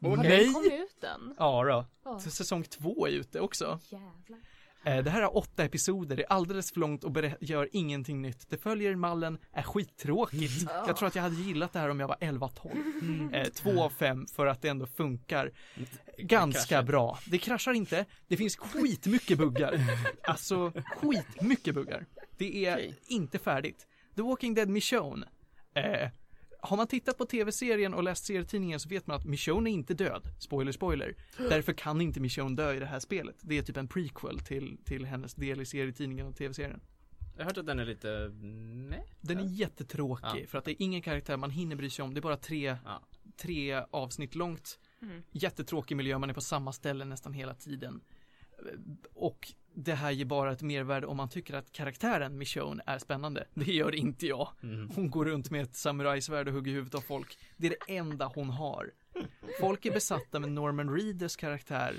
Har Nej! den kommit ut än? Ja då. Ja. Säsong två är ute också. Jävlar. Eh, Det här har åtta episoder, det är alldeles för långt och gör ingenting nytt. Det följer mallen, är skittråkigt. Ja. Jag tror att jag hade gillat det här om jag var 11-12. Mm. Eh, två av fem för att det ändå funkar ganska bra. Det kraschar inte, det finns skitmycket buggar. (laughs) Alltså skitmycket buggar. Det är inte färdigt. The Walking Dead Michonne. Har man tittat på tv-serien och läst serietidningen så vet man att Michonne är inte död. Spoiler, spoiler. (gasps) Därför kan inte Michonne dö i det här spelet. Det är typ en prequel till, till hennes del i serietidningen och tv-serien. Jag har hört att den är lite, nej? Den är jättetråkig Ja. för att det är ingen karaktär man hinner bry sig om. Det är bara tre, Ja. tre avsnitt långt. Mm. Jättetråkig miljö, man är på samma ställe nästan hela tiden. Och det här ger bara ett mervärde om man tycker att karaktären Michonne är spännande. Det gör inte jag. Mm. Hon går runt med ett samurajsvärd och hugger huvudet av folk. Det är det enda hon har. Folk är besatta med Norman Reedus karaktär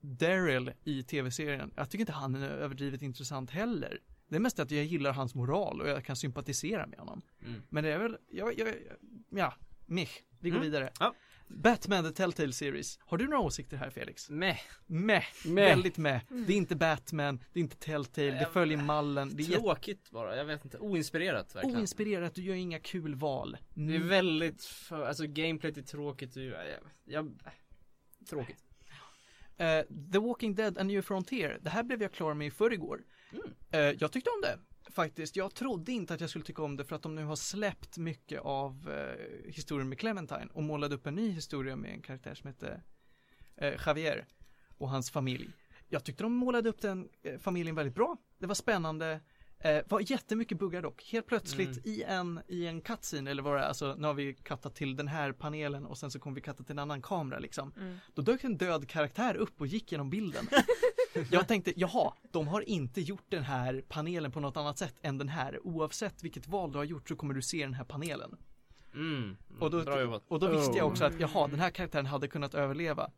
Daryl i tv-serien. Jag tycker inte han är överdrivet intressant heller. Det är mest att jag gillar hans moral och jag kan sympatisera med honom. Mm. Men det är väl, jag, jag, ja, mich. Vi går Mm. vidare. Ja. Batman The Telltale Series. Har du några åsikter här Felix? Meh. Meh. Meh. Väldigt meh. Det är inte Batman, det är inte Telltale, det följer mallen. Det är Tråkigt bara, jag vet inte. Oinspirerat verkligen. oinspirerat, du gör inga kul val. Det är väldigt, för, alltså gameplayet är tråkigt. Jag, jag, tråkigt. Eh, The Walking Dead A New Frontier, det här blev jag klar med i förrgår. Mm. Eh, jag tyckte om det, faktiskt. Jag trodde inte att jag skulle tycka om det för att de nu har släppt mycket av eh, historien med Clementine och målade upp en ny historia med en karaktär som heter eh, Javier och hans familj. Jag tyckte de målade upp den eh, familjen väldigt bra. Det var spännande. Eh, var jättemycket buggar dock. Helt plötsligt Mm. i en, i en cutscene eller vad det är, alltså nu har vi kattat till den här panelen och sen så kommer vi katta till en annan kamera liksom. Mm. Då dök en död karaktär upp och gick genom bilden. (laughs) Jag tänkte, jaha, de har inte gjort den här panelen på något annat sätt än den här. Oavsett vilket val du har gjort så kommer du se den här panelen. Mm. Och då, och då visste jag Oh. också att, jaha, den här karaktären hade kunnat överleva.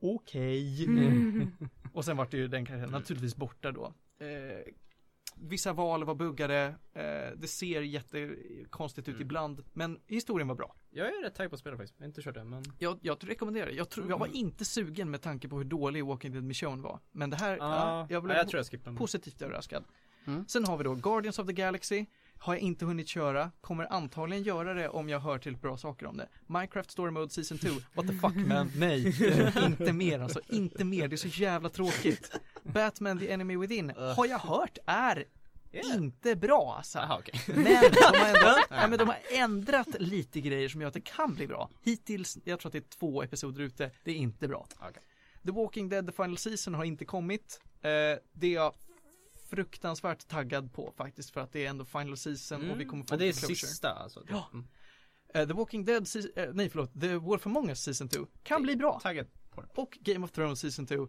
Okej. Och sen var det ju den karaktären naturligtvis borta då. Eh, vissa val var buggade, eh, det ser jättekonstigt ut Mm. ibland, men historien var bra. Jag är rätt taggad på att spela faktiskt. Jag har inte kört det men. Jag, jag rekommenderar det. Jag, tror, jag var inte sugen med tanke på hur dålig Walking Dead Mission var. Men det här, ja, jag blev ja, jag tror jag positivt överraskad. Mm. Sen har vi då Guardians of the Galaxy. Har jag inte hunnit köra, kommer antagligen göra det om jag hör till bra saker om det. Minecraft Story Mode Season 2, what the fuck man, (laughs) nej. inte mer alltså, inte mer, det är så jävla tråkigt. Batman The Enemy Within, har jag hört, är Yeah. inte bra alltså. Jaha okej. Men de har, ändå, (laughs) ja, men de har ändrat lite grejer som gör att det kan bli bra. Hittills, jag tror att det är två episoder ute, det är inte bra. Okej. The Walking Dead The Final Season har inte kommit. Eh, det är jag fruktansvärt taggad på faktiskt för att det är ändå Final Season och vi kommer få Mm. ja, det är closure. sista alltså. Ja. Mm. Eh, The Walking Dead, eh, nej förlåt, The Wolf Among Us Season 2 kan bli bra. Taggad på det. Och Game of Thrones Season 2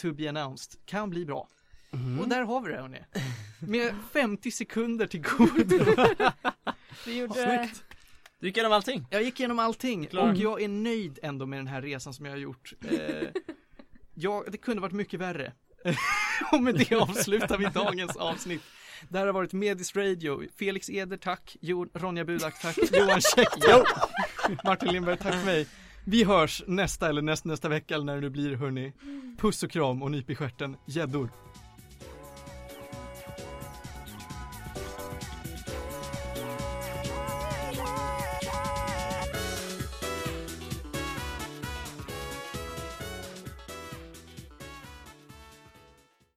To be announced kan bli bra. Mm. Och där har vi det hörni. Med 50 sekunder till godo. Du (laughs) gjorde, Snyggt. Du gick igenom allting. Jag gick igenom allting Klar. och jag är nöjd ändå med den här resan som jag har gjort. Eh, (laughs) ja, det kunde varit mycket värre. (laughs) och med det avslutar vi dagens avsnitt. Det här har varit Medis Radio. Felix Eder, tack. Jo, Ronja Budak, tack. Johan Käck. Martin Lindberg, tack för mig. Vi hörs nästa eller näst, nästa vecka eller när det nu blir hörni. Puss och kram och nyp i stjärten, gäddor.